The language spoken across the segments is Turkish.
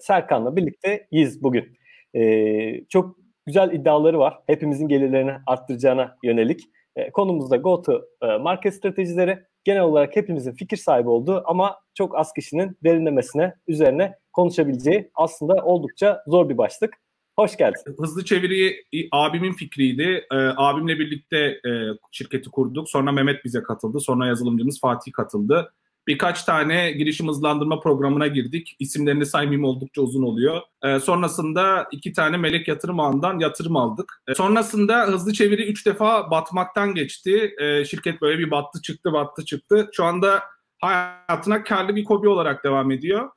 Serkan'la birlikteyiz bugün. E, çok güzel iddiaları var. Hepimizin gelirlerini arttıracağına yönelik. E, konumuzda go to e, market stratejileri. Genel olarak hepimizin fikir sahibi olduğu ama çok az kişinin derinlemesine üzerine konuşabileceği aslında oldukça zor bir başlık. Hoş geldin. Hızlı çeviri abimin fikriydi. E, abimle birlikte e, şirketi kurduk. Sonra Mehmet bize katıldı. Sonra yazılımcımız Fatih katıldı. Birkaç tane girişim hızlandırma programına girdik. İsimlerini saymayayım oldukça uzun oluyor. E, sonrasında iki tane melek yatırım ağından yatırım aldık. E, sonrasında hızlı çeviri üç defa batmaktan geçti. E, şirket böyle bir battı çıktı battı çıktı. Şu anda hayatına karlı bir kobi olarak devam ediyor.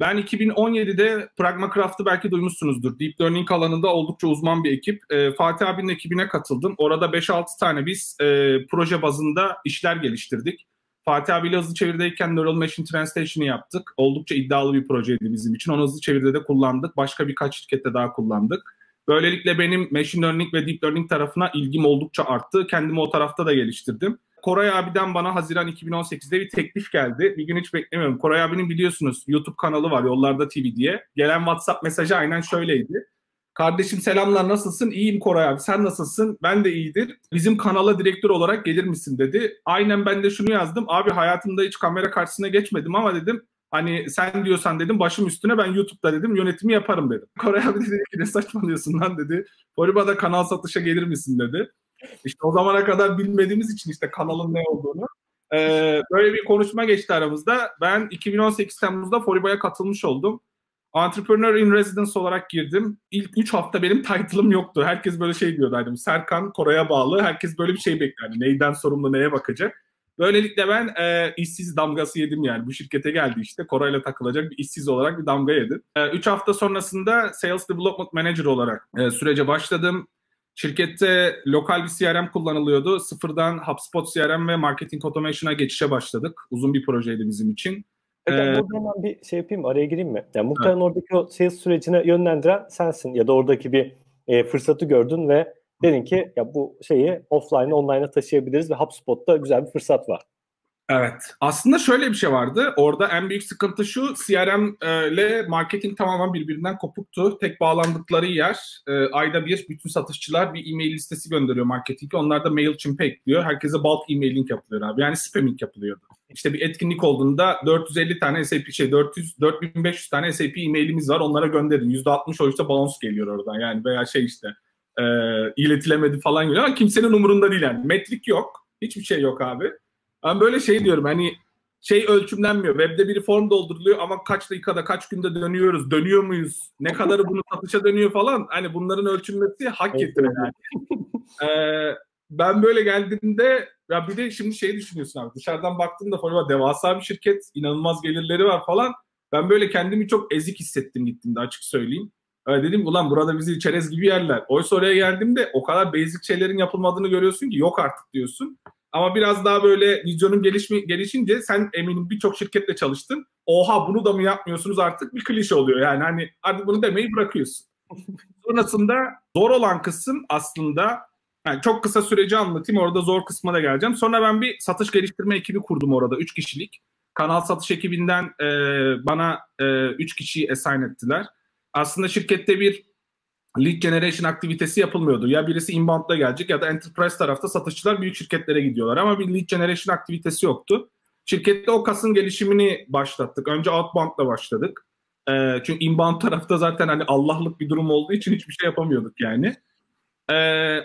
Ben 2017'de Pragmacraft'ı belki duymuşsunuzdur. Deep Learning alanında oldukça uzman bir ekip. E, Fatih abinin ekibine katıldım. Orada 5-6 tane biz e, proje bazında işler geliştirdik. Fatih abiyle hızlı çevirdeyken Neural Machine Translation'ı yaptık. Oldukça iddialı bir projeydi bizim için. Onu hızlı çeviride de kullandık. Başka birkaç şirkette daha kullandık. Böylelikle benim Machine Learning ve Deep Learning tarafına ilgim oldukça arttı. Kendimi o tarafta da geliştirdim. Koray abiden bana Haziran 2018'de bir teklif geldi. Bir gün hiç beklemiyorum. Koray abinin biliyorsunuz YouTube kanalı var Yollarda TV diye. Gelen WhatsApp mesajı aynen şöyleydi. Kardeşim selamlar nasılsın? İyiyim Koray abi. Sen nasılsın? Ben de iyidir. Bizim kanala direktör olarak gelir misin dedi. Aynen ben de şunu yazdım. Abi hayatımda hiç kamera karşısına geçmedim ama dedim Hani sen diyorsan dedim başım üstüne ben YouTube'da dedim yönetimi yaparım dedim. Koray abi dedi ki ne saçmalıyorsun lan dedi. Foriba'da kanal satışa gelir misin dedi. İşte o zamana kadar bilmediğimiz için işte kanalın ne olduğunu. Ee, böyle bir konuşma geçti aramızda. Ben 2018 Temmuz'da Foriba'ya katılmış oldum. Entrepreneur in Residence olarak girdim. İlk 3 hafta benim title'ım yoktu. Herkes böyle şey diyordu. Hani Serkan Koray'a bağlı. Herkes böyle bir şey bekler. Hani neyden sorumlu neye bakacak. Böylelikle ben e, işsiz damgası yedim yani. Bu şirkete geldi işte. Koray'la takılacak bir işsiz olarak bir damga yedim. 3 e, hafta sonrasında Sales Development Manager olarak e, sürece başladım. Şirkette lokal bir CRM kullanılıyordu. Sıfırdan HubSpot CRM ve Marketing Automation'a geçişe başladık. Uzun bir projeydi bizim için. Peki ee, burada hemen bir şey yapayım mı? Araya gireyim mi? Yani muhtemelen evet. oradaki o sales sürecine yönlendiren sensin ya da oradaki bir e, fırsatı gördün ve dedin ki ya bu şeyi offline online'a taşıyabiliriz ve HubSpot'ta güzel bir fırsat var. Evet. Aslında şöyle bir şey vardı. Orada en büyük sıkıntı şu. CRM e, ile marketing tamamen birbirinden kopuktu. Tek bağlandıkları yer e, ayda bir bütün satışçılar bir e-mail listesi gönderiyor marketinge. Onlar da MailChimp'e ekliyor. Herkese bulk e-mailing yapılıyor abi. Yani spamming yapılıyordu. İşte bir etkinlik olduğunda 450 tane SAP şey 400 4500 tane SAP e-mailimiz var. Onlara gönderin. %60 o işte balans geliyor oradan. Yani veya şey işte e, iletilemedi falan geliyor ama kimsenin umurunda değil yani. Metrik yok. Hiçbir şey yok abi. Ben böyle şey diyorum hani şey ölçümlenmiyor. Web'de bir form dolduruluyor ama kaç dakikada kaç günde dönüyoruz, dönüyor muyuz, ne kadarı bunu satışa dönüyor falan. Hani bunların ölçülmesi hak getire yani. ee, ben böyle geldiğimde ya bir de şimdi şey düşünüyorsun abi dışarıdan baktığımda falan devasa bir şirket, inanılmaz gelirleri var falan. Ben böyle kendimi çok ezik hissettim gittiğimde açık söyleyeyim. Öyle dedim ulan burada bizi çerez gibi yerler. Oysa oraya geldiğimde o kadar basic şeylerin yapılmadığını görüyorsun ki yok artık diyorsun. Ama biraz daha böyle vizyonun gelişmi, gelişince sen eminim birçok şirketle çalıştın. Oha bunu da mı yapmıyorsunuz artık bir klişe oluyor. Yani hani artık bunu demeyi bırakıyorsun. Sonrasında zor olan kısım aslında yani çok kısa süreci anlatayım orada zor kısma da geleceğim. Sonra ben bir satış geliştirme ekibi kurdum orada 3 kişilik. Kanal satış ekibinden e, bana 3 e, kişiyi assign ettiler. Aslında şirkette bir lead generation aktivitesi yapılmıyordu. Ya birisi inbound'da gelecek ya da enterprise tarafta satışçılar büyük şirketlere gidiyorlar ama bir lead generation aktivitesi yoktu. Şirkette o kasın gelişimini başlattık. Önce outbound'la başladık. E, çünkü inbound tarafta zaten hani Allah'lık bir durum olduğu için hiçbir şey yapamıyorduk yani. E,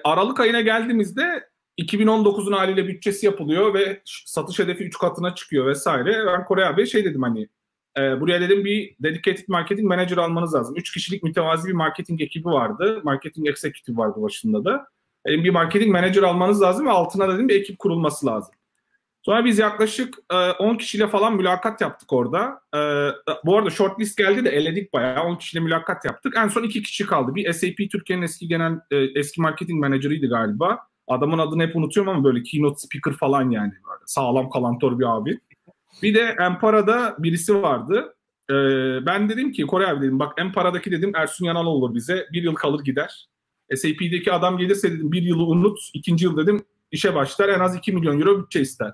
Aralık ayına geldiğimizde 2019'un haliyle bütçesi yapılıyor ve satış hedefi 3 katına çıkıyor vesaire. Ben Kore abi şey dedim hani e, buraya dedim bir dedicated marketing manager almanız lazım. Üç kişilik mütevazi bir marketing ekibi vardı. Marketing executive vardı başında da. Dedim bir marketing manager almanız lazım ve altına dedim bir ekip kurulması lazım. Sonra biz yaklaşık e, 10 kişiyle falan mülakat yaptık orada. E, bu arada shortlist geldi de eledik bayağı. 10 kişiyle mülakat yaptık. En son 2 kişi kaldı. Bir SAP Türkiye'nin eski genel e, eski marketing manager'ıydı galiba. Adamın adını hep unutuyorum ama böyle keynote speaker falan yani. Böyle sağlam kalantor bir abi. Bir de Empara'da birisi vardı. Ee, ben dedim ki Kore abi dedim bak Empara'daki dedim Ersun Yanal olur bize. Bir yıl kalır gider. SAP'deki adam gelirse dedim bir yılı unut. ikinci yıl dedim işe başlar en az 2 milyon euro bütçe ister.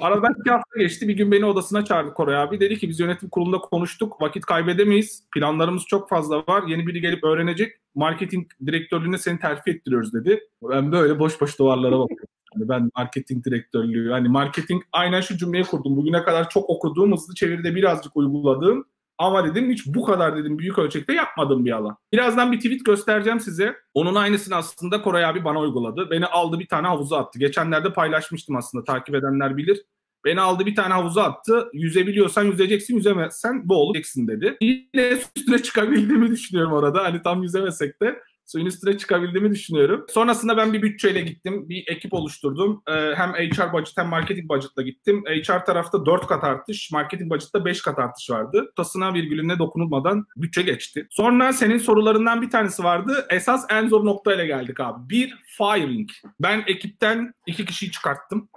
Aradan iki hafta geçti. Bir gün beni odasına çağırdı Koray abi. Dedi ki biz yönetim kurulunda konuştuk. Vakit kaybedemeyiz. Planlarımız çok fazla var. Yeni biri gelip öğrenecek. Marketing direktörlüğüne seni terfi ettiriyoruz dedi. Ben böyle boş boş duvarlara bakıyorum. Yani ben marketing direktörlüğü, hani marketing aynen şu cümleyi kurdum. Bugüne kadar çok okuduğum, hızlı çeviride birazcık uyguladığım ama dedim hiç bu kadar dedim büyük ölçekte yapmadım bir alan. Birazdan bir tweet göstereceğim size. Onun aynısını aslında Koray abi bana uyguladı. Beni aldı bir tane havuza attı. Geçenlerde paylaşmıştım aslında takip edenler bilir. Beni aldı bir tane havuza attı. Yüzebiliyorsan yüzeceksin, yüzemezsen boğulacaksın dedi. Yine üstüne çıkabildiğimi düşünüyorum orada. Hani tam yüzemesek de suyun üstüne çıkabildiğimi düşünüyorum. Sonrasında ben bir bütçeyle gittim. Bir ekip oluşturdum. Ee, hem HR budget hem marketing budget'la gittim. HR tarafta 4 kat artış, marketing budget'ta 5 kat artış vardı. Tasına virgülüne dokunulmadan bütçe geçti. Sonra senin sorularından bir tanesi vardı. Esas en zor noktayla geldik abi. Bir, firing. Ben ekipten iki kişiyi çıkarttım.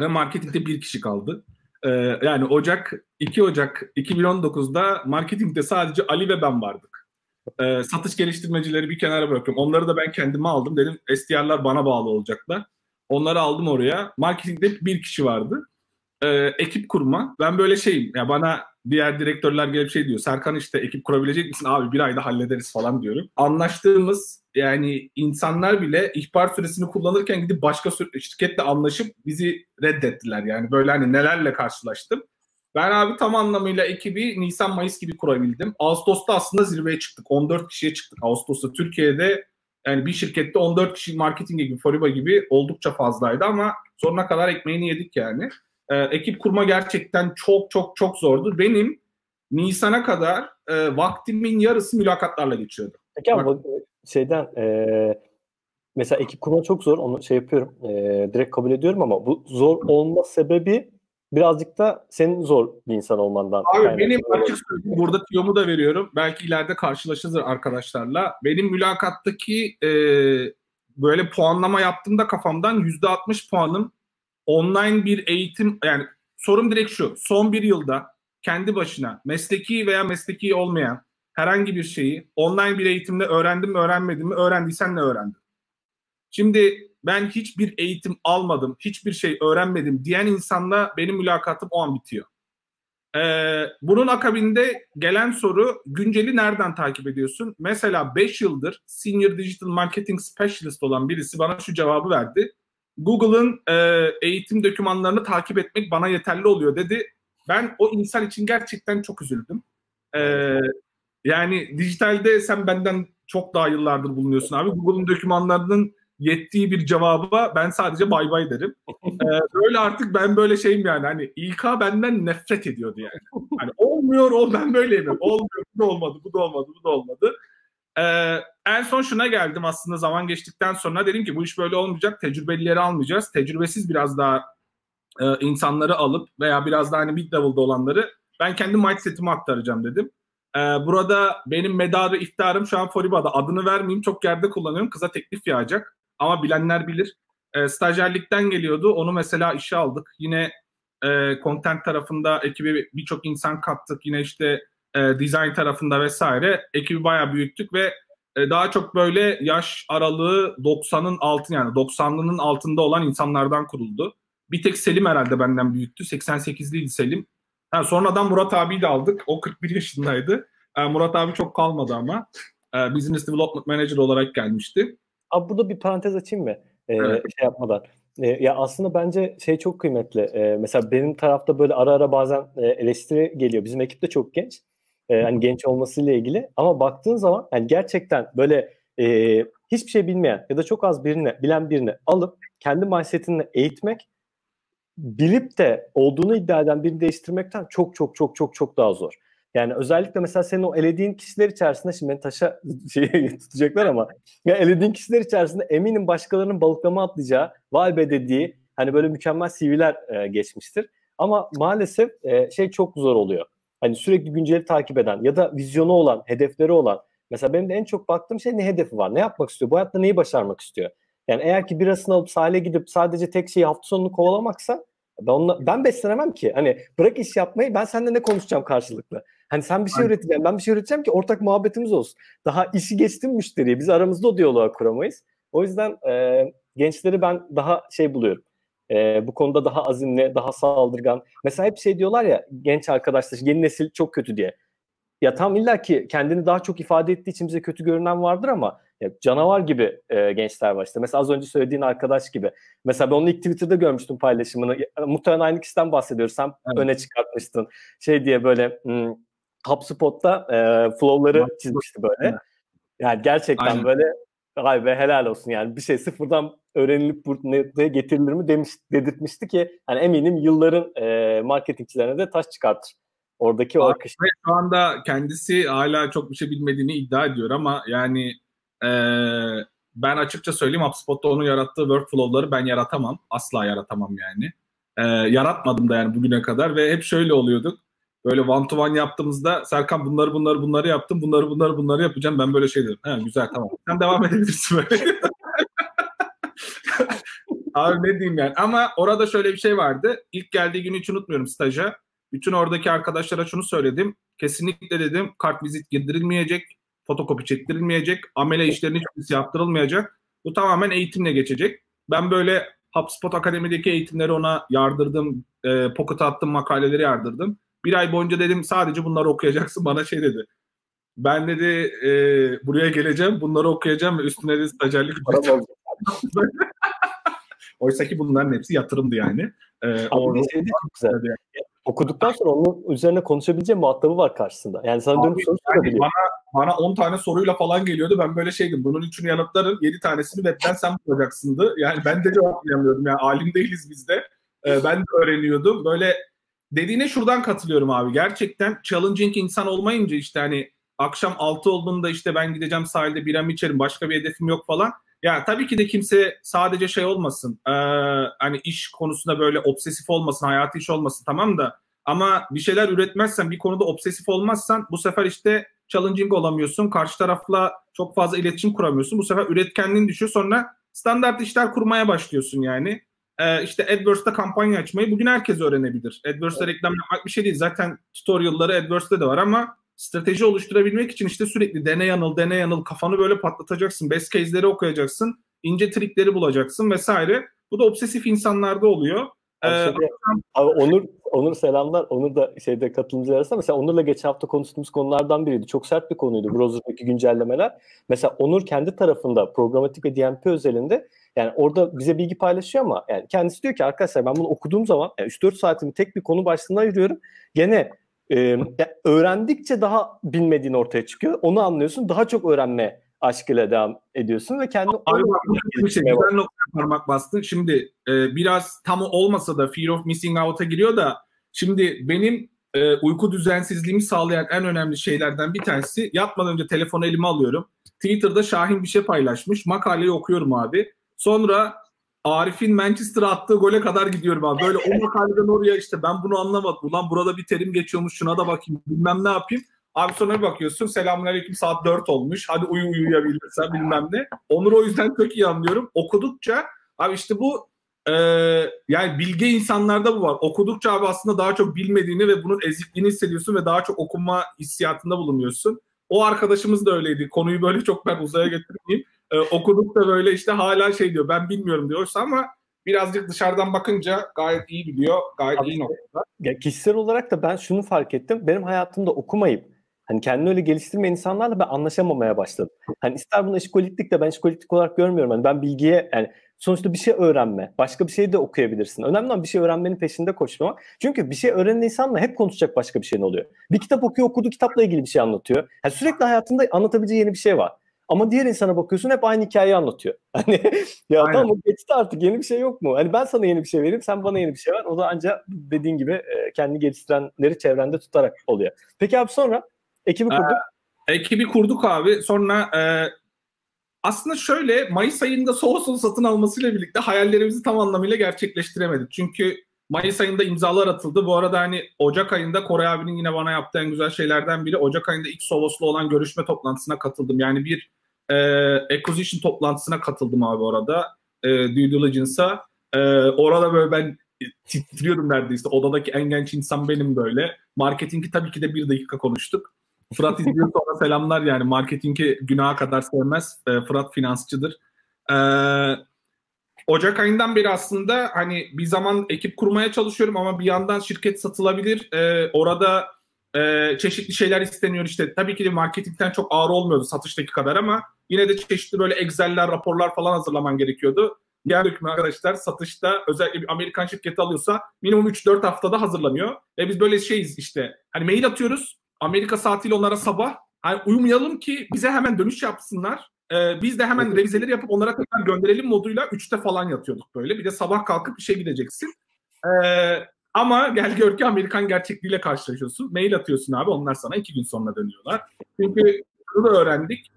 Ve marketingde bir kişi kaldı. Ee, yani Ocak 2 Ocak 2019'da marketingde sadece Ali ve ben vardık. E, satış geliştirmecileri bir kenara bırakıyorum. Onları da ben kendime aldım. Dedim SDR'lar bana bağlı olacaklar. Onları aldım oraya. Marketingde bir kişi vardı. E, ekip kurma. Ben böyle şeyim. Ya bana diğer direktörler gelip şey diyor. Serkan işte ekip kurabilecek misin? Abi bir ayda hallederiz falan diyorum. Anlaştığımız yani insanlar bile ihbar süresini kullanırken gidip başka şirketle anlaşıp bizi reddettiler. Yani böyle hani nelerle karşılaştım. Ben abi tam anlamıyla ekibi Nisan-Mayıs gibi kurabildim. Ağustos'ta aslında zirveye çıktık. 14 kişiye çıktık Ağustos'ta. Türkiye'de yani bir şirkette 14 kişi marketing gibi, Foriba gibi oldukça fazlaydı ama sonuna kadar ekmeğini yedik yani. Ee, ekip kurma gerçekten çok çok çok zordu. Benim Nisan'a kadar e, vaktimin yarısı mülakatlarla geçiyordu. Peki ama Bak, şeyden e, mesela ekip kurma çok zor. Onu şey yapıyorum. E, direkt kabul ediyorum ama bu zor olma sebebi birazcık da senin zor bir insan olmandan. Abi benim açık söyleyeyim burada tiyomu da veriyorum. Belki ileride karşılaşırız arkadaşlarla. Benim mülakattaki e, böyle puanlama yaptığımda kafamdan %60 puanım online bir eğitim yani sorum direkt şu. Son bir yılda kendi başına mesleki veya mesleki olmayan herhangi bir şeyi online bir eğitimde öğrendim mi öğrenmedim mi öğrendiysen ne öğrendin? Şimdi ben hiçbir eğitim almadım, hiçbir şey öğrenmedim diyen insanla benim mülakatım o an bitiyor. Ee, bunun akabinde gelen soru günceli nereden takip ediyorsun? Mesela 5 yıldır Senior Digital Marketing Specialist olan birisi bana şu cevabı verdi. Google'ın e, eğitim dokümanlarını takip etmek bana yeterli oluyor dedi. Ben o insan için gerçekten çok üzüldüm. Ee, yani dijitalde sen benden çok daha yıllardır bulunuyorsun abi. Google'ın dokümanlarının yettiği bir cevaba ben sadece bay bay derim. Ee, böyle artık ben böyle şeyim yani hani İK benden nefret ediyordu yani. Hani olmuyor o ben böyleyim. Olmuyor bu da olmadı bu da olmadı bu da olmadı. Ee, en son şuna geldim aslında zaman geçtikten sonra dedim ki bu iş böyle olmayacak. Tecrübelileri almayacağız. Tecrübesiz biraz daha e, insanları alıp veya biraz daha hani mid level'da olanları ben kendi mindset'imi aktaracağım dedim. Ee, burada benim medarı iftarım şu an Foriba'da adını vermeyeyim çok yerde kullanıyorum. Kıza teklif yağacak. Ama bilenler bilir. E, stajyerlikten geliyordu. Onu mesela işe aldık. Yine e, content tarafında ekibi birçok insan kattık. Yine işte e, design tarafında vesaire ekibi bayağı büyüttük ve e, daha çok böyle yaş aralığı 90'ın altı yani 90'lının altında olan insanlardan kuruldu. Bir tek Selim herhalde benden büyüktü. 88'liydi Selim. Ha, sonradan Murat abiyi de aldık. O 41 yaşındaydı. E, Murat abi çok kalmadı ama. E, Business Development Manager olarak gelmişti. Abi burada bir parantez açayım mı? Ee, evet. Şey yapmadan. Ee, ya aslında bence şey çok kıymetli. Ee, mesela benim tarafta böyle ara ara bazen e, eleştiri geliyor. Bizim ekip de çok genç. Ee, hani genç olmasıyla ilgili. Ama baktığın zaman yani gerçekten böyle e, hiçbir şey bilmeyen ya da çok az birini bilen birini alıp kendi mindsetini eğitmek bilip de olduğunu iddia eden birini değiştirmekten çok çok çok çok çok daha zor. Yani özellikle mesela senin o elediğin kişiler içerisinde şimdi beni taşa şey tutacaklar ama ya elediğin kişiler içerisinde eminim başkalarının balıklama atlayacağı vay be dediği hani böyle mükemmel CV'ler e, geçmiştir. Ama maalesef e, şey çok zor oluyor. Hani sürekli günceli takip eden ya da vizyonu olan, hedefleri olan. Mesela benim de en çok baktığım şey ne hedefi var? Ne yapmak istiyor? Bu hayatta neyi başarmak istiyor? Yani eğer ki birasını alıp sahile gidip sadece tek şeyi hafta sonunu kovalamaksa ben, onunla, ben beslenemem ki. Hani bırak iş yapmayı ben seninle ne konuşacağım karşılıklı? Hani sen bir şey üreteceksin, ben bir şey üreteceğim ki ortak muhabbetimiz olsun. Daha işi geçtim müşteriye. Biz aramızda o diyaloğu kuramayız. O yüzden e, gençleri ben daha şey buluyorum. e, bu konuda daha azimli, daha saldırgan. Mesela hep şey diyorlar ya genç arkadaşlar, yeni nesil çok kötü diye. Ya tam illa ki kendini daha çok ifade ettiği için bize kötü görünen vardır ama ya canavar gibi e, gençler var işte. Mesela az önce söylediğin arkadaş gibi. Mesela ben onu ilk Twitter'da görmüştüm paylaşımını. Ya, muhtemelen aynı kişiden bahsediyoruz. Sen evet. öne çıkartmıştın. Şey diye böyle hmm, HubSpot'ta e, flow'ları çizmişti böyle. Yani gerçekten Aynen. böyle Vay be helal olsun yani bir şey sıfırdan öğrenilip buraya getirilir mi demiş, dedirtmişti ki hani eminim yılların e, marketingçilerine de taş çıkartır. Oradaki o akış. Şu anda kendisi hala çok bir şey bilmediğini iddia ediyor ama yani e, ben açıkça söyleyeyim HubSpot'ta onun yarattığı workflow'ları ben yaratamam. Asla yaratamam yani. E, yaratmadım da yani bugüne kadar ve hep şöyle oluyorduk. Böyle one to one yaptığımızda Serkan bunları bunları bunları yaptım. Bunları bunları bunları yapacağım. Ben böyle şey dedim. He, güzel tamam. Sen devam edebilirsin böyle. Abi ne diyeyim yani. Ama orada şöyle bir şey vardı. İlk geldiği günü hiç unutmuyorum staja. Bütün oradaki arkadaşlara şunu söyledim. Kesinlikle dedim kart vizit girdirilmeyecek. Fotokopi çektirilmeyecek. Amele işlerinin hiçbirisi yaptırılmayacak. Bu tamamen eğitimle geçecek. Ben böyle HubSpot Akademi'deki eğitimleri ona yardırdım. E, pocket attım, makaleleri yardırdım. Bir ay boyunca dedim sadece bunları okuyacaksın. Bana şey dedi. Ben dedi e, buraya geleceğim, bunları okuyacağım ve üstüne de stajyerlik Oysa ki bunların hepsi yatırımdı yani. Ee, Abi şey de çok güzel. Yani. Okuduktan sonra onun üzerine konuşabileceğim muhatabı var karşısında. Yani sana dönüp soru yani bana, bana 10 tane soruyla falan geliyordu. Ben böyle şeydim. Bunun üçünü yanıtlarım. 7 tanesini webden sen bulacaksındı. Yani ben de cevaplayamıyordum. Yani alim değiliz biz de. Ee, ben de öğreniyordum. Böyle dediğine şuradan katılıyorum abi. Gerçekten challenging insan olmayınca işte hani akşam 6 olduğunda işte ben gideceğim sahilde biram içerim başka bir hedefim yok falan. Ya tabii ki de kimse sadece şey olmasın. E, hani iş konusunda böyle obsesif olmasın, hayatı iş olmasın tamam da ama bir şeyler üretmezsen, bir konuda obsesif olmazsan bu sefer işte challenging olamıyorsun. Karşı tarafla çok fazla iletişim kuramıyorsun. Bu sefer üretkenliğin düşüyor. Sonra standart işler kurmaya başlıyorsun yani e, işte AdWords'ta kampanya açmayı bugün herkes öğrenebilir. AdWords'ta evet. reklam yapmak bir şey değil. Zaten tutorial'ları AdWords'ta de var ama strateji oluşturabilmek için işte sürekli dene yanıl, dene yanıl, kafanı böyle patlatacaksın. Best case'leri okuyacaksın. ince trikleri bulacaksın vesaire. Bu da obsesif insanlarda oluyor. Ee, abi Onur Onur selamlar. Onur da şeyde katılımcı arasında mesela Onur'la geçen hafta konuştuğumuz konulardan biriydi. Çok sert bir konuydu browser'daki güncellemeler. Mesela Onur kendi tarafında programatik ve DMP özelinde yani orada bize bilgi paylaşıyor ama yani kendisi diyor ki arkadaşlar ben bunu okuduğum zaman yani 3-4 saatimi tek bir konu başlığına ayırıyorum. Gene e, öğrendikçe daha bilmediğin ortaya çıkıyor. Onu anlıyorsun. Daha çok öğrenme aşkıyla devam ediyorsun ve kendi Abi bak bir şey güzel noktaya parmak bastın. Şimdi e, biraz tam olmasa da fear of missing out'a giriyor da şimdi benim e, uyku düzensizliğimi sağlayan en önemli şeylerden bir tanesi yatmadan önce telefonu elime alıyorum. Twitter'da Şahin bir şey paylaşmış. Makaleyi okuyorum abi. Sonra Arif'in Manchester'a attığı gole kadar gidiyorum abi. Böyle o makaleden oraya işte ben bunu anlamadım. Ulan burada bir terim geçiyormuş şuna da bakayım bilmem ne yapayım. Abi sonra bir bakıyorsun selamünaleyküm saat 4 olmuş. Hadi uyu uyuyabilirsen bilmem ne. Onur o yüzden çok iyi anlıyorum. Okudukça abi işte bu e, yani bilge insanlarda bu var. Okudukça abi aslında daha çok bilmediğini ve bunun ezikliğini hissediyorsun ve daha çok okuma hissiyatında bulunuyorsun. O arkadaşımız da öyleydi. Konuyu böyle çok ben uzaya getirmeyeyim e, okuduk da böyle işte hala şey diyor ben bilmiyorum diyorsa ama birazcık dışarıdan bakınca gayet iyi biliyor. Gayet Abi, iyi noktada. Ya kişisel olarak da ben şunu fark ettim. Benim hayatımda okumayıp hani kendini öyle geliştirmeyen insanlarla ben anlaşamamaya başladım. Hani ister bunu işkoliklik de ben işkoliklik olarak görmüyorum. Hani ben bilgiye yani sonuçta bir şey öğrenme. Başka bir şey de okuyabilirsin. Önemli olan bir şey öğrenmenin peşinde koşmak. Çünkü bir şey öğrenen insanla hep konuşacak başka bir şeyin oluyor. Bir kitap okuyor, okuduğu kitapla ilgili bir şey anlatıyor. Yani sürekli hayatında anlatabileceği yeni bir şey var. Ama diğer insana bakıyorsun hep aynı hikayeyi anlatıyor. Hani ya Aynen. tamam geçti artık yeni bir şey yok mu? Hani ben sana yeni bir şey vereyim sen bana yeni bir şey ver. O da ancak dediğin gibi e, kendi geliştirenleri çevrende tutarak oluyor. Peki abi sonra ekibi kurduk. Ee, ekibi kurduk abi. Sonra e, aslında şöyle Mayıs ayında Soğusun satın almasıyla birlikte hayallerimizi tam anlamıyla gerçekleştiremedik. Çünkü Mayıs ayında imzalar atıldı. Bu arada hani Ocak ayında Koray abinin yine bana yaptığı en güzel şeylerden biri. Ocak ayında ilk Solos'la olan görüşme toplantısına katıldım. Yani bir e, acquisition toplantısına katıldım abi orada. E, due diligence'a. E, orada böyle ben titriyordum neredeyse. Odadaki en genç insan benim böyle. Marketingi tabii ki de bir dakika konuştuk. Fırat izliyor sonra selamlar yani. Marketingi günaha kadar sevmez. E, Fırat finansçıdır. E, Ocak ayından beri aslında hani bir zaman ekip kurmaya çalışıyorum ama bir yandan şirket satılabilir. Ee, orada e, çeşitli şeyler isteniyor işte. Tabii ki de marketingten çok ağır olmuyordu satıştaki kadar ama yine de çeşitli böyle Excel'ler, raporlar falan hazırlaman gerekiyordu. Diğer hükmü arkadaşlar satışta özellikle bir Amerikan şirketi alıyorsa minimum 3-4 haftada hazırlanıyor. Ve biz böyle şeyiz işte. Hani mail atıyoruz. Amerika saatiyle onlara sabah. Hani uyumayalım ki bize hemen dönüş yapsınlar. Ee, biz de hemen revizeleri yapıp onlara tekrar gönderelim moduyla 3'te falan yatıyorduk böyle. Bir de sabah kalkıp işe gideceksin. Ee, ama gel gör ki Amerikan gerçekliğiyle karşılaşıyorsun. Mail atıyorsun abi onlar sana iki gün sonra dönüyorlar. Çünkü bunu da öğrendik.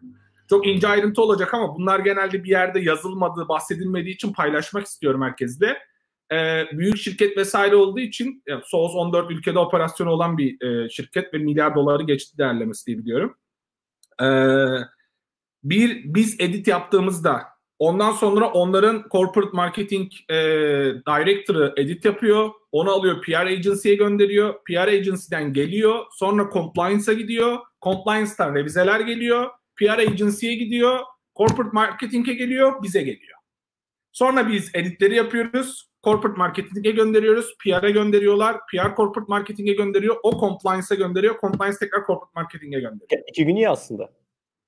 Çok ince ayrıntı olacak ama bunlar genelde bir yerde yazılmadığı, bahsedilmediği için paylaşmak istiyorum herkesle. Ee, büyük şirket vesaire olduğu için yani SOS 14 ülkede operasyonu olan bir e, şirket ve milyar doları geçti değerlemesi diye biliyorum. Ee, bir biz edit yaptığımızda ondan sonra onların corporate marketing e, director'ı edit yapıyor. Onu alıyor PR agency'ye gönderiyor. PR agency'den geliyor. Sonra compliance'a gidiyor. Compliance'tan revizeler geliyor. PR agency'ye gidiyor. Corporate marketing'e geliyor. Bize geliyor. Sonra biz editleri yapıyoruz. Corporate marketing'e gönderiyoruz. PR'a gönderiyorlar. PR corporate marketing'e gönderiyor. O compliance'a gönderiyor. Compliance tekrar corporate marketing'e gönderiyor. İki gün iyi aslında.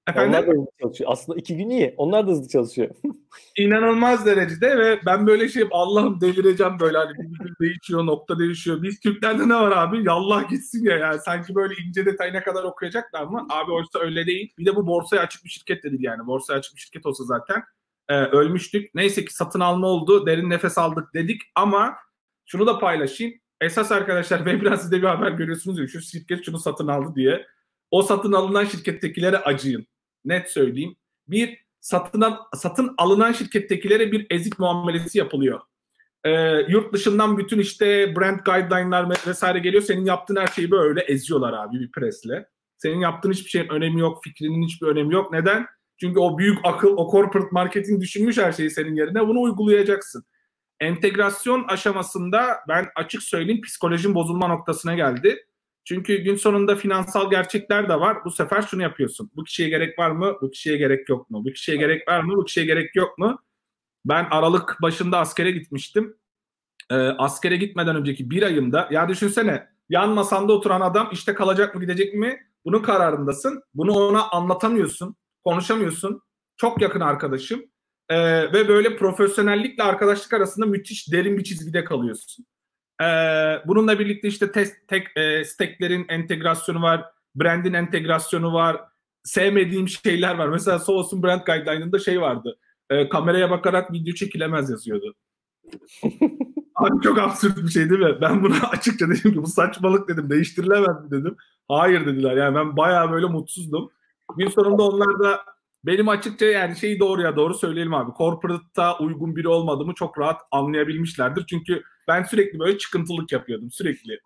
Efendim? Onlar da hızlı çalışıyor. Aslında iki gün iyi. Onlar da hızlı çalışıyor. İnanılmaz derecede ve ben böyle şey Allah'ım delireceğim böyle hani bir değişiyor, nokta değişiyor. Biz Türklerde ne var abi? Yallah gitsin ya yani. Sanki böyle ince detayına kadar okuyacaklar mı? Abi oysa öyle değil. Bir de bu borsaya açık bir şirket de değil yani. Borsaya açık bir şirket olsa zaten e, ölmüştük. Neyse ki satın alma oldu. Derin nefes aldık dedik ama şunu da paylaşayım. Esas arkadaşlar ben biraz size bir haber görüyorsunuz ya şu şirket şunu satın aldı diye. O satın alınan şirkettekilere acıyın. Net söyleyeyim. Bir satın, satın alınan şirkettekilere bir ezik muamelesi yapılıyor. Ee, yurt dışından bütün işte brand guideline'lar vesaire geliyor. Senin yaptığın her şeyi böyle eziyorlar abi bir presle. Senin yaptığın hiçbir şeyin önemi yok. Fikrinin hiçbir önemi yok. Neden? Çünkü o büyük akıl, o corporate marketing düşünmüş her şeyi senin yerine. Bunu uygulayacaksın. Entegrasyon aşamasında ben açık söyleyeyim psikolojim bozulma noktasına geldi. Çünkü gün sonunda finansal gerçekler de var. Bu sefer şunu yapıyorsun. Bu kişiye gerek var mı? Bu kişiye gerek yok mu? Bu kişiye gerek var mı? Bu kişiye gerek yok mu? Ben Aralık başında askere gitmiştim. Ee, askere gitmeden önceki bir ayımda ya düşünsene yan masanda oturan adam işte kalacak mı gidecek mi? Bunun kararındasın. Bunu ona anlatamıyorsun. Konuşamıyorsun. Çok yakın arkadaşım. Ee, ve böyle profesyonellikle arkadaşlık arasında müthiş derin bir çizgide kalıyorsun. Ee, bununla birlikte işte test, tek, e, stacklerin entegrasyonu var, brandin entegrasyonu var, sevmediğim şeyler var. Mesela Soğus'un brand guideline'ında şey vardı. E, kameraya bakarak video çekilemez yazıyordu. Abi çok absürt bir şey değil mi? Ben buna açıkça dedim ki bu saçmalık dedim. Değiştirilemez mi dedim. Hayır dediler. Yani ben bayağı böyle mutsuzdum. Gün sonunda onlar da benim açıkça yani şeyi doğru ya doğru söyleyelim abi. Corporate'ta uygun biri olmadığımı çok rahat anlayabilmişlerdir. Çünkü ben sürekli böyle çıkıntılık yapıyordum sürekli.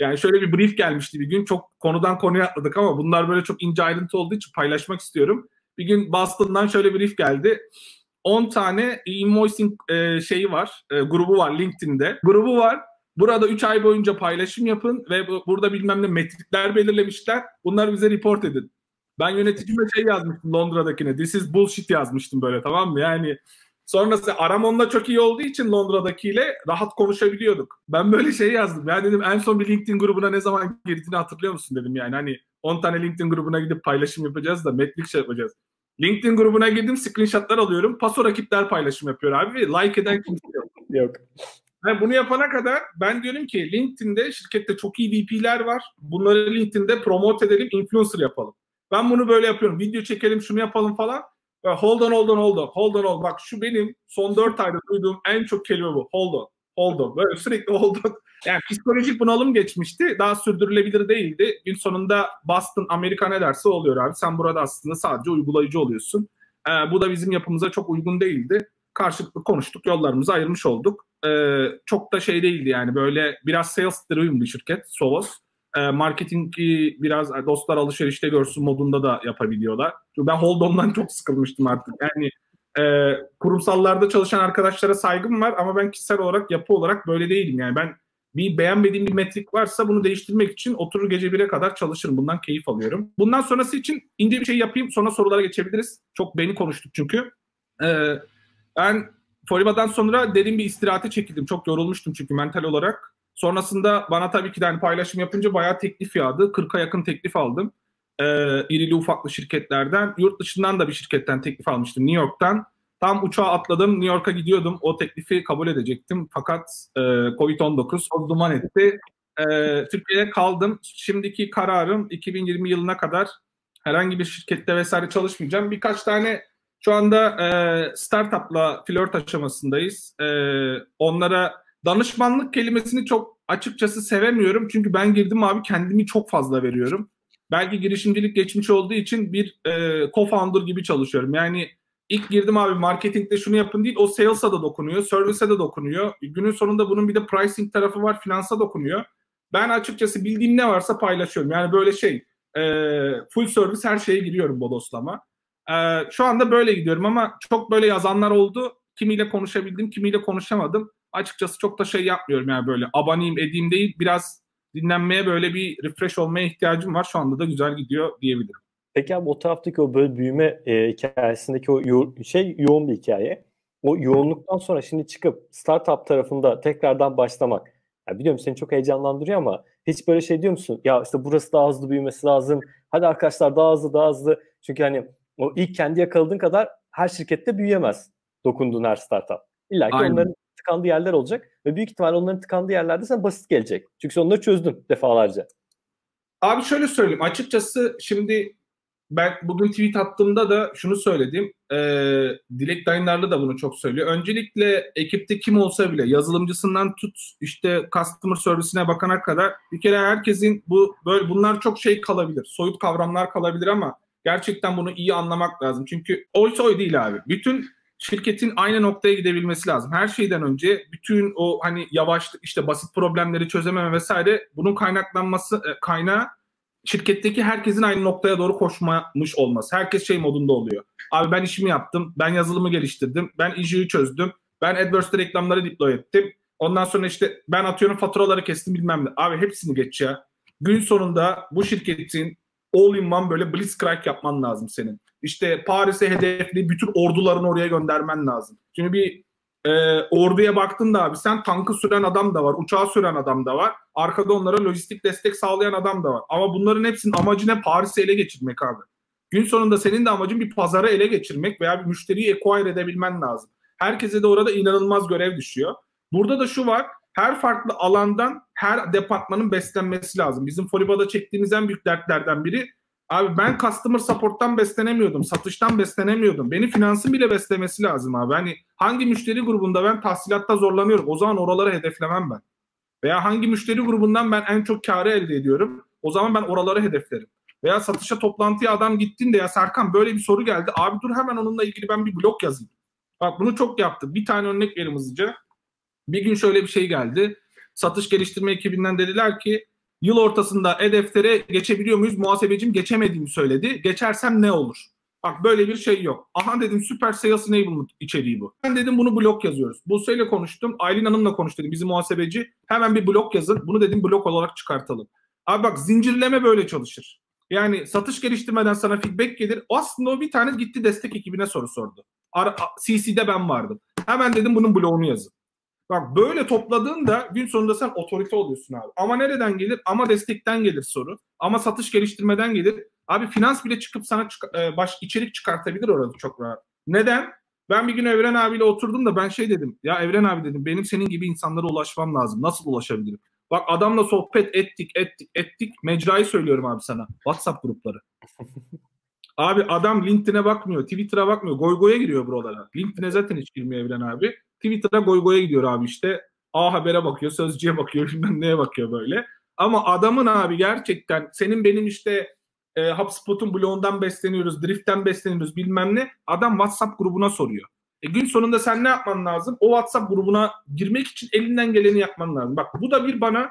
Yani şöyle bir brief gelmişti bir gün. Çok konudan konuya atladık ama bunlar böyle çok ince ayrıntı olduğu için paylaşmak istiyorum. Bir gün Boston'dan şöyle bir brief geldi. 10 tane invoicing e, şeyi var, e, grubu var LinkedIn'de. Grubu var. Burada 3 ay boyunca paylaşım yapın ve bu, burada bilmem ne metrikler belirlemişler. Bunları bize report edin. Ben yöneticime şey yazmıştım Londra'dakine. This is bullshit yazmıştım böyle tamam mı? Yani sonrası aram onunla çok iyi olduğu için Londra'dakiyle rahat konuşabiliyorduk. Ben böyle şey yazdım. Ya dedim en son bir LinkedIn grubuna ne zaman girdiğini hatırlıyor musun dedim yani. Hani 10 tane LinkedIn grubuna gidip paylaşım yapacağız da metrik şey yapacağız. LinkedIn grubuna girdim screenshotlar alıyorum. Paso rakipler paylaşım yapıyor abi. Like eden kimse yok. Yok. Yani bunu yapana kadar ben diyorum ki LinkedIn'de şirkette çok iyi VP'ler var. Bunları LinkedIn'de promote edelim, influencer yapalım. Ben bunu böyle yapıyorum. Video çekelim, şunu yapalım falan. Hold on, hold on, hold on. Hold on, hold. Bak şu benim son 4 ayda duyduğum en çok kelime bu. Hold on, hold on. Böyle sürekli hold on. Yani psikolojik bunalım geçmişti. Daha sürdürülebilir değildi. Gün sonunda Boston, Amerika ne derse oluyor abi. Sen burada aslında sadece uygulayıcı oluyorsun. Ee, bu da bizim yapımıza çok uygun değildi. Karşılıklı konuştuk, yollarımızı ayırmış olduk. Ee, çok da şey değildi yani böyle biraz sales driven bir şirket Solos e, marketingi biraz dostlar alışverişte görsün modunda da yapabiliyorlar. Çünkü ben Holdon'dan çok sıkılmıştım artık. Yani e, kurumsallarda çalışan arkadaşlara saygım var ama ben kişisel olarak yapı olarak böyle değilim. Yani ben bir beğenmediğim bir metrik varsa bunu değiştirmek için oturur gece 1'e kadar çalışırım. Bundan keyif alıyorum. Bundan sonrası için ince bir şey yapayım sonra sorulara geçebiliriz. Çok beni konuştuk çünkü. Ee, ben Foriba'dan sonra derin bir istirahate çekildim. Çok yorulmuştum çünkü mental olarak. Sonrasında bana tabii ki de hani paylaşım yapınca bayağı teklif yağdı. 40'a yakın teklif aldım. Ee, irili ufaklı şirketlerden. Yurt dışından da bir şirketten teklif almıştım New York'tan. Tam uçağa atladım. New York'a gidiyordum. O teklifi kabul edecektim. Fakat e, Covid-19 o duman etti. E, Türkiye'de kaldım. Şimdiki kararım 2020 yılına kadar herhangi bir şirkette vesaire çalışmayacağım. Birkaç tane şu anda e, startupla flört aşamasındayız. E, onlara danışmanlık kelimesini çok açıkçası sevemiyorum. Çünkü ben girdim abi kendimi çok fazla veriyorum. Belki girişimcilik geçmiş olduğu için bir e, co-founder gibi çalışıyorum. Yani ilk girdim abi marketingde şunu yapın değil o sales'a da dokunuyor, service'e de dokunuyor. Günün sonunda bunun bir de pricing tarafı var, finansa dokunuyor. Ben açıkçası bildiğim ne varsa paylaşıyorum. Yani böyle şey e, full service her şeye giriyorum bodoslama. E, şu anda böyle gidiyorum ama çok böyle yazanlar oldu. Kimiyle konuşabildim, kimiyle konuşamadım. Açıkçası çok da şey yapmıyorum yani böyle abanayım edeyim değil. Biraz dinlenmeye böyle bir refresh olmaya ihtiyacım var. Şu anda da güzel gidiyor diyebilirim. Peki abi o taraftaki o böyle büyüme e, hikayesindeki o yo- şey yoğun bir hikaye. O yoğunluktan sonra şimdi çıkıp startup tarafında tekrardan başlamak. Ya biliyorum seni çok heyecanlandırıyor ama hiç böyle şey diyor musun? Ya işte burası daha hızlı büyümesi lazım. Hadi arkadaşlar daha hızlı daha hızlı. Çünkü hani o ilk kendi yakaladığın kadar her şirkette büyüyemez dokunduğun her startup. İlla ki onların tıkandığı yerler olacak ve büyük ihtimalle onların tıkandığı yerlerde sen basit gelecek. Çünkü sen onları çözdün defalarca. Abi şöyle söyleyeyim. Açıkçası şimdi ben bugün tweet attığımda da şunu söyledim. E, Dilek Dayınlarlı da bunu çok söylüyor. Öncelikle ekipte kim olsa bile yazılımcısından tut işte customer service'ine bakana kadar bir kere herkesin bu böyle bunlar çok şey kalabilir. Soyut kavramlar kalabilir ama gerçekten bunu iyi anlamak lazım. Çünkü oy soy değil abi. Bütün şirketin aynı noktaya gidebilmesi lazım. Her şeyden önce bütün o hani yavaşlık işte basit problemleri çözememe vesaire bunun kaynaklanması e, kaynağı şirketteki herkesin aynı noktaya doğru koşmamış olması. Herkes şey modunda oluyor. Abi ben işimi yaptım, ben yazılımı geliştirdim, ben ijiyi çözdüm, ben AdWords'te reklamları deploy ettim. Ondan sonra işte ben atıyorum faturaları kestim bilmem ne. Abi hepsini geç ya. Gün sonunda bu şirketin all in one böyle blitzcrank yapman lazım senin. İşte Paris'e hedefli bütün ordularını oraya göndermen lazım. Şimdi bir e, orduya baktın da abi sen tankı süren adam da var, uçağı süren adam da var. Arkada onlara lojistik destek sağlayan adam da var. Ama bunların hepsinin amacı ne? Paris'i ele geçirmek abi. Gün sonunda senin de amacın bir pazarı ele geçirmek veya bir müşteriyi acquire edebilmen lazım. Herkese de orada inanılmaz görev düşüyor. Burada da şu var. Her farklı alandan her departmanın beslenmesi lazım. Bizim Foliba'da çektiğimiz en büyük dertlerden biri Abi ben customer support'tan beslenemiyordum. Satıştan beslenemiyordum. Beni finansın bile beslemesi lazım abi. Hani hangi müşteri grubunda ben tahsilatta zorlanıyorum. O zaman oraları hedeflemem ben. Veya hangi müşteri grubundan ben en çok karı elde ediyorum. O zaman ben oraları hedeflerim. Veya satışa toplantıya adam gittiğinde ya Serkan böyle bir soru geldi. Abi dur hemen onunla ilgili ben bir blog yazayım. Bak bunu çok yaptım. Bir tane örnek vereyim hızlıca. Bir gün şöyle bir şey geldi. Satış geliştirme ekibinden dediler ki Yıl ortasında e-deftere geçebiliyor muyuz? Muhasebecim geçemediğimi söyledi. Geçersem ne olur? Bak böyle bir şey yok. Aha dedim süper sales enablement içeriği bu. Ben dedim bunu blok yazıyoruz. Buse ile konuştum. Aylin Hanım'la konuştum dedim. Bizim muhasebeci. Hemen bir blok yazın. Bunu dedim blok olarak çıkartalım. Abi bak zincirleme böyle çalışır. Yani satış geliştirmeden sana feedback gelir. Aslında o bir tane gitti destek ekibine soru sordu. CC'de ben vardım. Hemen dedim bunun bloğunu yazın. Bak böyle topladığında gün sonunda sen otorite oluyorsun abi. Ama nereden gelir? Ama destekten gelir soru. Ama satış geliştirmeden gelir. Abi finans bile çıkıp sana çık- e, baş içerik çıkartabilir orada çok rahat. Neden? Ben bir gün Evren abiyle oturdum da ben şey dedim. Ya Evren abi dedim benim senin gibi insanlara ulaşmam lazım. Nasıl ulaşabilirim? Bak adamla sohbet ettik ettik ettik. Mecrayı söylüyorum abi sana. WhatsApp grupları. abi adam LinkedIn'e bakmıyor. Twitter'a bakmıyor. Goygoya giriyor buralara. LinkedIn'e zaten hiç girmiyor Evren abi. Twitter'a goy goya gidiyor abi işte. A Haber'e bakıyor, Sözcü'ye bakıyor, bilmem neye bakıyor böyle. Ama adamın abi gerçekten senin benim işte e, HubSpot'un bloğundan besleniyoruz, Drift'ten besleniyoruz bilmem ne. Adam WhatsApp grubuna soruyor. E, gün sonunda sen ne yapman lazım? O WhatsApp grubuna girmek için elinden geleni yapman lazım. Bak bu da bir bana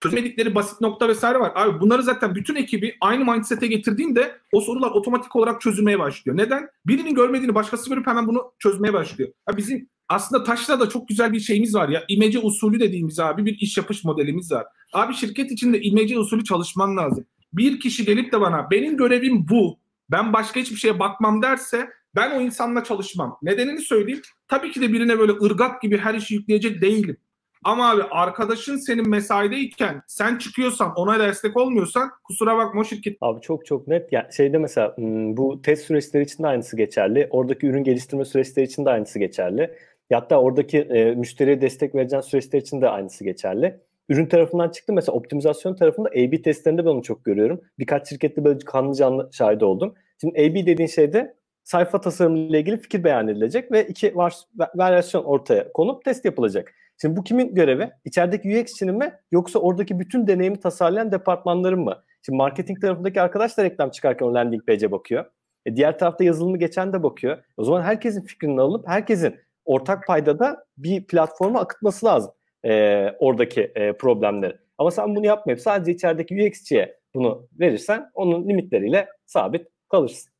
çözmedikleri basit nokta vesaire var. Abi bunları zaten bütün ekibi aynı mindset'e getirdiğinde o sorular otomatik olarak çözülmeye başlıyor. Neden? Birinin görmediğini başkası görüp hemen bunu çözmeye başlıyor. Ya bizim aslında Taş'ta da çok güzel bir şeyimiz var ya. İmece usulü dediğimiz abi bir iş yapış modelimiz var. Abi şirket içinde imece usulü çalışman lazım. Bir kişi gelip de bana benim görevim bu. Ben başka hiçbir şeye bakmam derse Ben o insanla çalışmam. Nedenini söyleyeyim. Tabii ki de birine böyle ırgat gibi her işi yükleyecek değilim. Ama abi arkadaşın senin mesaideyken sen çıkıyorsan ona destek olmuyorsan kusura bakma o şirket. Abi çok çok net. Yani şeyde mesela hmm, bu test süreçleri için de aynısı geçerli. Oradaki ürün geliştirme süreçleri için de aynısı geçerli. Hatta oradaki e, müşteriye destek vereceğin süreçler için de aynısı geçerli. Ürün tarafından çıktı mesela optimizasyon tarafında A-B testlerinde ben onu çok görüyorum. Birkaç şirkette böyle kanlı canlı şahit oldum. Şimdi A-B dediğin şeyde sayfa tasarımı ile ilgili fikir beyan edilecek ve iki var, varyasyon ortaya konup test yapılacak. Şimdi bu kimin görevi? İçerideki UX'çinin mi yoksa oradaki bütün deneyimi tasarlayan departmanların mı? Şimdi marketing tarafındaki arkadaş da reklam çıkarken o landing page'e bakıyor. E diğer tarafta yazılımı geçen de bakıyor. O zaman herkesin fikrini alıp herkesin ortak paydada bir platforma akıtması lazım e, oradaki e, problemleri. Ama sen bunu yapmayıp sadece içerideki UX'çiye bunu verirsen onun limitleriyle sabit kalırsın.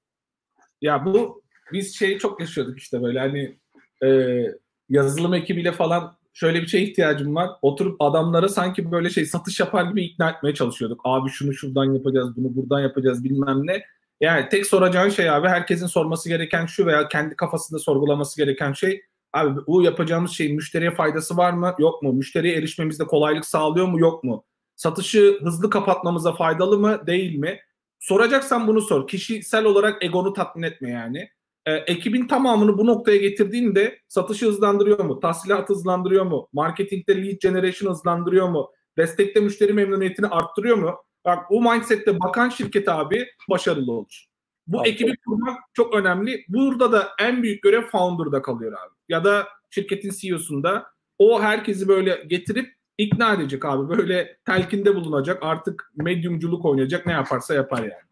Ya bu biz şeyi çok yaşıyorduk işte böyle hani e, yazılım ekibiyle falan şöyle bir şey ihtiyacım var. Oturup adamlara sanki böyle şey satış yapar gibi ikna etmeye çalışıyorduk. Abi şunu şuradan yapacağız, bunu buradan yapacağız bilmem ne. Yani tek soracağın şey abi herkesin sorması gereken şu veya kendi kafasında sorgulaması gereken şey abi bu yapacağımız şeyin müşteriye faydası var mı yok mu? Müşteriye erişmemizde kolaylık sağlıyor mu yok mu? Satışı hızlı kapatmamıza faydalı mı değil mi? Soracaksan bunu sor. Kişisel olarak egonu tatmin etme yani e, ekibin tamamını bu noktaya getirdiğinde satışı hızlandırıyor mu? Tahsilat hızlandırıyor mu? Marketingde lead generation hızlandırıyor mu? Destekte müşteri memnuniyetini arttırıyor mu? Bak bu mindsette bakan şirket abi başarılı olur. Bu abi. ekibi kurmak çok önemli. Burada da en büyük görev founder'da kalıyor abi. Ya da şirketin CEO'sunda o herkesi böyle getirip ikna edecek abi. Böyle telkinde bulunacak. Artık medyumculuk oynayacak. Ne yaparsa yapar yani.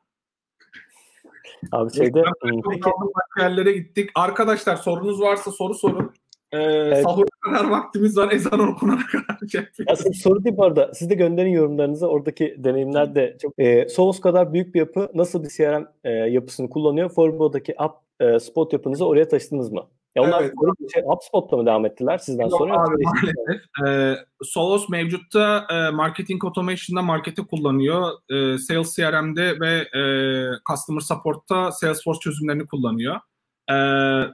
Abi şeyde peki yerlere gittik. Arkadaşlar sorunuz varsa soru sorun. Ee, evet. Sahur kadar vaktimiz var. Ezan okunana kadar. Şey Aslında soru değil bu arada. Siz de gönderin yorumlarınızı. Oradaki deneyimler de çok. E, Soğuz kadar büyük bir yapı nasıl bir CRM e, yapısını kullanıyor? Forbo'daki app e, spot yapınızı oraya taşıdınız mı? Ya onlar evet. şey, HubSpot'ta mı devam ettiler sizden Yok sonra? Abi, maalesef. Ee, Solos mevcutta e, marketing automation'da markete kullanıyor. E, Sales CRM'de ve e, Customer Support'ta Salesforce çözümlerini kullanıyor. E,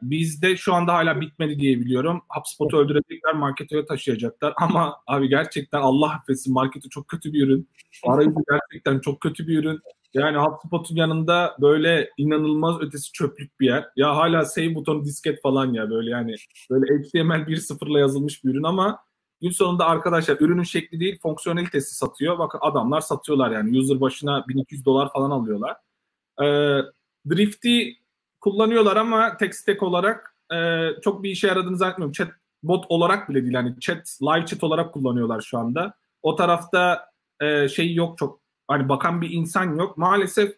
bizde şu anda hala bitmedi diye biliyorum. HubSpot'u öldürecekler, markete taşıyacaklar. Ama abi gerçekten Allah affetsin marketi çok kötü bir ürün. Arayüzü gerçekten çok kötü bir ürün. Yani HubSpot'un yanında böyle inanılmaz ötesi çöplük bir yer. Ya hala save butonu disket falan ya böyle yani böyle HTML 1.0'la yazılmış bir ürün ama gün sonunda arkadaşlar ürünün şekli değil fonksiyonelitesi satıyor. Bakın adamlar satıyorlar yani user başına 1200 dolar falan alıyorlar. Ee, Drift'i kullanıyorlar ama tek stack olarak e, çok bir işe yaradığını zannetmiyorum. Chat bot olarak bile değil yani chat live chat olarak kullanıyorlar şu anda. O tarafta e, şey yok çok hani bakan bir insan yok. Maalesef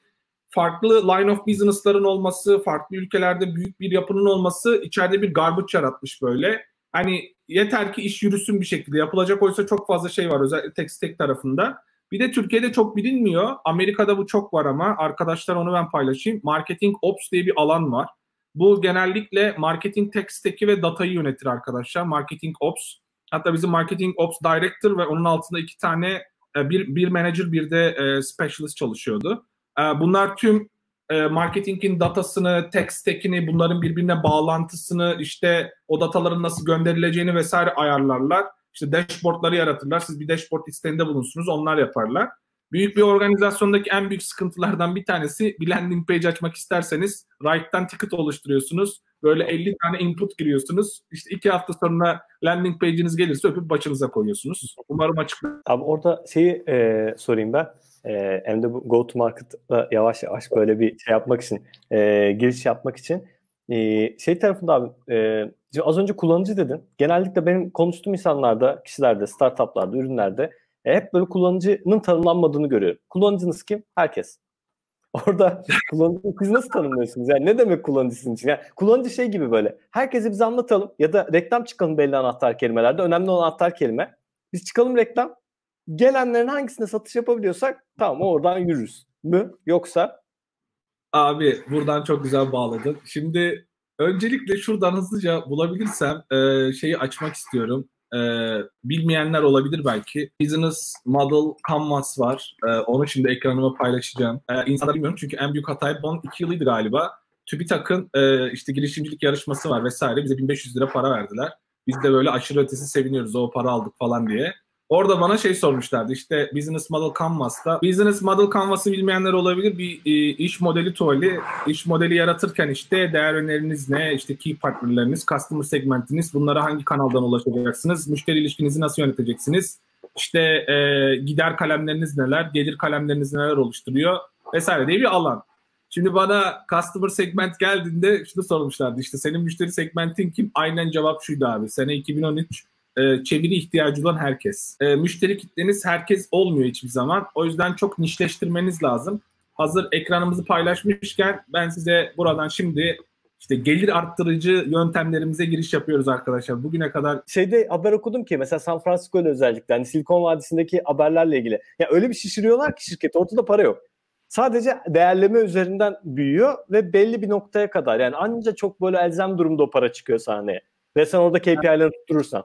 farklı line of business'ların olması, farklı ülkelerde büyük bir yapının olması içeride bir garbage yaratmış böyle. Hani yeter ki iş yürüsün bir şekilde. Yapılacak oysa çok fazla şey var özellikle tek stack tarafında. Bir de Türkiye'de çok bilinmiyor. Amerika'da bu çok var ama arkadaşlar onu ben paylaşayım. Marketing Ops diye bir alan var. Bu genellikle marketing tech ve datayı yönetir arkadaşlar. Marketing Ops. Hatta bizim Marketing Ops Director ve onun altında iki tane e, bir, bir manager bir de e, specialist çalışıyordu. E, bunlar tüm marketingin datasını, tech stack'ini, bunların birbirine bağlantısını, işte o dataların nasıl gönderileceğini vesaire ayarlarlar. İşte dashboardları yaratırlar. Siz bir dashboard isteğinde bulunsunuz. Onlar yaparlar. Büyük bir organizasyondaki en büyük sıkıntılardan bir tanesi bir landing page açmak isterseniz Write'dan ticket oluşturuyorsunuz. Böyle 50 tane input giriyorsunuz. İşte iki hafta sonra landing page'iniz gelirse öpüp başınıza koyuyorsunuz. Umarım açık. Abi orada şeyi e, sorayım ben. E, hem de bu go to market'la yavaş yavaş böyle bir şey yapmak için, e, giriş yapmak için. E, şey tarafında abi, e, az önce kullanıcı dedin. Genellikle benim konuştuğum insanlarda, kişilerde, startuplarda, ürünlerde e, hep böyle kullanıcının tanımlanmadığını görüyorum. Kullanıcınız kim? Herkes. Orada kullanıcı siz nasıl tanımlıyorsunuz? Yani ne demek kullanıcısın için? Yani kullanıcı şey gibi böyle. Herkese bize anlatalım ya da reklam çıkalım belli anahtar kelimelerde. Önemli olan anahtar kelime. Biz çıkalım reklam. Gelenlerin hangisine satış yapabiliyorsak tamam oradan yürürüz. Mü? Yoksa? Abi buradan çok güzel bağladın. Şimdi öncelikle şuradan hızlıca bulabilirsem e, şeyi açmak istiyorum e, bilmeyenler olabilir belki. Business Model Canvas var. E, onu şimdi ekranıma paylaşacağım. E, insanlar bilmiyorum çünkü en büyük hatayı bunun iki yılıydı galiba. TÜBİTAK'ın e, işte girişimcilik yarışması var vesaire. Bize 1500 lira para verdiler. Biz de böyle aşırı ötesi seviniyoruz o para aldık falan diye. Orada bana şey sormuşlardı işte Business Model Canvas'ta. Business Model Canvas'ı bilmeyenler olabilir. Bir e, iş modeli tuvali. iş modeli yaratırken işte değer öneriniz ne? işte key partnerleriniz, customer segmentiniz. Bunlara hangi kanaldan ulaşacaksınız? Müşteri ilişkinizi nasıl yöneteceksiniz? İşte e, gider kalemleriniz neler? Gelir kalemleriniz neler oluşturuyor? Vesaire diye bir alan. Şimdi bana customer segment geldiğinde şunu sormuşlardı. İşte senin müşteri segmentin kim? Aynen cevap şuydu abi. Sene 2013 e, çeviri ihtiyacı olan herkes. E, müşteri kitleniz herkes olmuyor hiçbir zaman. O yüzden çok nişleştirmeniz lazım. Hazır ekranımızı paylaşmışken ben size buradan şimdi işte gelir arttırıcı yöntemlerimize giriş yapıyoruz arkadaşlar. Bugüne kadar şeyde haber okudum ki mesela San Francisco'da özellikle hani Silikon Vadisi'ndeki haberlerle ilgili. Ya öyle bir şişiriyorlar ki şirket ortada para yok. Sadece değerleme üzerinden büyüyor ve belli bir noktaya kadar yani ancak çok böyle elzem durumda o para çıkıyor sahneye. Ve sen orada KPI'leri tutturursan.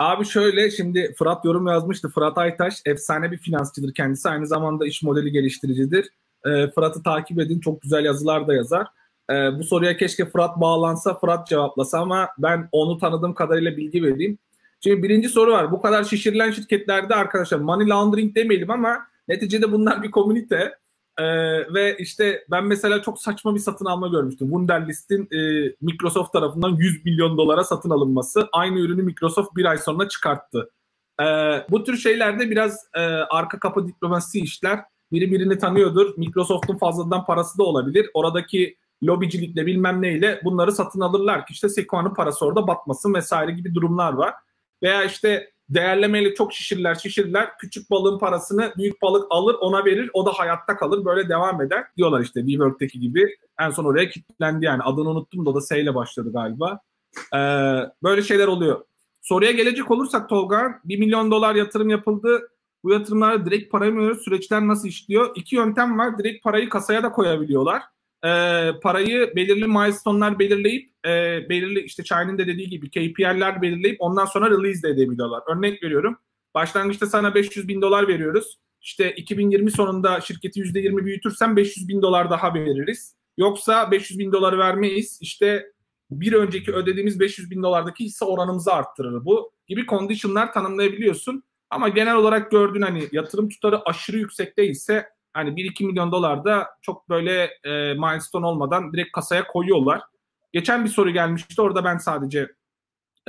Abi şöyle şimdi Fırat yorum yazmıştı. Fırat Aytaş efsane bir finansçıdır kendisi. Aynı zamanda iş modeli geliştiricidir. E, Fırat'ı takip edin. Çok güzel yazılar da yazar. E, bu soruya keşke Fırat bağlansa, Fırat cevaplasa ama ben onu tanıdığım kadarıyla bilgi vereyim. Şimdi birinci soru var. Bu kadar şişirilen şirketlerde arkadaşlar money laundering demeyelim ama neticede bunlar bir komünite. Ee, ve işte ben mesela çok saçma bir satın alma görmüştüm. Wunderlist'in e, Microsoft tarafından 100 milyon dolara satın alınması. Aynı ürünü Microsoft bir ay sonra çıkarttı. Ee, bu tür şeylerde biraz e, arka kapı diplomasi işler. Biri birini tanıyordur. Microsoft'un fazladan parası da olabilir. Oradaki lobicilikle bilmem neyle bunları satın alırlar ki işte Sequoia'nın parası orada batmasın vesaire gibi durumlar var. Veya işte değerlemeyle çok şişirirler şişirirler. Küçük balığın parasını büyük balık alır ona verir. O da hayatta kalır. Böyle devam eder. Diyorlar işte WeWork'teki gibi. En son oraya kilitlendi yani. Adını unuttum da o da S ile başladı galiba. Ee, böyle şeyler oluyor. Soruya gelecek olursak Tolga 1 milyon dolar yatırım yapıldı. Bu yatırımlara direkt para mı Süreçler nasıl işliyor? İki yöntem var. Direkt parayı kasaya da koyabiliyorlar e, parayı belirli milestone'lar belirleyip e, belirli işte Çay'ın de dediği gibi KPI'ler belirleyip ondan sonra release de edebiliyorlar. Örnek veriyorum. Başlangıçta sana 500 bin dolar veriyoruz. İşte 2020 sonunda şirketi %20 büyütürsen 500 bin dolar daha veririz. Yoksa 500 bin doları vermeyiz. İşte bir önceki ödediğimiz 500 bin dolardaki hisse oranımızı arttırır bu gibi condition'lar tanımlayabiliyorsun. Ama genel olarak gördüğün hani yatırım tutarı aşırı yüksek değilse hani 1-2 milyon dolar da çok böyle e, milestone olmadan direkt kasaya koyuyorlar. Geçen bir soru gelmişti. Orada ben sadece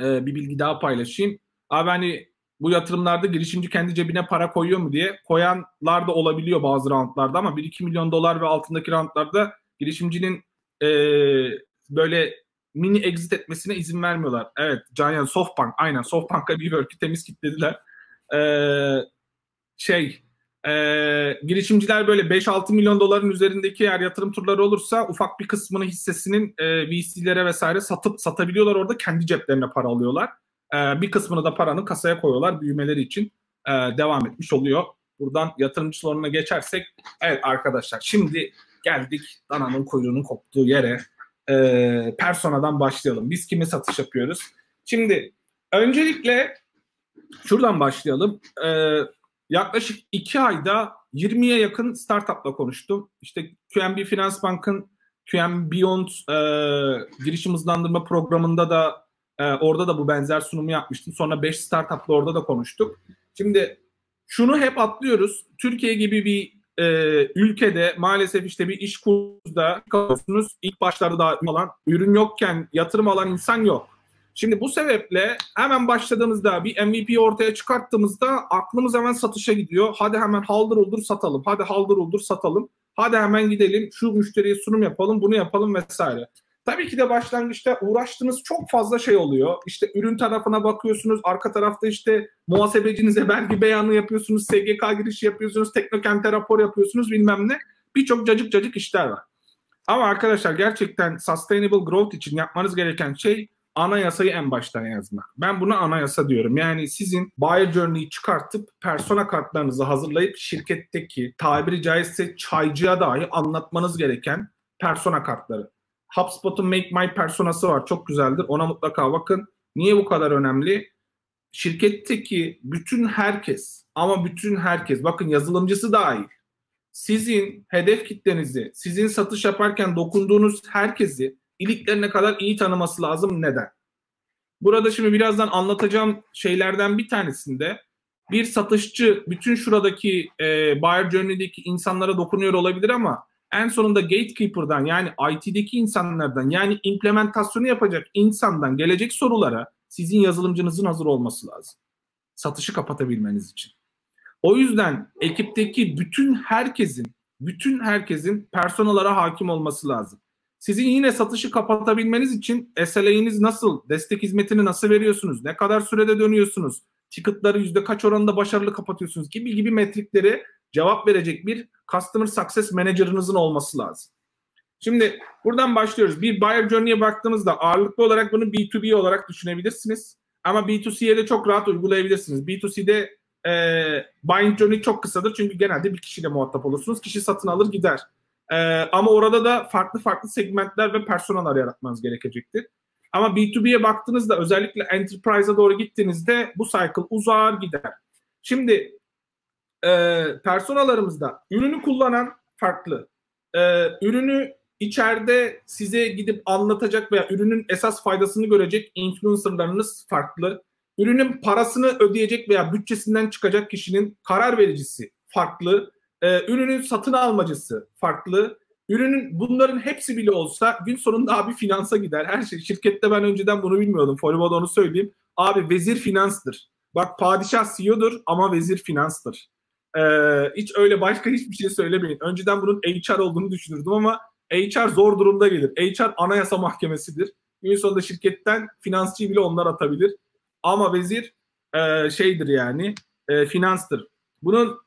e, bir bilgi daha paylaşayım. Abi hani bu yatırımlarda girişimci kendi cebine para koyuyor mu diye koyanlar da olabiliyor bazı roundlarda ama 1-2 milyon dolar ve altındaki roundlarda girişimcinin e, böyle mini exit etmesine izin vermiyorlar. Evet Giant Softbank aynen Softbank'a bir work'ü temiz kitlediler. Ee, şey e, girişimciler böyle 5-6 milyon doların üzerindeki eğer yatırım turları olursa ufak bir kısmını hissesinin e, VC'lere vesaire satıp satabiliyorlar orada kendi ceplerine para alıyorlar. E, bir kısmını da paranın kasaya koyuyorlar büyümeleri için e, devam etmiş oluyor. Buradan yatırımcı sorununa geçersek evet arkadaşlar şimdi geldik dananın kuyruğunun koptuğu yere e, personadan başlayalım. Biz kime satış yapıyoruz? Şimdi öncelikle şuradan başlayalım. E, Yaklaşık iki ayda 20'ye yakın startupla konuştum. İşte QNB Finans Bank'ın QNB Beyond e, girişim hızlandırma programında da e, orada da bu benzer sunumu yapmıştım. Sonra 5 startupla orada da konuştuk. Şimdi şunu hep atlıyoruz. Türkiye gibi bir e, ülkede maalesef işte bir iş kurda kalıyorsunuz. İlk başlarda da olan ürün yokken yatırım alan insan yok. Şimdi bu sebeple hemen başladığımızda bir MVP ortaya çıkarttığımızda aklımız hemen satışa gidiyor. Hadi hemen haldır olur satalım. Hadi haldır olur satalım. Hadi hemen gidelim şu müşteriye sunum yapalım bunu yapalım vesaire. Tabii ki de başlangıçta uğraştığınız çok fazla şey oluyor. İşte ürün tarafına bakıyorsunuz. Arka tarafta işte muhasebecinize vergi beyanı yapıyorsunuz. SGK girişi yapıyorsunuz. Teknokent'e rapor yapıyorsunuz bilmem ne. Birçok cacık cacık işler var. Ama arkadaşlar gerçekten sustainable growth için yapmanız gereken şey anayasayı en baştan yazmak. Ben buna anayasa diyorum. Yani sizin buyer journey'i çıkartıp persona kartlarınızı hazırlayıp şirketteki tabiri caizse çaycıya dahi anlatmanız gereken persona kartları. HubSpot'un Make My Personası var. Çok güzeldir. Ona mutlaka bakın. Niye bu kadar önemli? Şirketteki bütün herkes ama bütün herkes bakın yazılımcısı dahil sizin hedef kitlenizi, sizin satış yaparken dokunduğunuz herkesi iliklerine kadar iyi tanıması lazım. Neden? Burada şimdi birazdan anlatacağım şeylerden bir tanesinde bir satışçı bütün şuradaki e, buyer journey'deki insanlara dokunuyor olabilir ama en sonunda gatekeeper'dan yani IT'deki insanlardan yani implementasyonu yapacak insandan gelecek sorulara sizin yazılımcınızın hazır olması lazım. Satışı kapatabilmeniz için. O yüzden ekipteki bütün herkesin bütün herkesin personalara hakim olması lazım. Sizin yine satışı kapatabilmeniz için SLA'niz nasıl, destek hizmetini nasıl veriyorsunuz, ne kadar sürede dönüyorsunuz, ticketları yüzde kaç oranında başarılı kapatıyorsunuz gibi gibi metrikleri cevap verecek bir Customer Success Manager'ınızın olması lazım. Şimdi buradan başlıyoruz. Bir buyer journey'e baktığımızda ağırlıklı olarak bunu B2B olarak düşünebilirsiniz. Ama B2C'ye de çok rahat uygulayabilirsiniz. B2C'de e, buying journey çok kısadır çünkü genelde bir kişiyle muhatap olursunuz. Kişi satın alır gider. E, ama orada da farklı farklı segmentler ve personalar yaratmanız gerekecektir. Ama B2B'ye baktığınızda özellikle enterprise'a doğru gittiğinizde bu cycle uzar gider. Şimdi e, personalarımızda ürünü kullanan farklı. E, ürünü içeride size gidip anlatacak veya ürünün esas faydasını görecek influencerlarınız farklı. Ürünün parasını ödeyecek veya bütçesinden çıkacak kişinin karar vericisi farklı. E, ürünün satın almacısı farklı. Ürünün bunların hepsi bile olsa gün sonunda abi finansa gider. Her şey şirkette ben önceden bunu bilmiyordum. Folibo'da onu söyleyeyim. Abi vezir finanstır. Bak padişah CEO'dur ama vezir finanstır. Ee, hiç öyle başka hiçbir şey söylemeyin. Önceden bunun HR olduğunu düşünürdüm ama HR zor durumda gelir. HR anayasa mahkemesidir. Gün sonunda şirketten finansçıyı bile onlar atabilir. Ama vezir e, şeydir yani e, finanstır. Bunun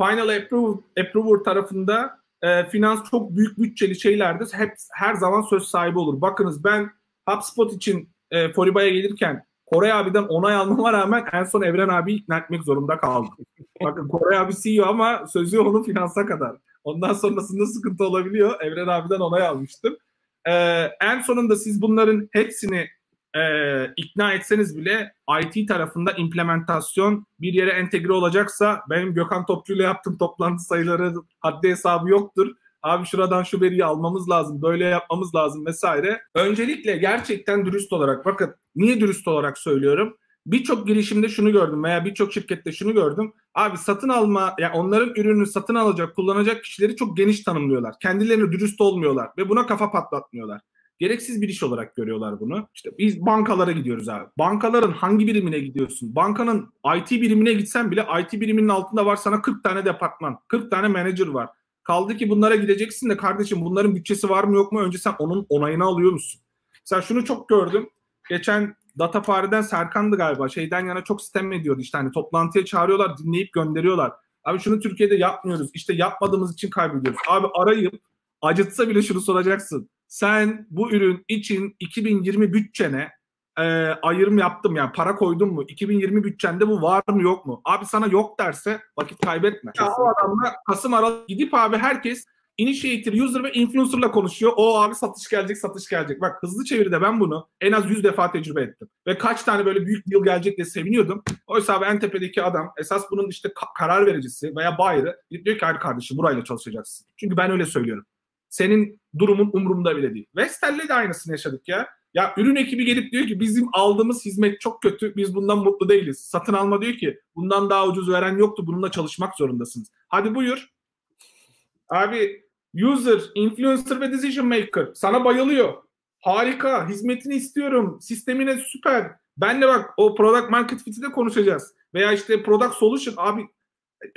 final approver, approver tarafında e, finans çok büyük bütçeli şeylerde hep her zaman söz sahibi olur. Bakınız ben HubSpot için e, Foriba'ya gelirken Koray abiden onay almama rağmen en son Evren abi ikna etmek zorunda kaldım. Bakın Koray abi CEO ama sözü onun finansa kadar. Ondan sonrasında sıkıntı olabiliyor. Evren abiden onay almıştım. Ee, en sonunda siz bunların hepsini e, ikna etseniz bile IT tarafında implementasyon bir yere entegre olacaksa benim Gökhan Topçu ile yaptığım toplantı sayıları haddi hesabı yoktur. Abi şuradan şu veriyi almamız lazım, böyle yapmamız lazım vesaire. Öncelikle gerçekten dürüst olarak bakın niye dürüst olarak söylüyorum? Birçok girişimde şunu gördüm veya birçok şirkette şunu gördüm. Abi satın alma, yani onların ürünü satın alacak, kullanacak kişileri çok geniş tanımlıyorlar. Kendilerine dürüst olmuyorlar ve buna kafa patlatmıyorlar. Gereksiz bir iş olarak görüyorlar bunu. İşte biz bankalara gidiyoruz abi. Bankaların hangi birimine gidiyorsun? Bankanın IT birimine gitsen bile IT biriminin altında var sana 40 tane departman, 40 tane manager var. Kaldı ki bunlara gideceksin de kardeşim bunların bütçesi var mı yok mu? Önce sen onun onayını alıyor musun? Mesela şunu çok gördüm. Geçen Data Fare'den Serkan'dı galiba. Şeyden yana çok sistem ediyordu işte hani toplantıya çağırıyorlar, dinleyip gönderiyorlar. Abi şunu Türkiye'de yapmıyoruz. İşte yapmadığımız için kaybediyoruz. Abi arayıp acıtsa bile şunu soracaksın sen bu ürün için 2020 bütçene e, ayırım yaptım yani para koydun mu? 2020 bütçende bu var mı yok mu? Abi sana yok derse vakit kaybetme. Ya o adamla Kasım Aralık gidip abi herkes initiator, user ve influencer'la konuşuyor. O abi satış gelecek, satış gelecek. Bak hızlı çeviride ben bunu en az 100 defa tecrübe ettim. Ve kaç tane böyle büyük deal gelecek diye seviniyordum. Oysa abi en tepedeki adam esas bunun işte ka- karar vericisi veya buyer'ı diyor ki hayır kardeşim burayla çalışacaksın. Çünkü ben öyle söylüyorum. Senin durumun umurumda bile değil. Vestel'le de aynısını yaşadık ya. Ya ürün ekibi gelip diyor ki bizim aldığımız hizmet çok kötü. Biz bundan mutlu değiliz. Satın alma diyor ki bundan daha ucuz veren yoktu. Bununla çalışmak zorundasınız. Hadi buyur. Abi user, influencer ve decision maker sana bayılıyor. Harika. Hizmetini istiyorum. Sistemine süper. Ben de bak o product market fit'i de konuşacağız. Veya işte product solution abi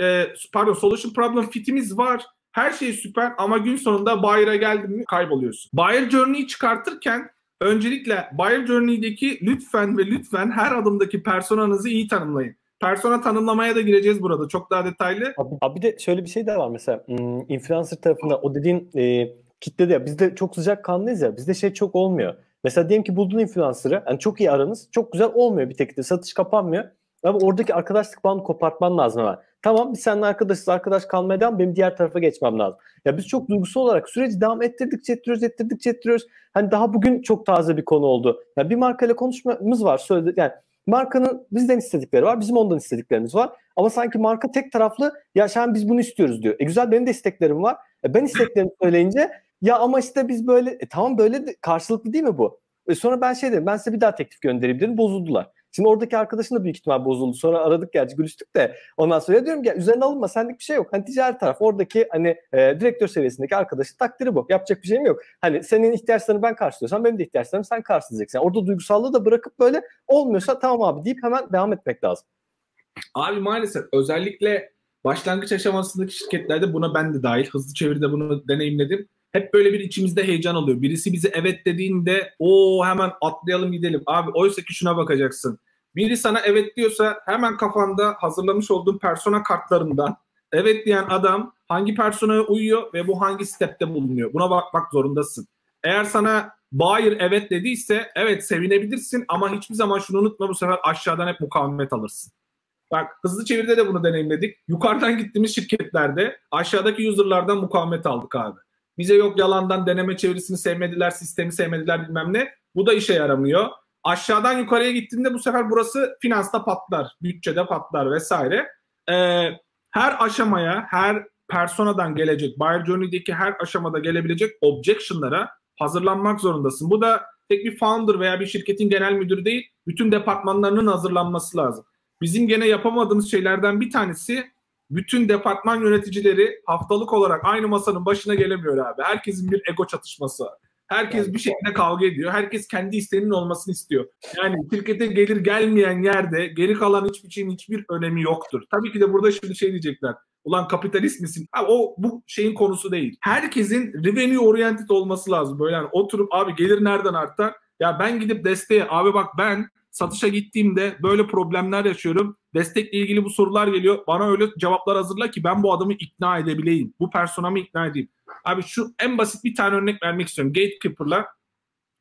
e, pardon solution problem fitimiz var. Her şey süper ama gün sonunda buyer'a geldin mi kayboluyorsun. Buyer Journey'i çıkartırken öncelikle Buyer Journey'deki lütfen ve lütfen her adımdaki personanızı iyi tanımlayın. Persona tanımlamaya da gireceğiz burada çok daha detaylı. Abi, abi de şöyle bir şey de var mesela hmm, influencer tarafında o dediğin e, kitlede ya bizde çok sıcak kanlıyız ya bizde şey çok olmuyor. Mesela diyelim ki buldun influencer'ı yani çok iyi aranız çok güzel olmuyor bir tek de satış kapanmıyor. Ama oradaki arkadaşlık bağını kopartman lazım ama. Tamam biz seninle arkadaşız arkadaş kalmaya devam benim diğer tarafa geçmem lazım. Ya biz çok duygusal olarak süreci devam ettirdikçe ettiriyoruz ettirdikçe ettiriyoruz. Hani daha bugün çok taze bir konu oldu. Ya bir markayla konuşmamız var söyledi yani Markanın bizden istedikleri var, bizim ondan istediklerimiz var. Ama sanki marka tek taraflı ya şu biz bunu istiyoruz diyor. E güzel benim de isteklerim var. E ben isteklerimi söyleyince ya ama işte biz böyle e tamam böyle de, karşılıklı değil mi bu? E sonra ben şey dedim ben size bir daha teklif göndereyim dedim bozuldular. Şimdi oradaki arkadaşın da büyük ihtimal bozuldu. Sonra aradık gerçi gülüştük de ondan sonra diyorum ki üzerine alınma senlik bir şey yok. Hani ticari taraf oradaki hani e, direktör seviyesindeki arkadaşın takdiri bu. Yapacak bir şeyim yok. Hani senin ihtiyaçlarını ben karşılıyorsam benim de ihtiyaçlarımı sen karşılayacaksın. Yani orada duygusallığı da bırakıp böyle olmuyorsa tamam abi deyip hemen devam etmek lazım. Abi maalesef özellikle başlangıç aşamasındaki şirketlerde buna ben de dahil. Hızlı çeviride bunu deneyimledim hep böyle bir içimizde heyecan oluyor. Birisi bize evet dediğinde o hemen atlayalım gidelim. Abi oysa ki şuna bakacaksın. Biri sana evet diyorsa hemen kafanda hazırlamış olduğun persona kartlarından evet diyen adam hangi personaya uyuyor ve bu hangi stepte bulunuyor. Buna bakmak zorundasın. Eğer sana buyer evet dediyse evet sevinebilirsin ama hiçbir zaman şunu unutma bu sefer aşağıdan hep mukavemet alırsın. Bak hızlı çevirde de bunu deneyimledik. Yukarıdan gittiğimiz şirketlerde aşağıdaki user'lardan mukavemet aldık abi. Bize yok yalandan deneme çevirisini sevmediler, sistemi sevmediler bilmem ne. Bu da işe yaramıyor. Aşağıdan yukarıya gittiğinde bu sefer burası finansta patlar, bütçede patlar vesaire. Ee, her aşamaya, her personadan gelecek, buyer journey'deki her aşamada gelebilecek objection'lara hazırlanmak zorundasın. Bu da tek bir founder veya bir şirketin genel müdürü değil, bütün departmanlarının hazırlanması lazım. Bizim gene yapamadığımız şeylerden bir tanesi bütün departman yöneticileri haftalık olarak aynı masanın başına gelemiyor abi. Herkesin bir ego çatışması. Herkes bir şekilde kavga ediyor. Herkes kendi isteğinin olmasını istiyor. Yani şirkete gelir gelmeyen yerde geri kalan hiçbir şeyin hiçbir önemi yoktur. Tabii ki de burada şimdi şey diyecekler. Ulan kapitalist misin? Abi o bu şeyin konusu değil. Herkesin revenue oriented olması lazım. Böyle yani oturup abi gelir nereden artar? Ya ben gidip desteğe abi bak ben satışa gittiğimde böyle problemler yaşıyorum. Destekle ilgili bu sorular geliyor. Bana öyle cevaplar hazırla ki ben bu adamı ikna edebileyim. Bu personamı ikna edeyim. Abi şu en basit bir tane örnek vermek istiyorum. Gatekeeper'la.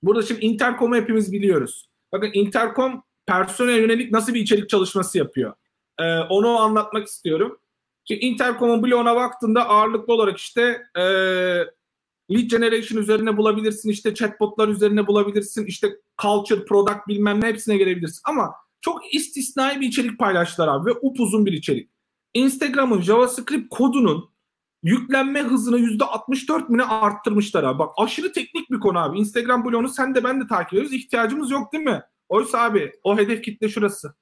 Burada şimdi Intercom'u hepimiz biliyoruz. Bakın Intercom personel yönelik nasıl bir içerik çalışması yapıyor. Ee, onu anlatmak istiyorum. Şimdi Intercom'un bloğuna baktığında ağırlıklı olarak işte e, lead generation üzerine bulabilirsin, işte chatbotlar üzerine bulabilirsin, işte culture, product bilmem ne hepsine gelebilirsin. Ama çok istisnai bir içerik paylaştılar abi ve upuzun bir içerik. Instagram'ın JavaScript kodunun yüklenme hızını %64 mine arttırmışlar abi. Bak aşırı teknik bir konu abi. Instagram bloğunu sen de ben de takip ediyoruz. İhtiyacımız yok değil mi? Oysa abi o hedef kitle şurası.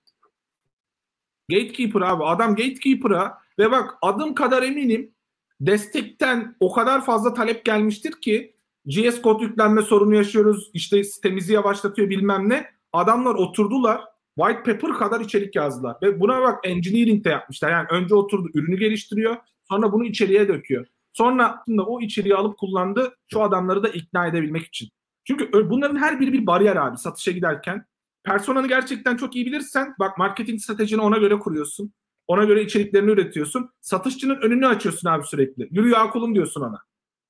Gatekeeper abi. Adam Gatekeeper'a ve bak adım kadar eminim destekten o kadar fazla talep gelmiştir ki GS kod yüklenme sorunu yaşıyoruz. İşte sitemizi yavaşlatıyor bilmem ne. Adamlar oturdular. White paper kadar içerik yazdılar. Ve buna bak engineering de yapmışlar. Yani önce oturdu ürünü geliştiriyor. Sonra bunu içeriye döküyor. Sonra o içeriği alıp kullandı. Şu adamları da ikna edebilmek için. Çünkü bunların her biri bir bariyer abi satışa giderken. Personanı gerçekten çok iyi bilirsen bak marketing stratejini ona göre kuruyorsun. Ona göre içeriklerini üretiyorsun. Satışçının önünü açıyorsun abi sürekli. Yürü ya kulum diyorsun ona.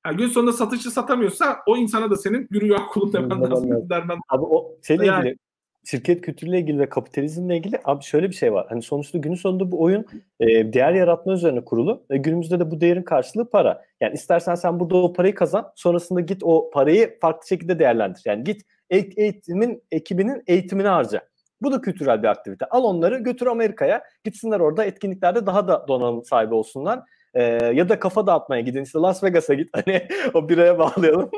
Yani gün sonunda satışçı satamıyorsa o insana da senin yürü ya kulum demen lazım. Dermen. Abi o şeyle yani, ilgili şirket kültürüyle ilgili ve kapitalizmle ilgili abi şöyle bir şey var. Hani sonuçta günün sonunda bu oyun e, değer yaratma üzerine kurulu ve günümüzde de bu değerin karşılığı para. Yani istersen sen burada o parayı kazan sonrasında git o parayı farklı şekilde değerlendir. Yani git eğitimin ekibinin eğitimini harca. Bu da kültürel bir aktivite. Al onları götür Amerika'ya. Gitsinler orada etkinliklerde daha da donanım sahibi olsunlar. Ee, ya da kafa dağıtmaya gidin işte Las Vegas'a git hani o biraya bağlayalım.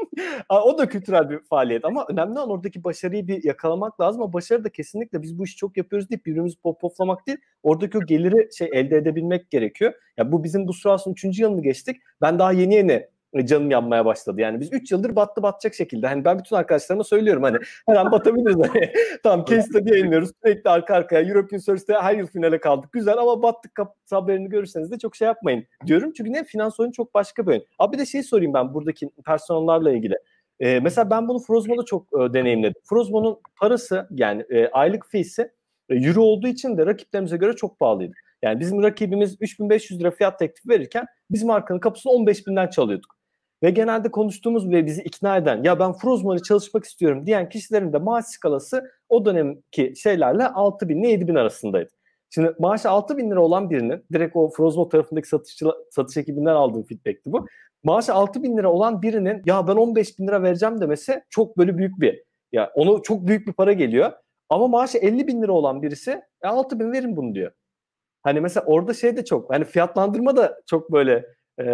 o da kültürel bir faaliyet ama önemli olan oradaki başarıyı bir yakalamak lazım ama başarı da kesinlikle biz bu işi çok yapıyoruz deyip birbirimizi pop poplamak değil. Oradaki o geliri şey elde edebilmek gerekiyor. Ya bu bizim bu sırasının 3. yılını geçtik. Ben daha yeni yeni canım yanmaya başladı. Yani biz 3 yıldır battı batacak şekilde. Hani ben bütün arkadaşlarıma söylüyorum hani her an batabiliriz. Hani, tamam case study yayınlıyoruz. Sürekli arka arkaya European Search'te her yıl finale kaldık. Güzel ama battık haberini görürseniz de çok şey yapmayın diyorum. Çünkü ne finans oyunu çok başka bir oyun. Abi bir de şey sorayım ben buradaki personellerle ilgili. Ee, mesela ben bunu Frozmo'da çok e, deneyimledim. Frozmo'nun parası yani e, aylık fee'si e, euro olduğu için de rakiplerimize göre çok pahalıydı. Yani bizim rakibimiz 3500 lira fiyat teklifi verirken biz markanın kapısını 15.000'den çalıyorduk. Ve genelde konuştuğumuz ve bizi ikna eden ya ben Frozman'ı çalışmak istiyorum diyen kişilerin de maaş skalası o dönemki şeylerle 6 bin ile 7 bin arasındaydı. Şimdi maaşı 6 bin lira olan birinin direkt o Frozmo tarafındaki satışçı, satış ekibinden aldığım feedbackti bu. Maaşı 6 bin lira olan birinin ya ben 15 bin lira vereceğim demesi çok böyle büyük bir ya onu çok büyük bir para geliyor. Ama maaşı 50 bin lira olan birisi e, 6 bin verin bunu diyor. Hani mesela orada şey de çok hani fiyatlandırma da çok böyle e,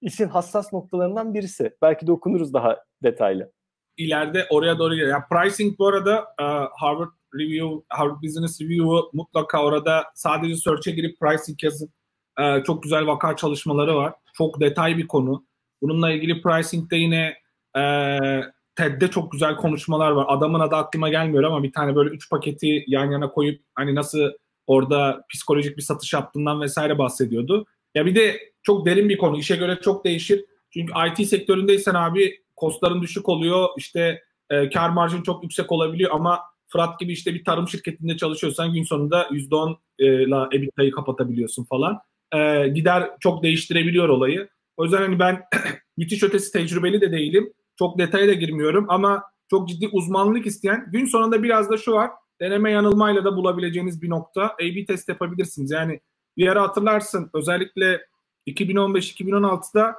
işin hassas noktalarından birisi. Belki de okunuruz daha detaylı. İleride oraya doğru geliyor. Yani pricing bu arada uh, Harvard Review, Harvard Business Review'u mutlaka orada sadece search'e girip pricing yazın. Uh, çok güzel vaka çalışmaları var. Çok detay bir konu. Bununla ilgili pricing'de yine uh, TED'de çok güzel konuşmalar var. Adamın adı aklıma gelmiyor ama bir tane böyle üç paketi yan yana koyup hani nasıl orada psikolojik bir satış yaptığından vesaire bahsediyordu. Ya bir de çok derin bir konu. İşe göre çok değişir. Çünkü IT sektöründeysen abi kostların düşük oluyor. İşte e, kar marjın çok yüksek olabiliyor ama Fırat gibi işte bir tarım şirketinde çalışıyorsan gün sonunda %10 ile EBITDA'yı kapatabiliyorsun falan. E, gider çok değiştirebiliyor olayı. O yüzden hani ben müthiş ötesi tecrübeli de değilim. Çok detaya da girmiyorum ama çok ciddi uzmanlık isteyen gün sonunda biraz da şu var. Deneme yanılmayla da bulabileceğiniz bir nokta. A-B test yapabilirsiniz. Yani bir ara hatırlarsın özellikle 2015-2016'da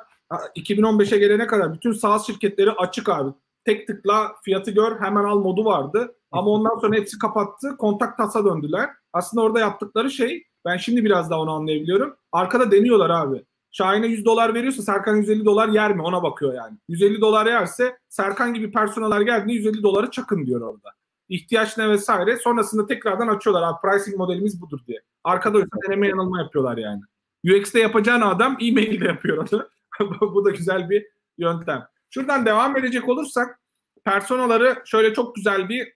2015'e gelene kadar bütün SaaS şirketleri açık abi. Tek tıkla fiyatı gör hemen al modu vardı. Ama ondan sonra hepsi kapattı. Kontak tasa döndüler. Aslında orada yaptıkları şey ben şimdi biraz daha onu anlayabiliyorum. Arkada deniyorlar abi. Şahin'e 100 dolar veriyorsa Serkan 150 dolar yer mi ona bakıyor yani. 150 dolar yerse Serkan gibi personeller geldiğinde 150 doları çakın diyor orada. İhtiyaç ne vesaire. Sonrasında tekrardan açıyorlar abi pricing modelimiz budur diye. Arkada öyle deneme yanılma yapıyorlar yani. UX'te yapacağın adam e-mail'de yapıyor onu. Bu da güzel bir yöntem. Şuradan devam edecek olursak personaları şöyle çok güzel bir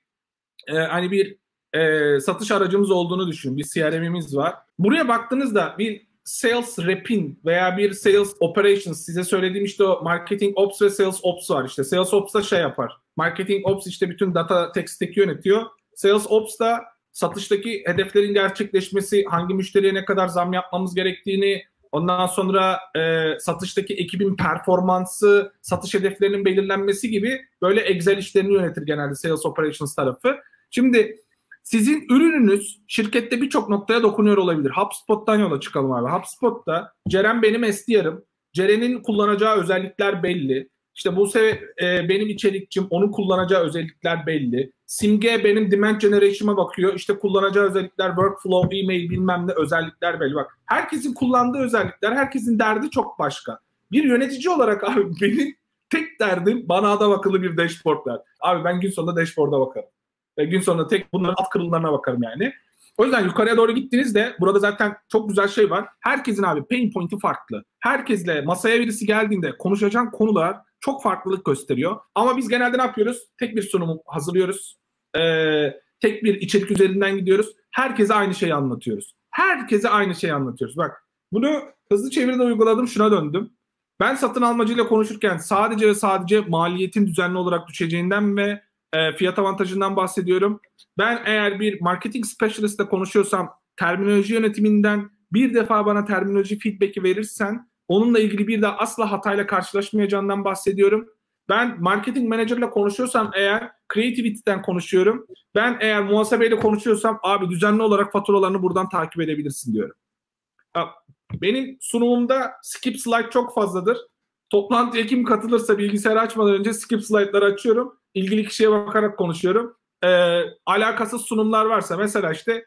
e, hani bir e, satış aracımız olduğunu düşün. Bir CRM'imiz var. Buraya baktığınızda bir sales rep'in veya bir sales operations size söylediğim işte o marketing ops ve sales ops var. İşte sales ops da şey yapar. Marketing ops işte bütün data tech yönetiyor. Sales ops da satıştaki hedeflerin gerçekleşmesi, hangi müşteriye ne kadar zam yapmamız gerektiğini, ondan sonra e, satıştaki ekibin performansı, satış hedeflerinin belirlenmesi gibi böyle Excel işlerini yönetir genelde sales operations tarafı. Şimdi sizin ürününüz şirkette birçok noktaya dokunuyor olabilir. HubSpot'tan yola çıkalım abi. HubSpot'ta Ceren benim SDR'ım. Ceren'in kullanacağı özellikler belli. İşte bu sefer e, benim içerikçim, onun kullanacağı özellikler belli. Simge benim demand generation'a bakıyor. İşte kullanacağı özellikler, workflow, email bilmem ne özellikler belli. Bak herkesin kullandığı özellikler, herkesin derdi çok başka. Bir yönetici olarak abi benim tek derdim bana adam akıllı bir dashboardlar. Abi ben gün sonunda dashboard'a bakarım. Ve gün sonunda tek bunların alt kırılımlarına bakarım yani. O yüzden yukarıya doğru gittiğinizde burada zaten çok güzel şey var. Herkesin abi pain point'i farklı. Herkesle masaya birisi geldiğinde konuşacağın konular çok farklılık gösteriyor. Ama biz genelde ne yapıyoruz? Tek bir sunum hazırlıyoruz. Ee, tek bir içerik üzerinden gidiyoruz. Herkese aynı şeyi anlatıyoruz. Herkese aynı şeyi anlatıyoruz. Bak bunu hızlı çeviride uyguladım şuna döndüm. Ben satın almacıyla konuşurken sadece ve sadece maliyetin düzenli olarak düşeceğinden ve e, fiyat avantajından bahsediyorum. Ben eğer bir marketing specialistle konuşuyorsam terminoloji yönetiminden bir defa bana terminoloji feedback'i verirsen onunla ilgili bir daha asla hatayla karşılaşmayacağından bahsediyorum. Ben marketing manager'la konuşuyorsam eğer creativity'den konuşuyorum. Ben eğer muhasebeyle konuşuyorsam abi düzenli olarak faturalarını buradan takip edebilirsin diyorum. Benim sunumumda skip slide çok fazladır. Toplantıya kim katılırsa bilgisayarı açmadan önce skip slide'ları açıyorum. İlgili kişiye bakarak konuşuyorum. Ee, alakasız sunumlar varsa mesela işte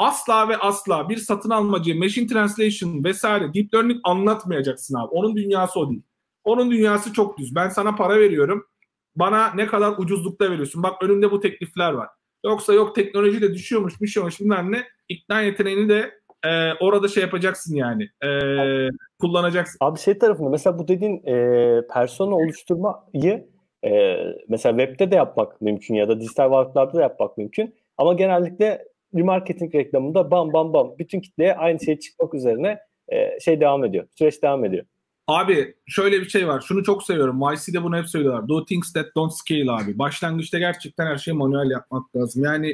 asla ve asla bir satın almacı, machine translation vesaire deep learning anlatmayacaksın abi. Onun dünyası o değil. Onun dünyası çok düz. Ben sana para veriyorum. Bana ne kadar ucuzlukta veriyorsun. Bak önümde bu teklifler var. Yoksa yok teknoloji de düşüyormuş, düşüyormuş bilmem ne. İkna yeteneğini de e, orada şey yapacaksın yani. E, kullanacaksın. Abi şey tarafında mesela bu dediğin e, persona oluşturmayı e, mesela webde de yapmak mümkün ya da dijital varlıklarda da yapmak mümkün. Ama genellikle remarketing reklamında bam bam bam bütün kitleye aynı şey çıkmak üzerine e, şey devam ediyor. Süreç devam ediyor. Abi şöyle bir şey var. Şunu çok seviyorum. YC'de bunu hep söylüyorlar. Do things that don't scale abi. Başlangıçta gerçekten her şeyi manuel yapmak lazım. Yani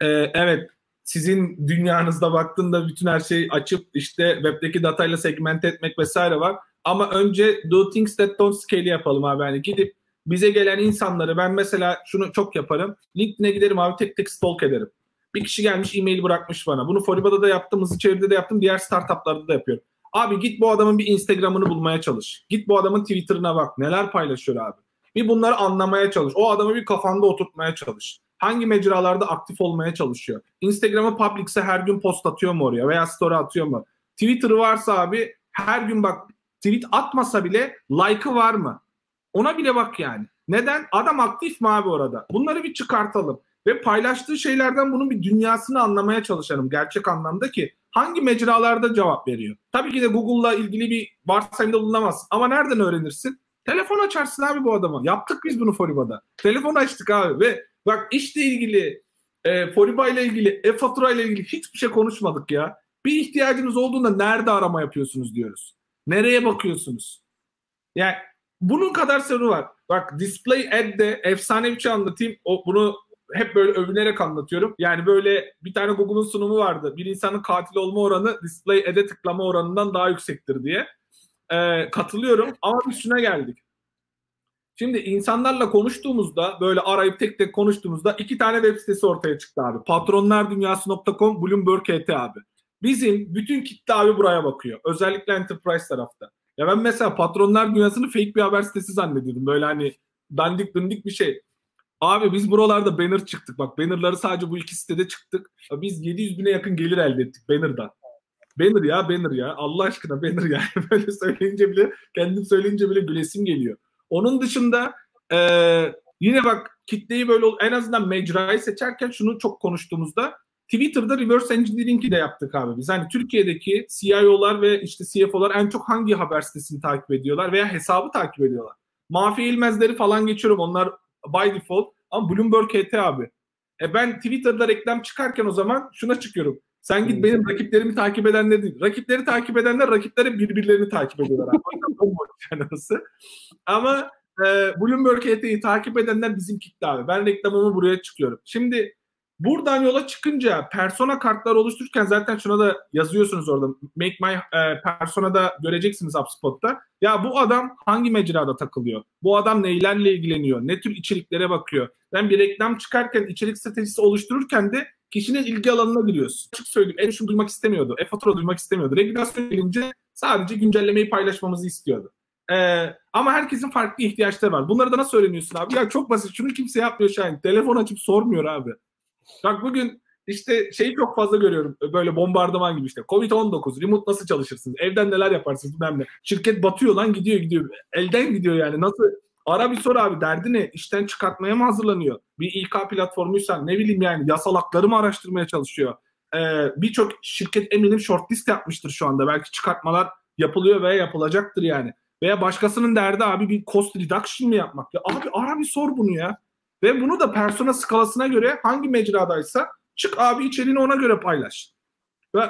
e, evet sizin dünyanızda baktığında bütün her şeyi açıp işte webdeki datayla segment etmek vesaire var. Ama önce do things that don't scale yapalım abi. Yani gidip bize gelen insanları ben mesela şunu çok yaparım. LinkedIn'e giderim abi tek tek stalk ederim. Bir kişi gelmiş e-mail bırakmış bana. Bunu Foriba'da da yaptım, hızlı çeviride de yaptım, diğer startuplarda da yapıyorum. Abi git bu adamın bir Instagram'ını bulmaya çalış. Git bu adamın Twitter'ına bak. Neler paylaşıyor abi. Bir bunları anlamaya çalış. O adamı bir kafanda oturtmaya çalış. Hangi mecralarda aktif olmaya çalışıyor? Instagram'ı publicse her gün post atıyor mu oraya veya story atıyor mu? Twitter varsa abi her gün bak tweet atmasa bile like'ı var mı? Ona bile bak yani. Neden? Adam aktif mi abi orada? Bunları bir çıkartalım. Ve paylaştığı şeylerden bunun bir dünyasını anlamaya çalışalım gerçek anlamda ki hangi mecralarda cevap veriyor? Tabii ki de Google'la ilgili bir varsayımda bulunamazsın. Ama nereden öğrenirsin? Telefon açarsın abi bu adama. Yaptık biz bunu Foriba'da. Telefon açtık abi ve bak işle ilgili e, Foriba ile ilgili, e-fatura ile ilgili hiçbir şey konuşmadık ya. Bir ihtiyacınız olduğunda nerede arama yapıyorsunuz diyoruz. Nereye bakıyorsunuz? Yani bunun kadar soru var. Bak display ad'de efsane bir şey anlatayım. O bunu hep böyle övünerek anlatıyorum. Yani böyle bir tane Google'un sunumu vardı. Bir insanın katil olma oranı display ad'e tıklama oranından daha yüksektir diye. Ee, katılıyorum ama şuna geldik. Şimdi insanlarla konuştuğumuzda böyle arayıp tek tek konuştuğumuzda iki tane web sitesi ortaya çıktı abi. Patronlardunyası.com, Bloomberg KT abi. Bizim bütün kitle abi buraya bakıyor. Özellikle enterprise tarafta. Ya ben mesela patronlar dünyasını fake bir haber sitesi zannediyordum. Böyle hani dandik dindik bir şey. Abi biz buralarda banner çıktık. Bak bannerları sadece bu iki sitede çıktık. Biz 700 bine yakın gelir elde ettik banner'dan. Banner ya banner ya. Allah aşkına banner ya. Böyle söyleyince bile kendim söyleyince bile gülesim geliyor. Onun dışında e, yine bak kitleyi böyle en azından mecrayı seçerken şunu çok konuştuğumuzda Twitter'da reverse engineering'i de yaptık abi biz. Hani Türkiye'deki CIO'lar ve işte CFO'lar en çok hangi haber sitesini takip ediyorlar veya hesabı takip ediyorlar. Mafi ilmezleri falan geçiyorum. Onlar by default. Ama Bloomberg KT abi. E ben Twitter'da reklam çıkarken o zaman şuna çıkıyorum. Sen git hmm. benim rakiplerimi takip edenler değil. Rakipleri takip edenler rakipleri birbirlerini takip ediyorlar. yani Ama e, Bloomberg KT'yi takip edenler bizim kitle abi. Ben reklamımı buraya çıkıyorum. Şimdi Buradan yola çıkınca persona kartları oluştururken zaten şuna da yazıyorsunuz orada. Make my e, persona'da göreceksiniz HubSpot'ta. Ya bu adam hangi mecrada takılıyor? Bu adam neylerle ilgileniyor? Ne tür içeriklere bakıyor? Ben bir reklam çıkarken içerik stratejisi oluştururken de kişinin ilgi alanına giriyorsun. Açık söyleyeyim en şunu duymak istemiyordu. E-fatura duymak istemiyordu. Regülasyon gelince sadece güncellemeyi paylaşmamızı istiyordu. Ee, ama herkesin farklı ihtiyaçları var. Bunları da nasıl öğreniyorsun abi? Ya çok basit. Şunu kimse yapmıyor Şahin. Telefon açıp sormuyor abi. Bak bugün işte şeyi çok fazla görüyorum. Böyle bombardıman gibi işte. Covid-19, remote nasıl çalışırsınız? Evden neler yaparsınız bilmem ne. Şirket batıyor lan gidiyor gidiyor. Elden gidiyor yani. Nasıl? Ara bir sor abi derdi ne? İşten çıkartmaya mı hazırlanıyor? Bir İK platformuysa ne bileyim yani yasal hakları mı araştırmaya çalışıyor? Ee, Birçok şirket eminim shortlist yapmıştır şu anda. Belki çıkartmalar yapılıyor veya yapılacaktır yani. Veya başkasının derdi abi bir cost reduction mı yapmak? Ya abi ara bir sor bunu ya. Ve bunu da persona skalasına göre hangi mecradaysa çık abi içeriğini ona göre paylaş. Ve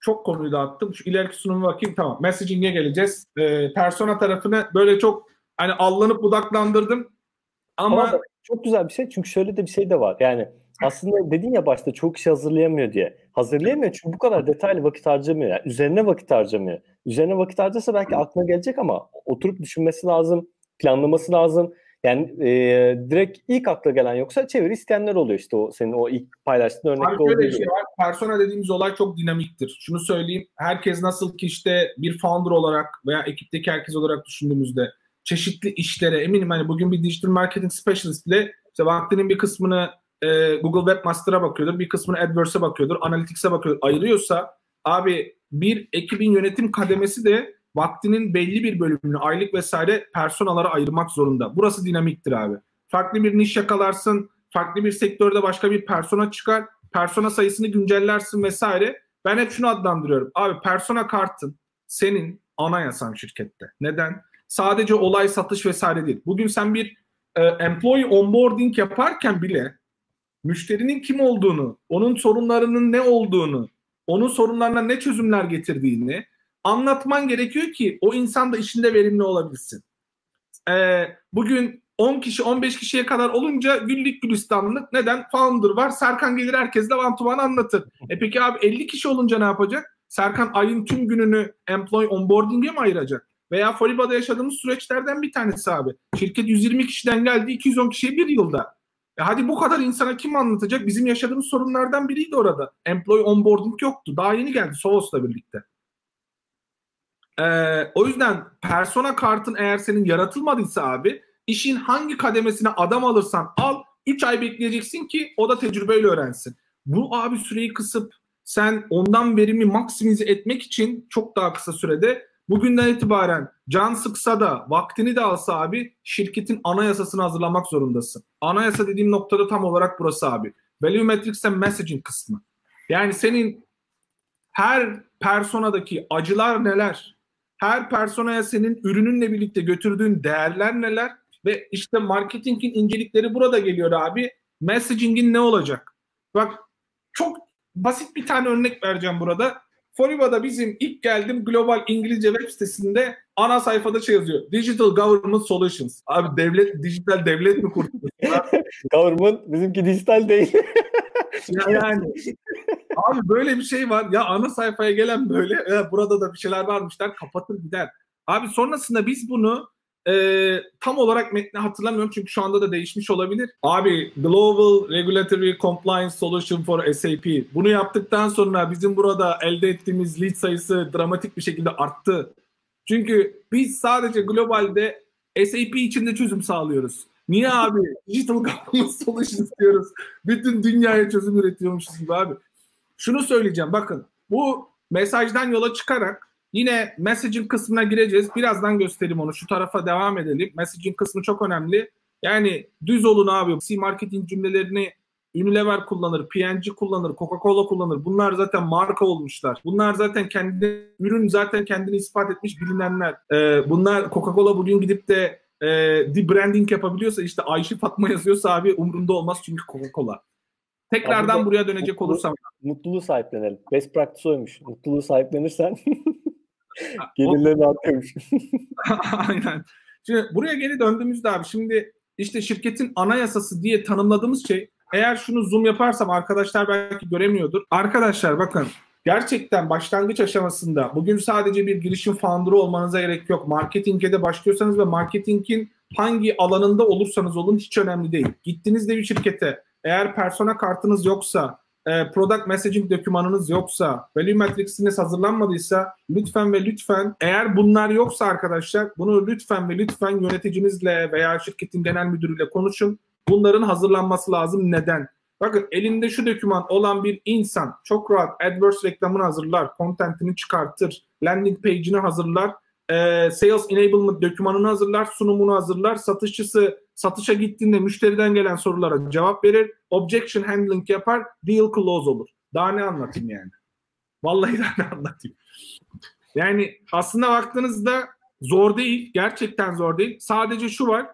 çok konuyu dağıttım. Şu ileriki sunumu bakayım tamam. Messaging'e geleceğiz. Ee, persona tarafını böyle çok hani allanıp budaklandırdım. Ama, Ama çok güzel bir şey çünkü şöyle de bir şey de var. Yani aslında dedin ya başta çok kişi hazırlayamıyor diye. Hazırlayamıyor çünkü bu kadar detaylı vakit harcamıyor. Yani üzerine vakit harcamıyor. Üzerine vakit harcasa belki aklına gelecek ama oturup düşünmesi lazım, planlaması lazım. Yani e, direkt ilk akla gelen yoksa çeviri isteyenler oluyor işte o senin o ilk paylaştığın örnekte olduğu gibi. Şey var. Persona dediğimiz olay çok dinamiktir. Şunu söyleyeyim. Herkes nasıl ki işte bir founder olarak veya ekipteki herkes olarak düşündüğümüzde çeşitli işlere eminim hani bugün bir digital marketing specialist bile işte vaktinin bir kısmını e, Google Webmaster'a bakıyordur, bir kısmını AdWords'e bakıyordur, Analytics'e bakıyordur. Ayırıyorsa abi bir ekibin yönetim kademesi de vaktinin belli bir bölümünü aylık vesaire personalara ayırmak zorunda. Burası dinamiktir abi. Farklı bir niş yakalarsın, farklı bir sektörde başka bir persona çıkar, persona sayısını güncellersin vesaire. Ben hep şunu adlandırıyorum. Abi persona kartın senin anayasan şirkette. Neden? Sadece olay satış vesaire değil. Bugün sen bir e, employee onboarding yaparken bile müşterinin kim olduğunu, onun sorunlarının ne olduğunu, onun sorunlarına ne çözümler getirdiğini, anlatman gerekiyor ki o insan da işinde verimli olabilsin. Ee, bugün 10 kişi 15 kişiye kadar olunca güllük gülistanlık neden? Founder var. Serkan gelir herkesle one to one anlatır. E peki abi 50 kişi olunca ne yapacak? Serkan ayın tüm gününü employee onboarding'e mi ayıracak? Veya Foliba'da yaşadığımız süreçlerden bir tanesi abi. Şirket 120 kişiden geldi 210 kişiye bir yılda. E hadi bu kadar insana kim anlatacak? Bizim yaşadığımız sorunlardan biriydi orada. Employee onboarding yoktu. Daha yeni geldi Sovos'la birlikte. Ee, o yüzden persona kartın eğer senin yaratılmadıysa abi işin hangi kademesine adam alırsan al 3 ay bekleyeceksin ki o da tecrübeyle öğrensin. Bu abi süreyi kısıp sen ondan verimi maksimize etmek için çok daha kısa sürede bugünden itibaren can sıksa da vaktini de alsa abi şirketin anayasasını hazırlamak zorundasın. Anayasa dediğim noktada tam olarak burası abi. Value Matrix and Messaging kısmı. Yani senin her personadaki acılar neler? Her personaya senin ürününle birlikte götürdüğün değerler neler? Ve işte marketingin incelikleri burada geliyor abi. Messaging'in ne olacak? Bak çok basit bir tane örnek vereceğim burada. Foriba'da bizim ilk geldim global İngilizce web sitesinde ana sayfada şey yazıyor. Digital Government Solutions. Abi devlet, dijital devlet mi kurdunuz? government bizimki dijital değil. yani abi böyle bir şey var. Ya ana sayfaya gelen böyle e, burada da bir şeyler varmışlar kapatır gider. Abi sonrasında biz bunu e, tam olarak metni hatırlamıyorum çünkü şu anda da değişmiş olabilir. Abi Global Regulatory Compliance Solution for SAP. Bunu yaptıktan sonra bizim burada elde ettiğimiz lead sayısı dramatik bir şekilde arttı. Çünkü biz sadece globalde SAP içinde çözüm sağlıyoruz. Niye abi? Digital Government Solution istiyoruz. Bütün dünyaya çözüm üretiyormuşuz gibi abi. Şunu söyleyeceğim bakın. Bu mesajdan yola çıkarak Yine messaging kısmına gireceğiz. Birazdan göstereyim onu. Şu tarafa devam edelim. Messaging kısmı çok önemli. Yani düz olun abi. C marketing cümlelerini Unilever kullanır, P&G kullanır, Coca-Cola kullanır. Bunlar zaten marka olmuşlar. Bunlar zaten kendi ürün zaten kendini ispat etmiş bilinenler. Ee, bunlar Coca-Cola bugün gidip de e, de-branding yapabiliyorsa işte Ayşe Fatma yazıyorsa abi umurunda olmaz çünkü Coca-Cola. Tekrardan abi buraya dönecek mutluluğu, olursam. Mutluluğu sahiplenelim. Best practice oymuş. Mutluluğu sahiplenirsen Gelirlerini artıyormuş. Aynen. Şimdi buraya geri döndüğümüzde abi şimdi işte şirketin anayasası diye tanımladığımız şey eğer şunu zoom yaparsam arkadaşlar belki göremiyordur. Arkadaşlar bakın gerçekten başlangıç aşamasında bugün sadece bir girişim founder'ı olmanıza gerek yok. Marketing'e de başlıyorsanız ve marketingin hangi alanında olursanız olun hiç önemli değil. Gittiğinizde bir şirkete eğer persona kartınız yoksa, e, product messaging dokümanınız yoksa, value matrix'iniz hazırlanmadıysa lütfen ve lütfen eğer bunlar yoksa arkadaşlar bunu lütfen ve lütfen yöneticinizle veya şirketin genel müdürüyle konuşun. Bunların hazırlanması lazım. Neden? Bakın elinde şu doküman olan bir insan çok rahat AdWords reklamını hazırlar, contentini çıkartır, landing page'ini hazırlar, e, sales enablement dokümanını hazırlar, sunumunu hazırlar, satışçısı satışa gittiğinde müşteriden gelen sorulara cevap verir, objection handling yapar, deal close olur. Daha ne anlatayım yani? Vallahi daha ne anlatayım? Yani aslında baktığınızda zor değil, gerçekten zor değil. Sadece şu var,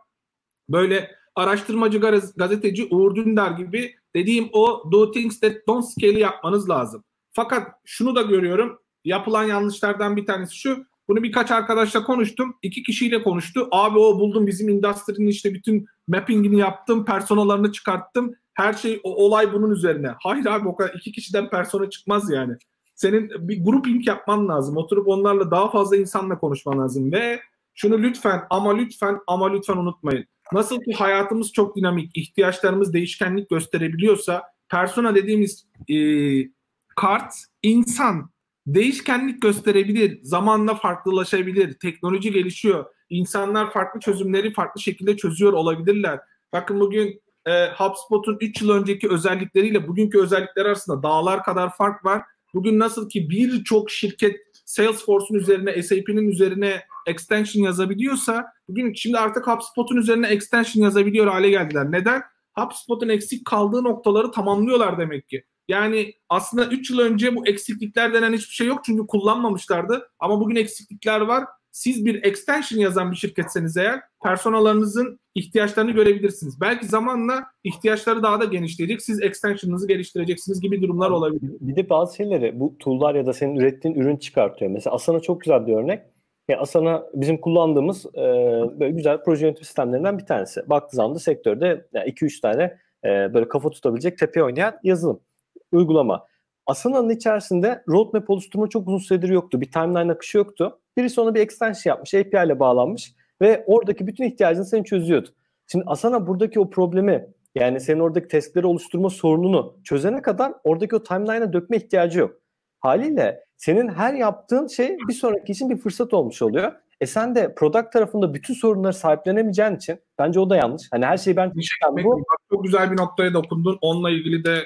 böyle araştırmacı gazeteci Uğur Dündar gibi dediğim o do things that don't scale yapmanız lazım. Fakat şunu da görüyorum, yapılan yanlışlardan bir tanesi şu, bunu birkaç arkadaşla konuştum. İki kişiyle konuştu. Abi o buldum bizim endüstrinin işte bütün mappingini yaptım. Personalarını çıkarttım. Her şey o olay bunun üzerine. Hayır abi o kadar iki kişiden persona çıkmaz yani. Senin bir grouping yapman lazım. Oturup onlarla daha fazla insanla konuşman lazım. Ve şunu lütfen ama lütfen ama lütfen unutmayın. Nasıl ki hayatımız çok dinamik, ihtiyaçlarımız değişkenlik gösterebiliyorsa persona dediğimiz e, kart insan değişkenlik gösterebilir, zamanla farklılaşabilir, teknoloji gelişiyor, insanlar farklı çözümleri farklı şekilde çözüyor olabilirler. Bakın bugün e, HubSpot'un 3 yıl önceki özellikleriyle bugünkü özellikler arasında dağlar kadar fark var. Bugün nasıl ki birçok şirket Salesforce'un üzerine, SAP'nin üzerine extension yazabiliyorsa bugün şimdi artık HubSpot'un üzerine extension yazabiliyor hale geldiler. Neden? HubSpot'un eksik kaldığı noktaları tamamlıyorlar demek ki. Yani aslında 3 yıl önce bu eksiklikler denen hiçbir şey yok çünkü kullanmamışlardı. Ama bugün eksiklikler var. Siz bir extension yazan bir şirketseniz eğer personalarınızın ihtiyaçlarını görebilirsiniz. Belki zamanla ihtiyaçları daha da genişleyecek. Siz extension'ınızı geliştireceksiniz gibi durumlar olabilir. Bir de bazı şeyleri bu tool'lar ya da senin ürettiğin ürün çıkartıyor. Mesela Asana çok güzel bir örnek. Yani Asana bizim kullandığımız e, böyle güzel proje yönetim sistemlerinden bir tanesi. Baktığı zaman da sektörde 2-3 yani tane e, böyle kafa tutabilecek tepe oynayan yazılım uygulama. Asana'nın içerisinde roadmap oluşturma çok uzun süredir yoktu. Bir timeline akışı yoktu. Birisi ona bir extension yapmış, API ile bağlanmış ve oradaki bütün ihtiyacını seni çözüyordu. Şimdi Asana buradaki o problemi yani senin oradaki testleri oluşturma sorununu çözene kadar oradaki o timeline'a dökme ihtiyacı yok. Haliyle senin her yaptığın şey bir sonraki için bir fırsat olmuş oluyor. E sen de product tarafında bütün sorunları sahiplenemeyeceğin için bence o da yanlış. Hani her şeyi ben... Yani bu... Çok güzel bir noktaya dokundun. Onunla ilgili de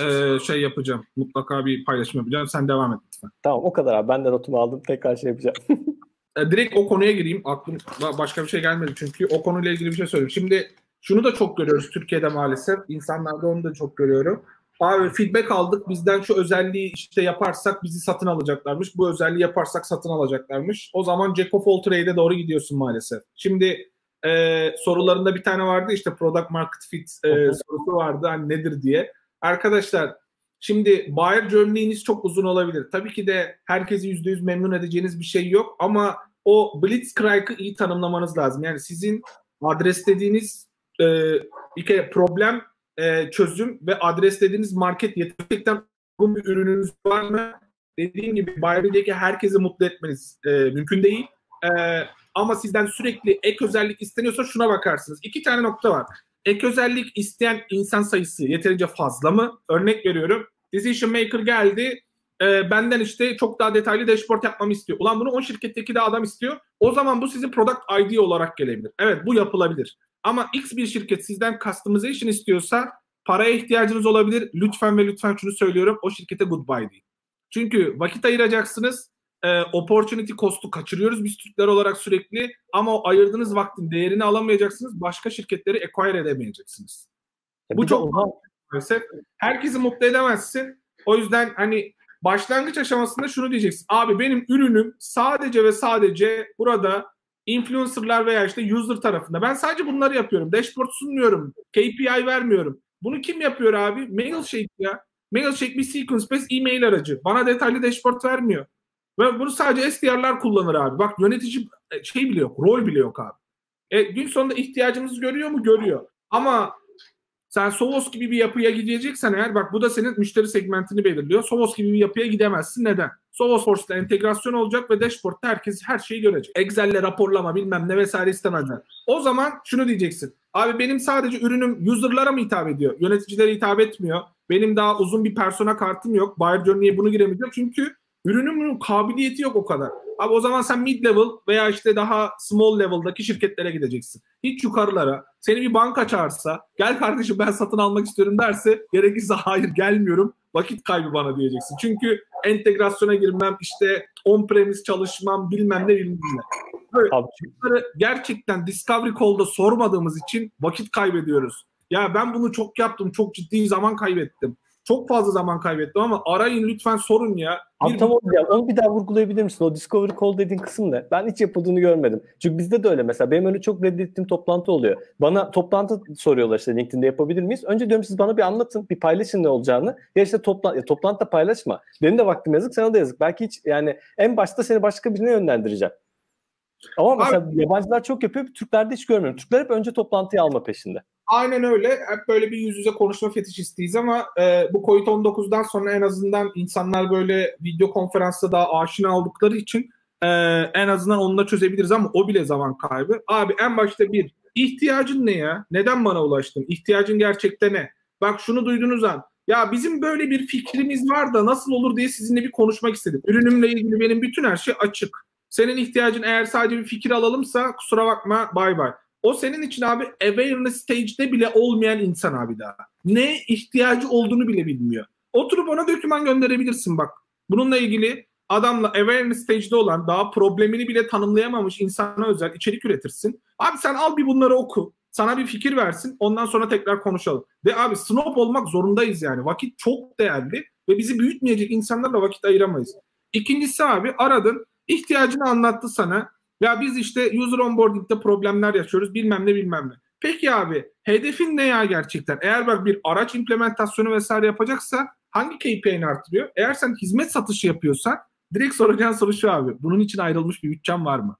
e, şey yapacağım. Mutlaka bir paylaşım yapacağım. Sen devam et lütfen. Tamam o kadar abi. Ben de notumu aldım. Tekrar şey yapacağım. e, direkt o konuya gireyim. Aklım başka bir şey gelmedi çünkü. O konuyla ilgili bir şey söyleyeyim. Şimdi şunu da çok görüyoruz Türkiye'de maalesef. İnsanlarda onu da çok görüyorum. Abi feedback aldık bizden şu özelliği işte yaparsak bizi satın alacaklarmış. Bu özelliği yaparsak satın alacaklarmış. O zaman Jack of all trade'e doğru gidiyorsun maalesef. Şimdi e, sorularında bir tane vardı işte product market fit e, sorusu vardı hani nedir diye. Arkadaşlar şimdi buyer journey'iniz çok uzun olabilir. Tabii ki de herkesi %100 memnun edeceğiniz bir şey yok ama o blitzkrieg'ı iyi tanımlamanız lazım. Yani sizin adreslediğiniz e, bir kere problem e, çözüm ve adreslediğiniz market gerçekten uygun bir ürününüz var mı? Dediğim gibi Buyer'deki herkesi mutlu etmeniz e, mümkün değil. E, ama sizden sürekli ek özellik isteniyorsa şuna bakarsınız. İki tane nokta var. Ek özellik isteyen insan sayısı yeterince fazla mı? Örnek veriyorum. Decision Maker geldi. E, benden işte çok daha detaylı dashboard yapmamı istiyor. Ulan bunu o şirketteki de adam istiyor. O zaman bu sizin product ID olarak gelebilir. Evet bu yapılabilir. Ama X bir şirket sizden customization istiyorsa paraya ihtiyacınız olabilir. Lütfen ve lütfen şunu söylüyorum. O şirkete goodbye deyin. Çünkü vakit ayıracaksınız. E, opportunity cost'u kaçırıyoruz biz Türkler olarak sürekli. Ama o ayırdığınız vaktin değerini alamayacaksınız. Başka şirketleri acquire edemeyeceksiniz. Ya Bu çok maalesef. Herkesi mutlu edemezsin. O yüzden hani başlangıç aşamasında şunu diyeceksin. Abi benim ürünüm sadece ve sadece burada influencerlar veya işte user tarafında. Ben sadece bunları yapıyorum. Dashboard sunmuyorum. KPI vermiyorum. Bunu kim yapıyor abi? Mailshake ya. Mailshake bir sequence based e-mail aracı. Bana detaylı dashboard vermiyor. Ve bunu sadece SDR'lar kullanır abi. Bak yönetici e, şey bile yok. Rol bile yok abi. E, gün sonunda ihtiyacımızı görüyor mu? Görüyor. Ama sen Sovos gibi bir yapıya gideceksen eğer bak bu da senin müşteri segmentini belirliyor. Sovos gibi bir yapıya gidemezsin. Neden? Sovos Force'la entegrasyon olacak ve dashboard'ta herkes her şeyi görecek. Excel'le raporlama bilmem ne vesaire istemezler. O zaman şunu diyeceksin. Abi benim sadece ürünüm user'lara mı hitap ediyor? Yöneticilere hitap etmiyor. Benim daha uzun bir persona kartım yok. Buyer Journey'e bunu giremeyeceğim. Çünkü ürünümün kabiliyeti yok o kadar. Abi o zaman sen mid level veya işte daha small level'daki şirketlere gideceksin. Hiç yukarılara. Seni bir banka çağırsa gel kardeşim ben satın almak istiyorum derse gerekirse hayır gelmiyorum vakit kaybı bana diyeceksin. Çünkü entegrasyona girmem işte on-premise çalışmam bilmem ne bilmem ne. Böyle gerçekten Discovery Call'da sormadığımız için vakit kaybediyoruz. Ya ben bunu çok yaptım. Çok ciddi zaman kaybettim. Çok fazla zaman kaybettim ama arayın lütfen sorun ya. Abi bir... tamam ya onu bir daha vurgulayabilir misin? O Discovery Call dediğin kısım ne? Ben hiç yapıldığını görmedim. Çünkü bizde de öyle mesela. Benim öyle çok reddettiğim toplantı oluyor. Bana toplantı soruyorlar işte LinkedIn'de yapabilir miyiz? Önce diyorum siz bana bir anlatın. Bir paylaşın ne olacağını. Ya işte toplan ya toplantıda paylaşma. Benim de vaktim yazık sana da yazık. Belki hiç yani en başta seni başka birine yönlendireceğim. Ama mesela Abi, yabancılar çok yapıyor. Türklerde hiç görmüyorum. Türkler hep önce toplantıyı alma peşinde. Aynen öyle. Hep böyle bir yüz yüze konuşma fetişistiyiz ama e, bu Covid-19'dan sonra en azından insanlar böyle video konferansta daha aşina oldukları için e, en azından onu da çözebiliriz ama o bile zaman kaybı. Abi en başta bir, ihtiyacın ne ya? Neden bana ulaştın? İhtiyacın gerçekte ne? Bak şunu duydunuz an. Ya bizim böyle bir fikrimiz var da nasıl olur diye sizinle bir konuşmak istedim. Ürünümle ilgili benim bütün her şey açık. Senin ihtiyacın eğer sadece bir fikir alalımsa kusura bakma bay bay. O senin için abi awareness stage'de bile olmayan insan abi daha. Ne ihtiyacı olduğunu bile bilmiyor. Oturup ona doküman gönderebilirsin bak. Bununla ilgili adamla awareness stage'de olan daha problemini bile tanımlayamamış insana özel içerik üretirsin. Abi sen al bir bunları oku. Sana bir fikir versin. Ondan sonra tekrar konuşalım. Ve abi snob olmak zorundayız yani. Vakit çok değerli ve bizi büyütmeyecek insanlarla vakit ayıramayız. İkincisi abi aradın. ihtiyacını anlattı sana. Ya biz işte user onboarding'de problemler yaşıyoruz bilmem ne bilmem ne. Peki abi hedefin ne ya gerçekten? Eğer bak bir araç implementasyonu vesaire yapacaksa hangi KPI'ni artırıyor? Eğer sen hizmet satışı yapıyorsan direkt soracağın soru şu abi. Bunun için ayrılmış bir bütçem var mı?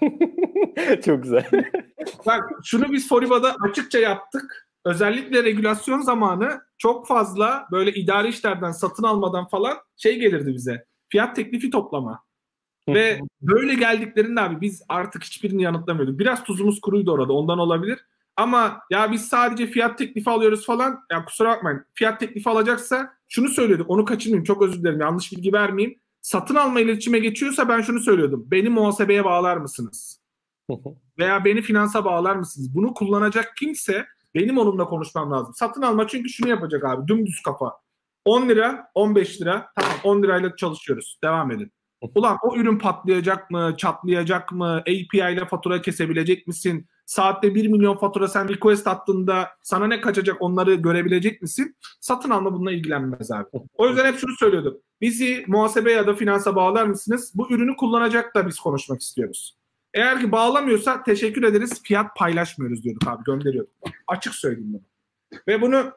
Çok güzel. Bak şunu biz Foriba'da açıkça yaptık. Özellikle regülasyon zamanı çok fazla böyle idari işlerden satın almadan falan şey gelirdi bize. Fiyat teklifi toplama. Ve böyle geldiklerinde abi biz artık hiçbirini yanıtlamıyorduk. Biraz tuzumuz kuruydu orada ondan olabilir. Ama ya biz sadece fiyat teklifi alıyoruz falan. Ya kusura bakmayın. Fiyat teklifi alacaksa şunu söylüyorduk. Onu kaçırmayayım. Çok özür dilerim. Yanlış bilgi vermeyeyim. satın alma iletişime geçiyorsa ben şunu söylüyordum. Beni muhasebeye bağlar mısınız? Veya beni finansa bağlar mısınız? Bunu kullanacak kimse benim onunla konuşmam lazım. Satın alma çünkü şunu yapacak abi. Dümdüz kafa. 10 lira, 15 lira. Tamam 10 lirayla çalışıyoruz. Devam edin. Ulan o ürün patlayacak mı, çatlayacak mı, API ile fatura kesebilecek misin? Saatte 1 milyon fatura sen request attığında sana ne kaçacak onları görebilecek misin? Satın alma bununla ilgilenmez abi. O yüzden hep şunu söylüyordum. Bizi muhasebe ya da finansa bağlar mısınız? Bu ürünü kullanacak da biz konuşmak istiyoruz. Eğer ki bağlamıyorsa teşekkür ederiz fiyat paylaşmıyoruz diyorduk abi gönderiyorduk. Açık söyleyeyim bunu. Ve bunu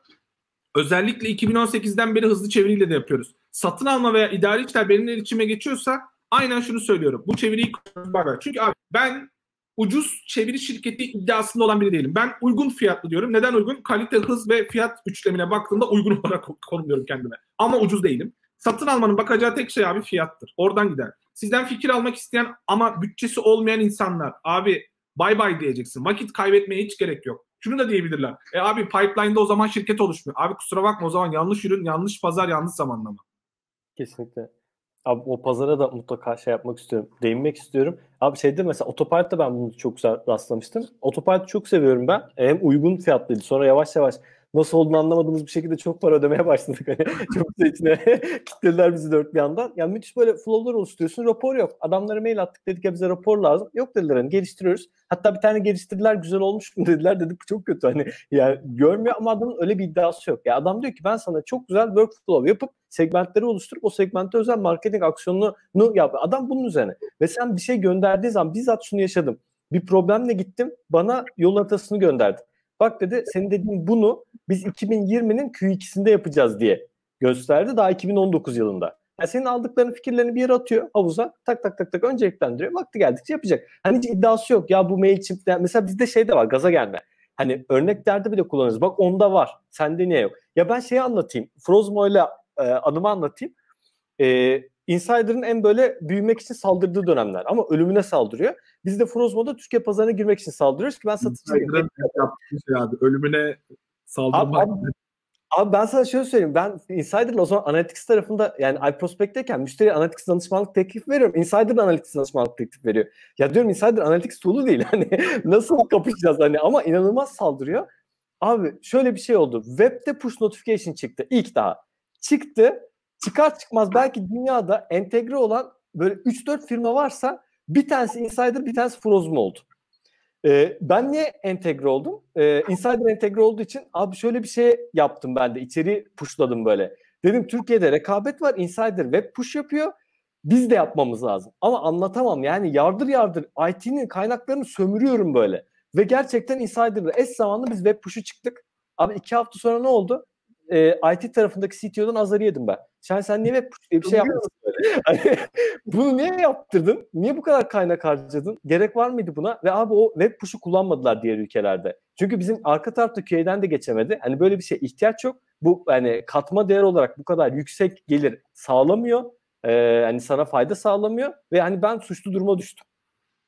özellikle 2018'den beri hızlı çeviriyle de yapıyoruz. Satın alma veya idari işler benimle iletişime geçiyorsa aynen şunu söylüyorum. Bu çeviriyi var. Çünkü abi ben ucuz çeviri şirketi iddiasında olan biri değilim. Ben uygun fiyatlı diyorum. Neden uygun? Kalite, hız ve fiyat üçlemine baktığımda uygun olarak konumluyorum kendime. Ama ucuz değilim. Satın almanın bakacağı tek şey abi fiyattır. Oradan gider. Sizden fikir almak isteyen ama bütçesi olmayan insanlar abi bay bay diyeceksin. Vakit kaybetmeye hiç gerek yok. Şunu da diyebilirler. E abi pipeline'da o zaman şirket oluşmuyor. Abi kusura bakma o zaman yanlış ürün, yanlış pazar, yanlış zamanlama. Kesinlikle. Abi o pazara da mutlaka şey yapmak istiyorum. Değinmek istiyorum. Abi şeyde mesela Otopilot'ta ben bunu çok güzel rastlamıştım. Otopilot'u çok seviyorum ben. Hem uygun fiyatlıydı. Sonra yavaş yavaş nasıl olduğunu anlamadığımız bir şekilde çok para ödemeye başladık. Hani çok da içine kitlediler bizi dört bir yandan. Yani müthiş böyle flow'lar oluşturuyorsun. Rapor yok. Adamlara mail attık dedik ya bize rapor lazım. Yok dediler hani geliştiriyoruz. Hatta bir tane geliştirdiler güzel olmuş mu dediler. Dedik bu çok kötü. Hani yani görmüyor ama adamın öyle bir iddiası yok. Ya adam diyor ki ben sana çok güzel workflow yapıp segmentleri oluşturup o segmente özel marketing aksiyonunu yap. Adam bunun üzerine. Ve sen bir şey gönderdiği zaman bizzat şunu yaşadım. Bir problemle gittim. Bana yol haritasını gönderdi. Bak dedi senin dediğin bunu biz 2020'nin Q2'sinde yapacağız diye gösterdi daha 2019 yılında. Yani senin aldıkların fikirlerini bir yere atıyor havuza tak tak tak tak önceliklendiriyor. Vakti geldikçe yapacak. Hani hiç iddiası yok ya bu MailChimp'te mesela bizde şey de var gaza gelme. Hani örneklerde bile kullanırız. Bak onda var. Sende niye yok? Ya ben şeyi anlatayım. Frozmo ile e, anımı anlatayım. E, Insider'ın en böyle büyümek için saldırdığı dönemler ama ölümüne saldırıyor. Biz de Frozmo'da Türkiye pazarına girmek için saldırıyoruz ki ben satıcıyım. Şey abi, ölümüne saldırmak. Abi, abi, abi ben sana şöyle söyleyeyim. Ben Insider'la o zaman Analytics tarafında yani iProspect'teyken müşteri Analytics danışmanlık teklif veriyorum. Insider Analytics danışmanlık teklif veriyor. Ya diyorum Insider Analytics tool'u değil. Hani nasıl kapışacağız hani ama inanılmaz saldırıyor. Abi şöyle bir şey oldu. Web'de push notification çıktı ilk daha. Çıktı çıkar çıkmaz belki dünyada entegre olan böyle 3-4 firma varsa bir tanesi Insider bir tanesi Frozum oldu. Ee, ben niye entegre oldum? Ee, Insider entegre olduğu için abi şöyle bir şey yaptım ben de içeri pushladım böyle. Dedim Türkiye'de rekabet var Insider web push yapıyor. Biz de yapmamız lazım. Ama anlatamam yani yardır yardır IT'nin kaynaklarını sömürüyorum böyle. Ve gerçekten Insider'da eş zamanlı biz web push'u çıktık. Abi iki hafta sonra ne oldu? E, IT tarafındaki CTO'dan azarı yedim ben. Sen sen niye diye bir şey yaptın? hani, bunu niye yaptırdın? Niye bu kadar kaynak harcadın? Gerek var mıydı buna? Ve abi o web push'u kullanmadılar diğer ülkelerde. Çünkü bizim arka tarafta QA'den de geçemedi. Hani böyle bir şey ihtiyaç yok. Bu hani katma değer olarak bu kadar yüksek gelir sağlamıyor. Ee, hani sana fayda sağlamıyor ve hani ben suçlu duruma düştüm.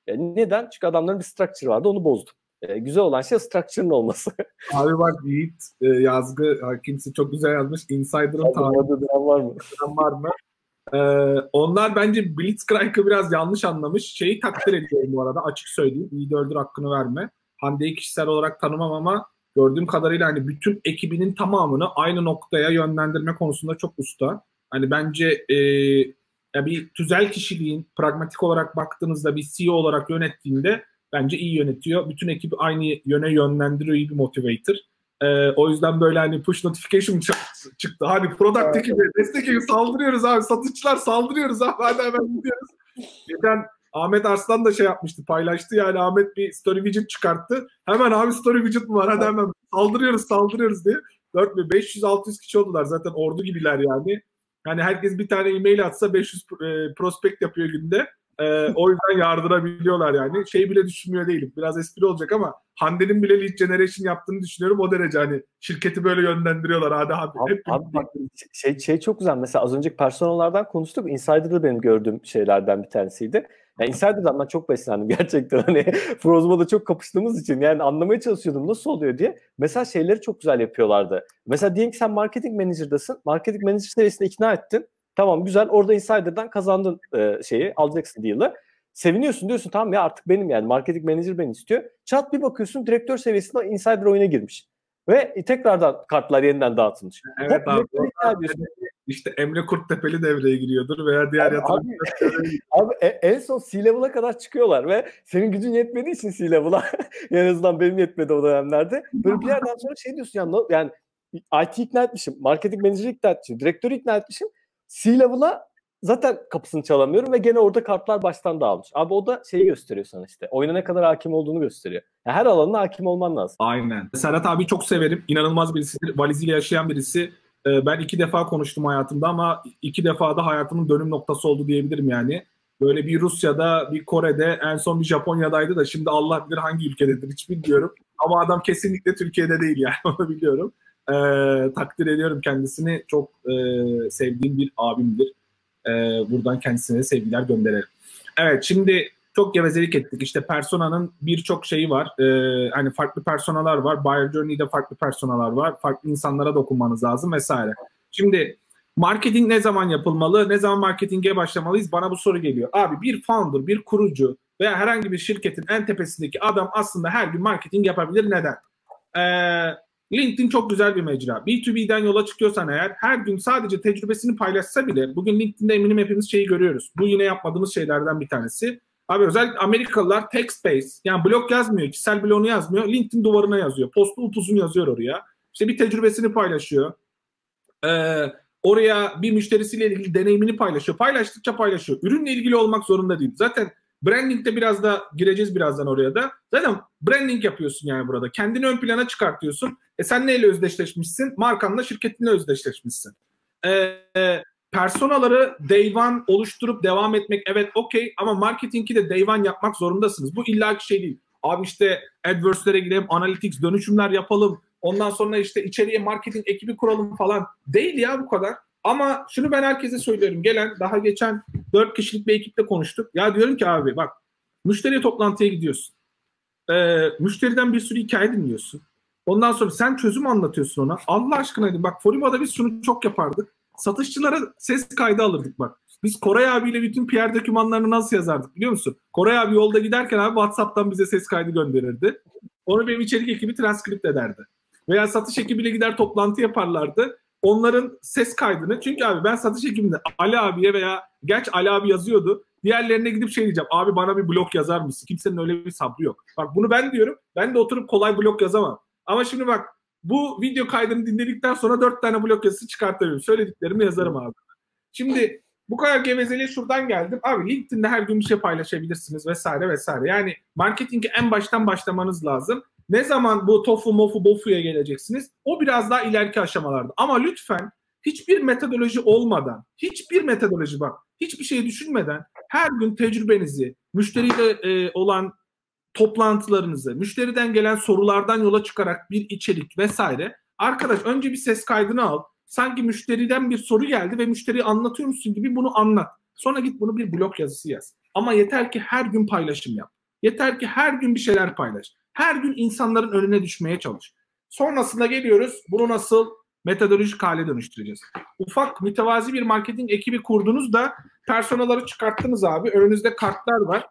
Yani neden? Çünkü adamların bir structure vardı onu bozdum. E, güzel olan şey structure'ın olması. Abi bak Yiğit e, yazgı kimse çok güzel yazmış. Insider'ın tarihi var mı? var mı? Ee, onlar bence Blitzkrieg'ı biraz yanlış anlamış. Şeyi takdir ediyorum bu arada açık söyleyeyim. İyi dördür hakkını verme. Hande'yi kişisel olarak tanımam ama gördüğüm kadarıyla hani bütün ekibinin tamamını aynı noktaya yönlendirme konusunda çok usta. Hani bence e, ya bir tüzel kişiliğin pragmatik olarak baktığınızda bir CEO olarak yönettiğinde bence iyi yönetiyor. Bütün ekibi aynı yöne yönlendiriyor, iyi bir motivator. Ee, o yüzden böyle hani push notification çıktı. Hani product ekibi, destek ekibi saldırıyoruz abi. Satışçılar saldırıyoruz abi. Hadi hemen gidiyoruz. Geçen Ahmet Arslan da şey yapmıştı, paylaştı yani Ahmet bir story widget çıkarttı. Hemen abi story widget mi var? Hadi hemen saldırıyoruz, saldırıyoruz diye. 4500-600 kişi oldular zaten ordu gibiler yani. Yani herkes bir tane e-mail atsa 500 e, prospekt yapıyor günde. E, o yüzden yardırabiliyorlar yani. Şey bile düşünmüyor değilim. Biraz espri olacak ama Hande'nin bile lead generation yaptığını düşünüyorum. O derece hani şirketi böyle yönlendiriyorlar. Hadi hadi. Abi, Hep abi bak, şey, şey çok güzel. Mesela az önceki personellerden konuştuk. Insider'da benim gördüğüm şeylerden bir tanesiydi. Yani Insider'dan ben çok beslendim gerçekten. Hani Frozmo'da çok kapıştığımız için yani anlamaya çalışıyordum nasıl oluyor diye. Mesela şeyleri çok güzel yapıyorlardı. Mesela diyelim ki sen marketing manager'dasın. Marketing manager seviyesinde ikna ettin. Tamam güzel orada insider'dan kazandın e, şeyi alacaksın deal'ı. Seviniyorsun diyorsun tamam ya artık benim yani marketing manager beni istiyor. Çat bir bakıyorsun direktör seviyesinde insider oyuna girmiş. Ve tekrardan kartlar yeniden dağıtılmış. Evet Hep abi. İşte Emre Kurttepeli devreye giriyordur veya diğer yatırımcılar. Abi, abi e, en son C-level'a kadar çıkıyorlar ve senin gücün yetmediği için C-level'a en azından benim yetmedi o dönemlerde. Böyle bir yerden sonra şey diyorsun ya yani IT ikna etmişim, marketing menajeri ikna etmişim, direktörü ikna etmişim. C-level'a zaten kapısını çalamıyorum ve gene orada kartlar baştan dağılmış. Abi o da şeyi gösteriyor sana işte. Oyuna ne kadar hakim olduğunu gösteriyor. Yani her alanına hakim olman lazım. Aynen. Serhat abi çok severim. İnanılmaz birisidir. Valiziyle yaşayan birisi. Ee, ben iki defa konuştum hayatımda ama iki defa da hayatımın dönüm noktası oldu diyebilirim yani. Böyle bir Rusya'da, bir Kore'de, en son bir Japonya'daydı da şimdi Allah bilir hangi ülkededir hiç bilmiyorum. Ama adam kesinlikle Türkiye'de değil yani onu biliyorum. Ee, takdir ediyorum kendisini. Çok e, sevdiğim bir abimdir. Ee, buradan kendisine sevgiler gönderelim. Evet şimdi çok gevezelik ettik. İşte personanın birçok şeyi var. Ee, hani farklı personalar var. Buyer Journey'de farklı personalar var. Farklı insanlara dokunmanız lazım vesaire. Şimdi marketing ne zaman yapılmalı? Ne zaman marketinge başlamalıyız? Bana bu soru geliyor. Abi bir founder, bir kurucu veya herhangi bir şirketin en tepesindeki adam aslında her gün marketing yapabilir. Neden? Ee, LinkedIn çok güzel bir mecra. B2B'den yola çıkıyorsan eğer her gün sadece tecrübesini paylaşsa bile bugün LinkedIn'de eminim hepimiz şeyi görüyoruz. Bu yine yapmadığımız şeylerden bir tanesi. Abi özellikle Amerikalılar text based yani blog yazmıyor, kişisel bloğunu yazmıyor. LinkedIn duvarına yazıyor. Postu upuzun yazıyor oraya. İşte bir tecrübesini paylaşıyor. Ee, oraya bir müşterisiyle ilgili deneyimini paylaşıyor. Paylaştıkça paylaşıyor. Ürünle ilgili olmak zorunda değil. Zaten brandingde biraz da gireceğiz birazdan oraya da. Zaten branding yapıyorsun yani burada. Kendini ön plana çıkartıyorsun. E sen neyle özdeşleşmişsin? Markanla, şirketinle özdeşleşmişsin. Ee, personaları day one oluşturup devam etmek evet okey ama marketingi de day one yapmak zorundasınız. Bu illaki şey değil. Abi işte AdWords'lere gidelim, analytics, dönüşümler yapalım. Ondan sonra işte içeriye marketing ekibi kuralım falan. Değil ya bu kadar. Ama şunu ben herkese söylüyorum. Gelen daha geçen 4 kişilik bir ekiple konuştuk. Ya diyorum ki abi bak müşteriye toplantıya gidiyorsun. Ee, müşteriden bir sürü hikaye dinliyorsun. Ondan sonra sen çözüm anlatıyorsun ona. Allah aşkına dedim bak Folima'da biz şunu çok yapardık. Satışçılara ses kaydı alırdık bak. Biz Koray abiyle bütün PR dokümanlarını nasıl yazardık biliyor musun? Koray abi yolda giderken abi WhatsApp'tan bize ses kaydı gönderirdi. Onu benim içerik ekibi transkript ederdi. Veya satış ekibiyle gider toplantı yaparlardı. Onların ses kaydını çünkü abi ben satış ekibinde Ali abiye veya geç Ali abi yazıyordu. Diğerlerine gidip şey diyeceğim. Abi bana bir blok yazar mısın? Kimsenin öyle bir sabrı yok. Bak bunu ben diyorum. Ben de oturup kolay blok yazamam. Ama şimdi bak bu video kaydını dinledikten sonra dört tane blok yazısı çıkartabilirim. Söylediklerimi yazarım abi. Şimdi bu kadar gevezeliğe şuradan geldim. Abi LinkedIn'de her gün bir şey paylaşabilirsiniz vesaire vesaire. Yani marketingi en baştan başlamanız lazım. Ne zaman bu tofu mofu bofuya geleceksiniz? O biraz daha ileriki aşamalarda. Ama lütfen hiçbir metodoloji olmadan, hiçbir metodoloji bak, hiçbir şey düşünmeden her gün tecrübenizi, müşteriyle e, olan toplantılarınızı, müşteriden gelen sorulardan yola çıkarak bir içerik vesaire. Arkadaş önce bir ses kaydını al. Sanki müşteriden bir soru geldi ve müşteriyi anlatıyor musun gibi bunu anlat. Sonra git bunu bir blog yazısı yaz. Ama yeter ki her gün paylaşım yap. Yeter ki her gün bir şeyler paylaş. Her gün insanların önüne düşmeye çalış. Sonrasında geliyoruz. Bunu nasıl metodolojik hale dönüştüreceğiz. Ufak mütevazi bir marketing ekibi kurdunuz da personaları çıkarttınız abi. Önünüzde kartlar var.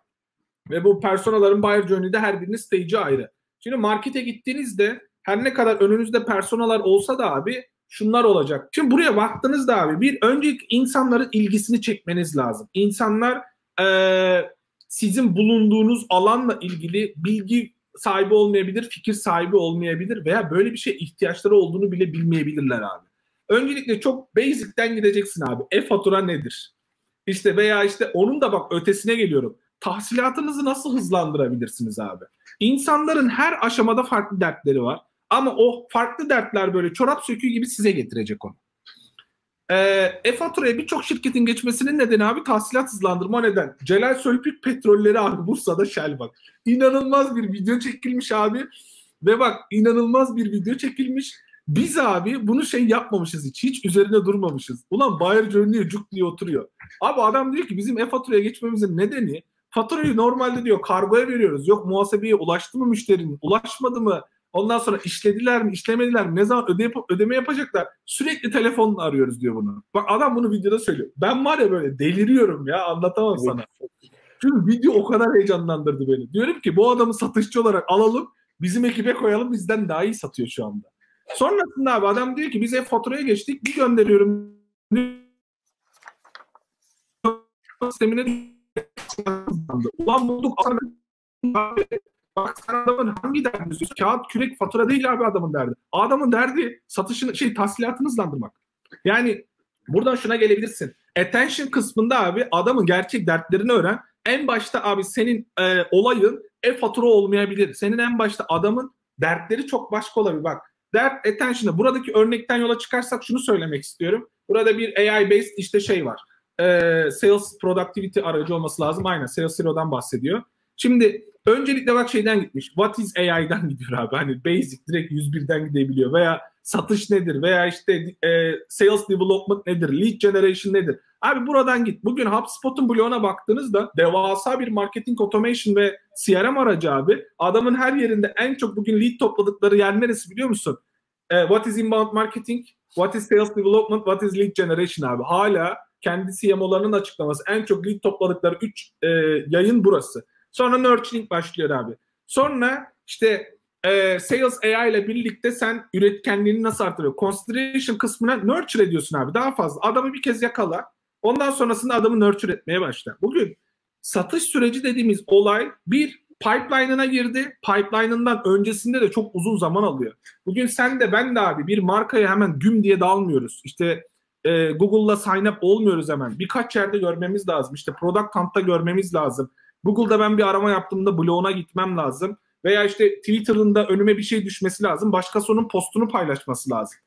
Ve bu personaların buyer journey'de her birinin stage'i ayrı. Şimdi markete gittiğinizde her ne kadar önünüzde personalar olsa da abi şunlar olacak. Şimdi buraya baktığınızda abi bir önce insanların ilgisini çekmeniz lazım. İnsanlar e, sizin bulunduğunuz alanla ilgili bilgi sahibi olmayabilir, fikir sahibi olmayabilir veya böyle bir şey ihtiyaçları olduğunu bile bilmeyebilirler abi. Öncelikle çok basic'ten gideceksin abi. E-fatura nedir? İşte veya işte onun da bak ötesine geliyorum tahsilatınızı nasıl hızlandırabilirsiniz abi? İnsanların her aşamada farklı dertleri var. Ama o farklı dertler böyle çorap söküğü gibi size getirecek onu. Ee, e-faturaya birçok şirketin geçmesinin nedeni abi tahsilat hızlandırma neden. Celal Sölpük petrolleri abi Bursa'da Shell bak. İnanılmaz bir video çekilmiş abi. Ve bak inanılmaz bir video çekilmiş. Biz abi bunu şey yapmamışız hiç. Hiç üzerine durmamışız. Ulan Bayer Journey'e cuk diye oturuyor. Abi adam diyor ki bizim e-faturaya geçmemizin nedeni Faturayı normalde diyor kargoya veriyoruz. Yok muhasebeye ulaştı mı müşterinin? Ulaşmadı mı? Ondan sonra işlediler mi, işlemediler mi, ne zaman öde yap- ödeme yapacaklar? Sürekli telefonla arıyoruz diyor bunu. Bak adam bunu videoda söylüyor. Ben var ya böyle deliriyorum ya anlatamam Evet. sana. Çünkü video o kadar heyecanlandırdı beni. Diyorum ki bu adamı satışçı olarak alalım, bizim ekibe koyalım bizden daha iyi satıyor şu anda. Sonrasında abi adam diyor ki biz ev faturaya geçtik bir gönderiyorum sistemine Ulan bulduk. Bak sen adamın hangi derdini istiyorsun? Kağıt, kürek, fatura değil abi adamın derdi. Adamın derdi satışını, şey tahsilatını hızlandırmak. Yani buradan şuna gelebilirsin. Attention kısmında abi adamın gerçek dertlerini öğren. En başta abi senin e, olayın e-fatura olmayabilir. Senin en başta adamın dertleri çok başka olabilir. Bak dert attention'da buradaki örnekten yola çıkarsak şunu söylemek istiyorum. Burada bir AI based işte şey var. E, sales productivity aracı olması lazım. Aynen Sales Hero'dan bahsediyor. Şimdi öncelikle bak şeyden gitmiş. What is AI'dan gidiyor abi. Hani basic direkt 101'den gidebiliyor. Veya satış nedir? Veya işte e, sales development nedir? Lead generation nedir? Abi buradan git. Bugün HubSpot'un bloğuna baktığınızda devasa bir marketing automation ve CRM aracı abi. Adamın her yerinde en çok bugün lead topladıkları yer neresi biliyor musun? E, what is inbound marketing? What is sales development? What is lead generation abi? Hala kendi CMO'larının açıklaması en çok lead topladıkları 3 e, yayın burası. Sonra nurturing başlıyor abi. Sonra işte e, Sales AI ile birlikte sen üretkenliğini nasıl artırıyor? Consideration kısmına nurture ediyorsun abi. Daha fazla. Adamı bir kez yakala. Ondan sonrasında adamı nurture etmeye başla. Bugün satış süreci dediğimiz olay bir pipeline'ına girdi. Pipeline'ından öncesinde de çok uzun zaman alıyor. Bugün sen de ben de abi bir markaya hemen güm diye dalmıyoruz. İşte e, Google'la sign up olmuyoruz hemen. Birkaç yerde görmemiz lazım. İşte Product Hunt'ta görmemiz lazım. Google'da ben bir arama yaptığımda bloğuna gitmem lazım. Veya işte Twitter'ın da önüme bir şey düşmesi lazım. Başkası onun postunu paylaşması lazım.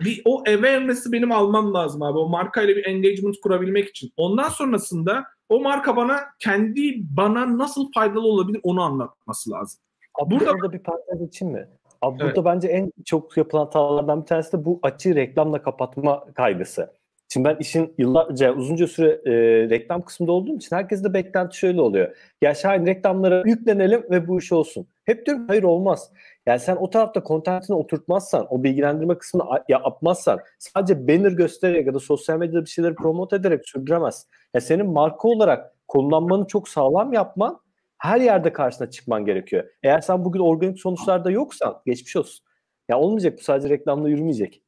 Bir, o awareness'ı benim almam lazım abi. O markayla bir engagement kurabilmek için. Ondan sonrasında o marka bana kendi bana nasıl faydalı olabilir onu anlatması lazım. Abi Burada- burada bir parantez için mi? Abi Evet. burada bence en çok yapılan hatalardan bir tanesi de bu açığı reklamla kapatma kaygısı. Şimdi ben işin yıllarca uzunca süre e, reklam kısmında olduğum için herkes de beklenti şöyle oluyor. Ya Şahin reklamlara yüklenelim ve bu iş olsun. Hep diyorum hayır olmaz. Yani sen o tarafta kontentini oturtmazsan, o bilgilendirme kısmını yapmazsan, sadece banner göstererek ya da sosyal medyada bir şeyleri promote ederek sürdüremez. Ya senin marka olarak konumlanmanı çok sağlam yapman her yerde karşına çıkman gerekiyor. Eğer sen bugün organik sonuçlarda yoksan geçmiş olsun. Ya olmayacak bu sadece reklamla yürümeyecek.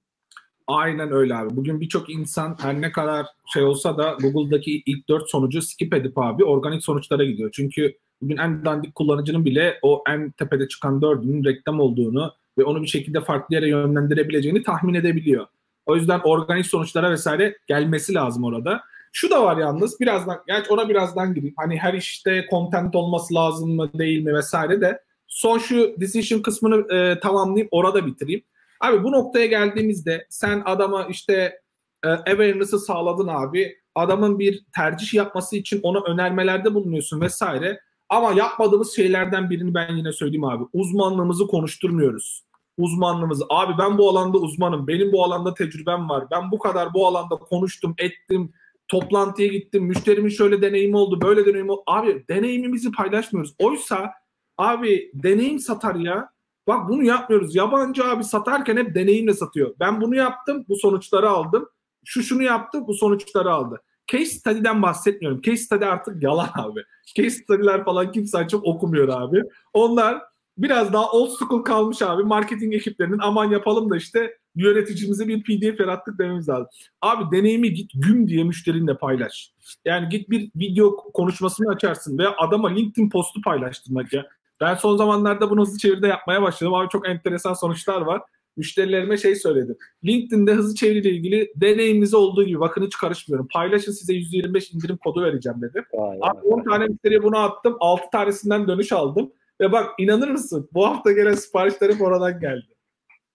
Aynen öyle abi. Bugün birçok insan her ne kadar şey olsa da Google'daki ilk dört sonucu skip edip abi organik sonuçlara gidiyor. Çünkü bugün en dandik kullanıcının bile o en tepede çıkan dördünün reklam olduğunu ve onu bir şekilde farklı yere yönlendirebileceğini tahmin edebiliyor. O yüzden organik sonuçlara vesaire gelmesi lazım orada. Şu da var yalnız birazdan, gerçi ona birazdan gireyim. Hani her işte content olması lazım mı değil mi vesaire de son şu decision kısmını e, tamamlayayım orada bitireyim. Abi bu noktaya geldiğimizde sen adama işte e, awareness'ı sağladın abi. Adamın bir tercih yapması için ona önermelerde bulunuyorsun vesaire. Ama yapmadığımız şeylerden birini ben yine söyleyeyim abi. Uzmanlığımızı konuşturmuyoruz. Uzmanlığımızı. Abi ben bu alanda uzmanım. Benim bu alanda tecrübem var. Ben bu kadar bu alanda konuştum, ettim. Toplantıya gittim. Müşterimin şöyle deneyimi oldu, böyle deneyimi oldu. Abi deneyimimizi paylaşmıyoruz. Oysa abi deneyim satar ya. Bak bunu yapmıyoruz. Yabancı abi satarken hep deneyimle satıyor. Ben bunu yaptım, bu sonuçları aldım. Şu şunu yaptı, bu sonuçları aldı. Case study'den bahsetmiyorum. Case study artık yalan abi. Case study'ler falan kimse çok okumuyor abi. Onlar biraz daha old school kalmış abi. Marketing ekiplerinin aman yapalım da işte yöneticimize bir pdf yarattık dememiz lazım. Abi deneyimi git güm diye müşterinle paylaş. Yani git bir video konuşmasını açarsın veya adama LinkedIn postu paylaştırmak ya. Ben son zamanlarda bunu hızlı çeviride yapmaya başladım. Abi çok enteresan sonuçlar var. Müşterilerime şey söyledim. LinkedIn'de hızlı çeviriyle ilgili deneyiminize olduğu gibi bakın hiç karışmıyorum. Paylaşın size %25 indirim kodu vereceğim dedim. Abi vay 10 vay. tane müşteriye bunu attım. 6 tanesinden dönüş aldım. Ve bak inanır mısın? Bu hafta gelen siparişlerim oradan geldi.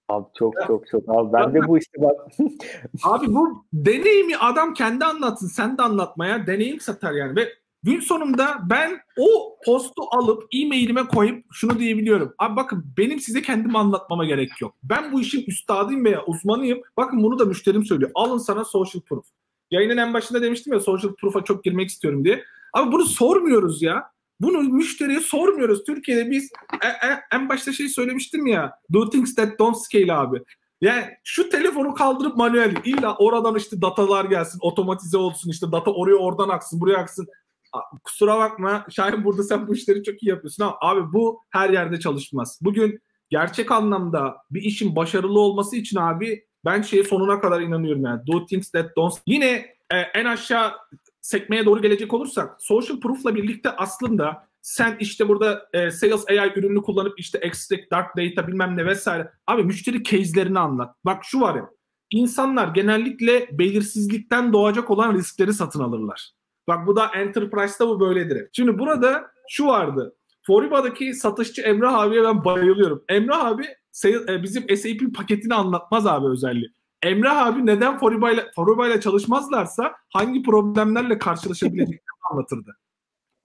Abi çok çok çok. Abi ben de bu işte bak. Abi bu deneyimi adam kendi anlatsın. Sen de anlatmaya deneyim satar yani. Ve gün sonunda ben o postu alıp e-mailime koyup şunu diyebiliyorum. Abi bakın benim size kendimi anlatmama gerek yok. Ben bu işin üstadıyım veya uzmanıyım. Bakın bunu da müşterim söylüyor. Alın sana social proof. Yayının en başında demiştim ya social proof'a çok girmek istiyorum diye. Abi bunu sormuyoruz ya. Bunu müşteriye sormuyoruz. Türkiye'de biz en, e, en başta şey söylemiştim ya. Do things that don't scale abi. Yani şu telefonu kaldırıp manuel illa oradan işte datalar gelsin, otomatize olsun işte data oraya oradan aksın, buraya aksın. Kusura bakma Şahin burada sen bu işleri çok iyi yapıyorsun ama abi bu her yerde çalışmaz. Bugün gerçek anlamda bir işin başarılı olması için abi ben şeye sonuna kadar inanıyorum yani. Do things that don't. Yine e, en aşağı sekmeye doğru gelecek olursak social proof'la birlikte aslında sen işte burada e, Sales AI ürünü kullanıp işte Extract, Dark Data bilmem ne vesaire. Abi müşteri case'lerini anlat. Bak şu var ya. İnsanlar genellikle belirsizlikten doğacak olan riskleri satın alırlar. Bak bu da Enterprise'da bu böyledir. Şimdi burada şu vardı. Foriba'daki satışçı Emrah abiye ben bayılıyorum. Emrah abi e, bizim SAP paketini anlatmaz abi özelliği. Emrah abi neden Foriba ile, Foriba çalışmazlarsa hangi problemlerle karşılaşabileceklerini anlatırdı.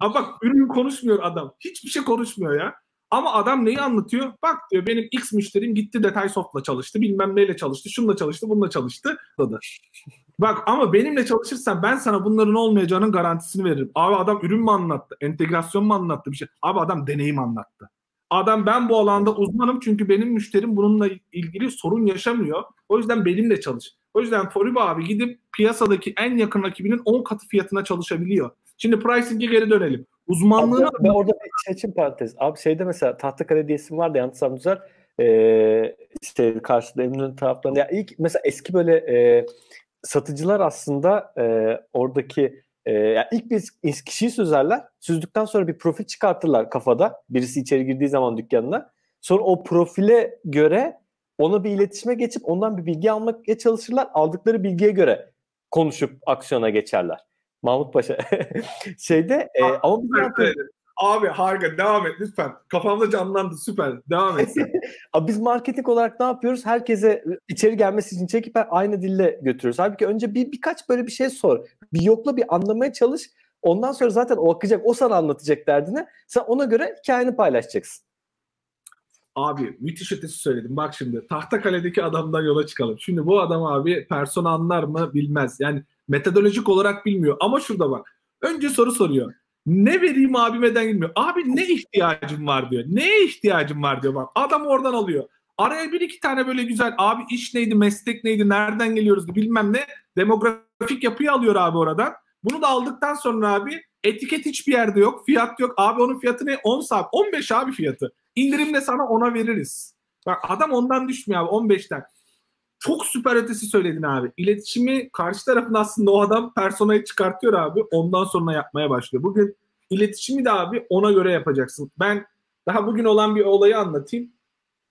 Ama bak ürün konuşmuyor adam. Hiçbir şey konuşmuyor ya. Ama adam neyi anlatıyor? Bak diyor benim X müşterim gitti detay soft'la çalıştı. Bilmem neyle çalıştı. Şunla çalıştı. Bununla çalıştı. Bak ama benimle çalışırsan ben sana bunların olmayacağının garantisini veririm. Abi adam ürün mü anlattı? Entegrasyon mu anlattı bir şey? Abi adam deneyim anlattı. Adam ben bu alanda uzmanım çünkü benim müşterim bununla ilgili sorun yaşamıyor. O yüzden benimle çalış. O yüzden Foriba abi gidip piyasadaki en yakın rakibinin 10 katı fiyatına çalışabiliyor. Şimdi pricing'e geri dönelim. Uzmanlığını... Abi, ben orada bir şey için parantez. Abi şeyde mesela Tahtakale diye isim vardı yanlışsam güzel. Ee, işte karşıda Eminönü taraflarında. Ya ilk mesela eski böyle e, satıcılar aslında e, oradaki e, yani ilk bir kişiyi süzerler. Süzdükten sonra bir profil çıkartırlar kafada. Birisi içeri girdiği zaman dükkanına. Sonra o profile göre ona bir iletişime geçip ondan bir bilgi almaya çalışırlar. Aldıkları bilgiye göre konuşup aksiyona geçerler. Mahmut Paşa. Şeyde e, ama biz evet, Abi harika devam et lütfen. Kafamda canlandı süper. Devam et. Abi biz marketing olarak ne yapıyoruz? Herkese içeri gelmesi için çekip aynı dille götürüyoruz. Halbuki önce bir birkaç böyle bir şey sor. Bir yokla bir anlamaya çalış. Ondan sonra zaten o akacak. O sana anlatacak derdini. Sen ona göre hikayeni paylaşacaksın. Abi müthiş ötesi söyledim. Bak şimdi tahta kaledeki adamdan yola çıkalım. Şimdi bu adam abi persona anlar mı bilmez. Yani metodolojik olarak bilmiyor. Ama şurada bak. Önce soru soruyor. Ne vereyim abimeden bilmiyor. Abi ne ihtiyacım var diyor. Neye ihtiyacım var diyor bak. Adam oradan alıyor. Araya bir iki tane böyle güzel abi iş neydi, meslek neydi, nereden geliyoruz bilmem ne. Demografik yapıyı alıyor abi oradan. Bunu da aldıktan sonra abi etiket hiçbir yerde yok. Fiyat yok. Abi onun fiyatı ne? 10 saat. 15 abi fiyatı. İndirimle sana ona veririz. Bak adam ondan düşmüyor abi 15'ten. Çok süper ötesi söyledin abi. İletişimi karşı tarafın aslında o adam personayı çıkartıyor abi. Ondan sonra yapmaya başlıyor. Bugün iletişimi de abi ona göre yapacaksın. Ben daha bugün olan bir olayı anlatayım.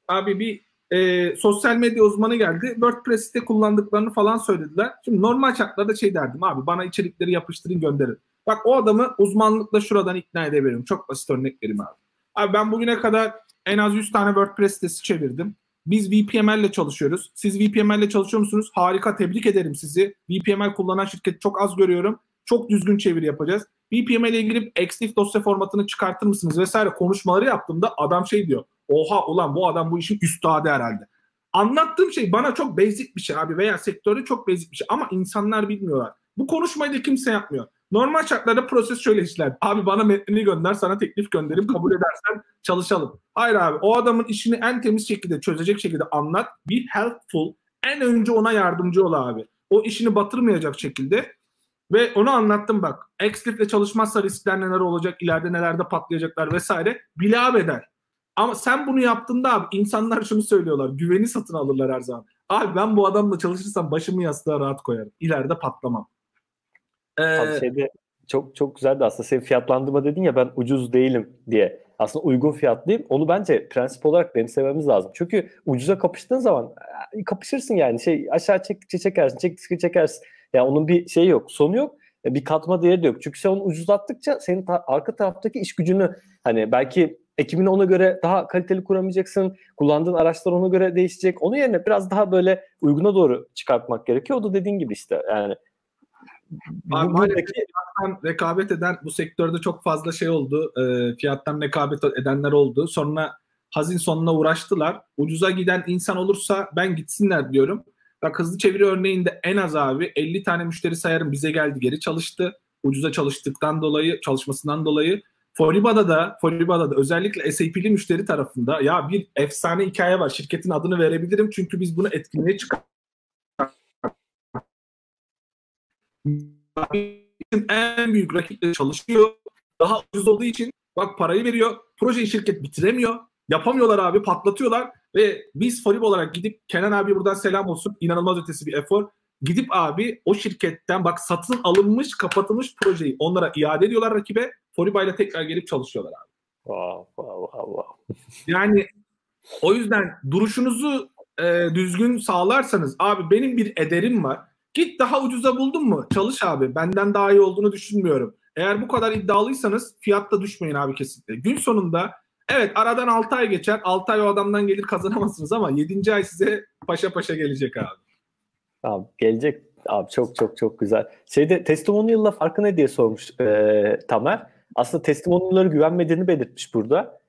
Abi bir e, sosyal medya uzmanı geldi. WordPress'te kullandıklarını falan söylediler. Şimdi normal şartlarda şey derdim abi bana içerikleri yapıştırın gönderin. Bak o adamı uzmanlıkla şuradan ikna edebilirim. Çok basit örnek vereyim abi. Abi ben bugüne kadar en az 100 tane WordPress sitesi çevirdim. Biz VPML ile çalışıyoruz. Siz VPML ile çalışıyor musunuz? Harika tebrik ederim sizi. VPML kullanan şirket çok az görüyorum. Çok düzgün çeviri yapacağız. VPML ile girip XLIF dosya formatını çıkartır mısınız vesaire konuşmaları yaptığımda adam şey diyor. Oha ulan bu adam bu işin üstadı herhalde. Anlattığım şey bana çok basic bir şey abi veya sektörde çok basic bir şey ama insanlar bilmiyorlar. Bu konuşmayı da kimse yapmıyor. Normal şartlarda proses şöyle işler. Abi bana metnini gönder, sana teklif gönderim, kabul edersen çalışalım. Hayır abi, o adamın işini en temiz şekilde çözecek şekilde anlat. Be helpful. En önce ona yardımcı ol abi. O işini batırmayacak şekilde. Ve onu anlattım bak. Xlif'le çalışmazsa riskler neler olacak, ileride nelerde patlayacaklar vesaire. Bilab eder. Ama sen bunu yaptığında abi insanlar şunu söylüyorlar. Güveni satın alırlar her zaman. Abi ben bu adamla çalışırsam başımı yastığa rahat koyarım. İleride patlamam. Ee, şeyde çok çok güzeldi aslında. Senin fiyatlandırma dedin ya ben ucuz değilim diye. Aslında uygun fiyatlıyım. Onu bence prensip olarak benimsememiz lazım. Çünkü ucuza kapıştığın zaman e, kapışırsın yani. Şey aşağı çektikçe çekersin, çektikçe çekersin. Yani onun bir şeyi yok, sonu yok. E, bir katma değeri de yok. Çünkü sen onu ucuzlattıkça senin ta- arka taraftaki iş gücünü hani belki ekibini ona göre daha kaliteli kuramayacaksın. Kullandığın araçlar ona göre değişecek. Onun yerine biraz daha böyle uyguna doğru çıkartmak gerekiyor. O da dediğin gibi işte yani Maalesef fiyattan rekabet eden bu sektörde çok fazla şey oldu. E, fiyattan rekabet edenler oldu. Sonra hazin sonuna uğraştılar. Ucuza giden insan olursa ben gitsinler diyorum. Bak hızlı çeviri örneğinde en az abi 50 tane müşteri sayarım bize geldi geri çalıştı. Ucuza çalıştıktan dolayı, çalışmasından dolayı Foriba'da da Foriba'da da özellikle SAP'li müşteri tarafında ya bir efsane hikaye var. Şirketin adını verebilirim çünkü biz bunu etkinliğe çıkar en büyük rakiple çalışıyor. Daha ucuz olduğu için bak parayı veriyor. Projeyi şirket bitiremiyor. Yapamıyorlar abi patlatıyorlar ve biz Forib olarak gidip Kenan abi buradan selam olsun. inanılmaz ötesi bir efor. Gidip abi o şirketten bak satın alınmış kapatılmış projeyi onlara iade ediyorlar rakibe. Foriba ile tekrar gelip çalışıyorlar abi. Wow, wow, wow, Yani o yüzden duruşunuzu e, düzgün sağlarsanız abi benim bir ederim var. Git daha ucuza buldun mu? Çalış abi. Benden daha iyi olduğunu düşünmüyorum. Eğer bu kadar iddialıysanız fiyatta düşmeyin abi kesinlikle. Gün sonunda evet aradan 6 ay geçer. 6 ay o adamdan gelir kazanamazsınız ama 7. ay size paşa paşa gelecek abi. Abi gelecek abi çok çok çok güzel. Şeyde testimonial'la farkı ne diye sormuş e, Tamer. Aslında testimonial'ları güvenmediğini belirtmiş burada.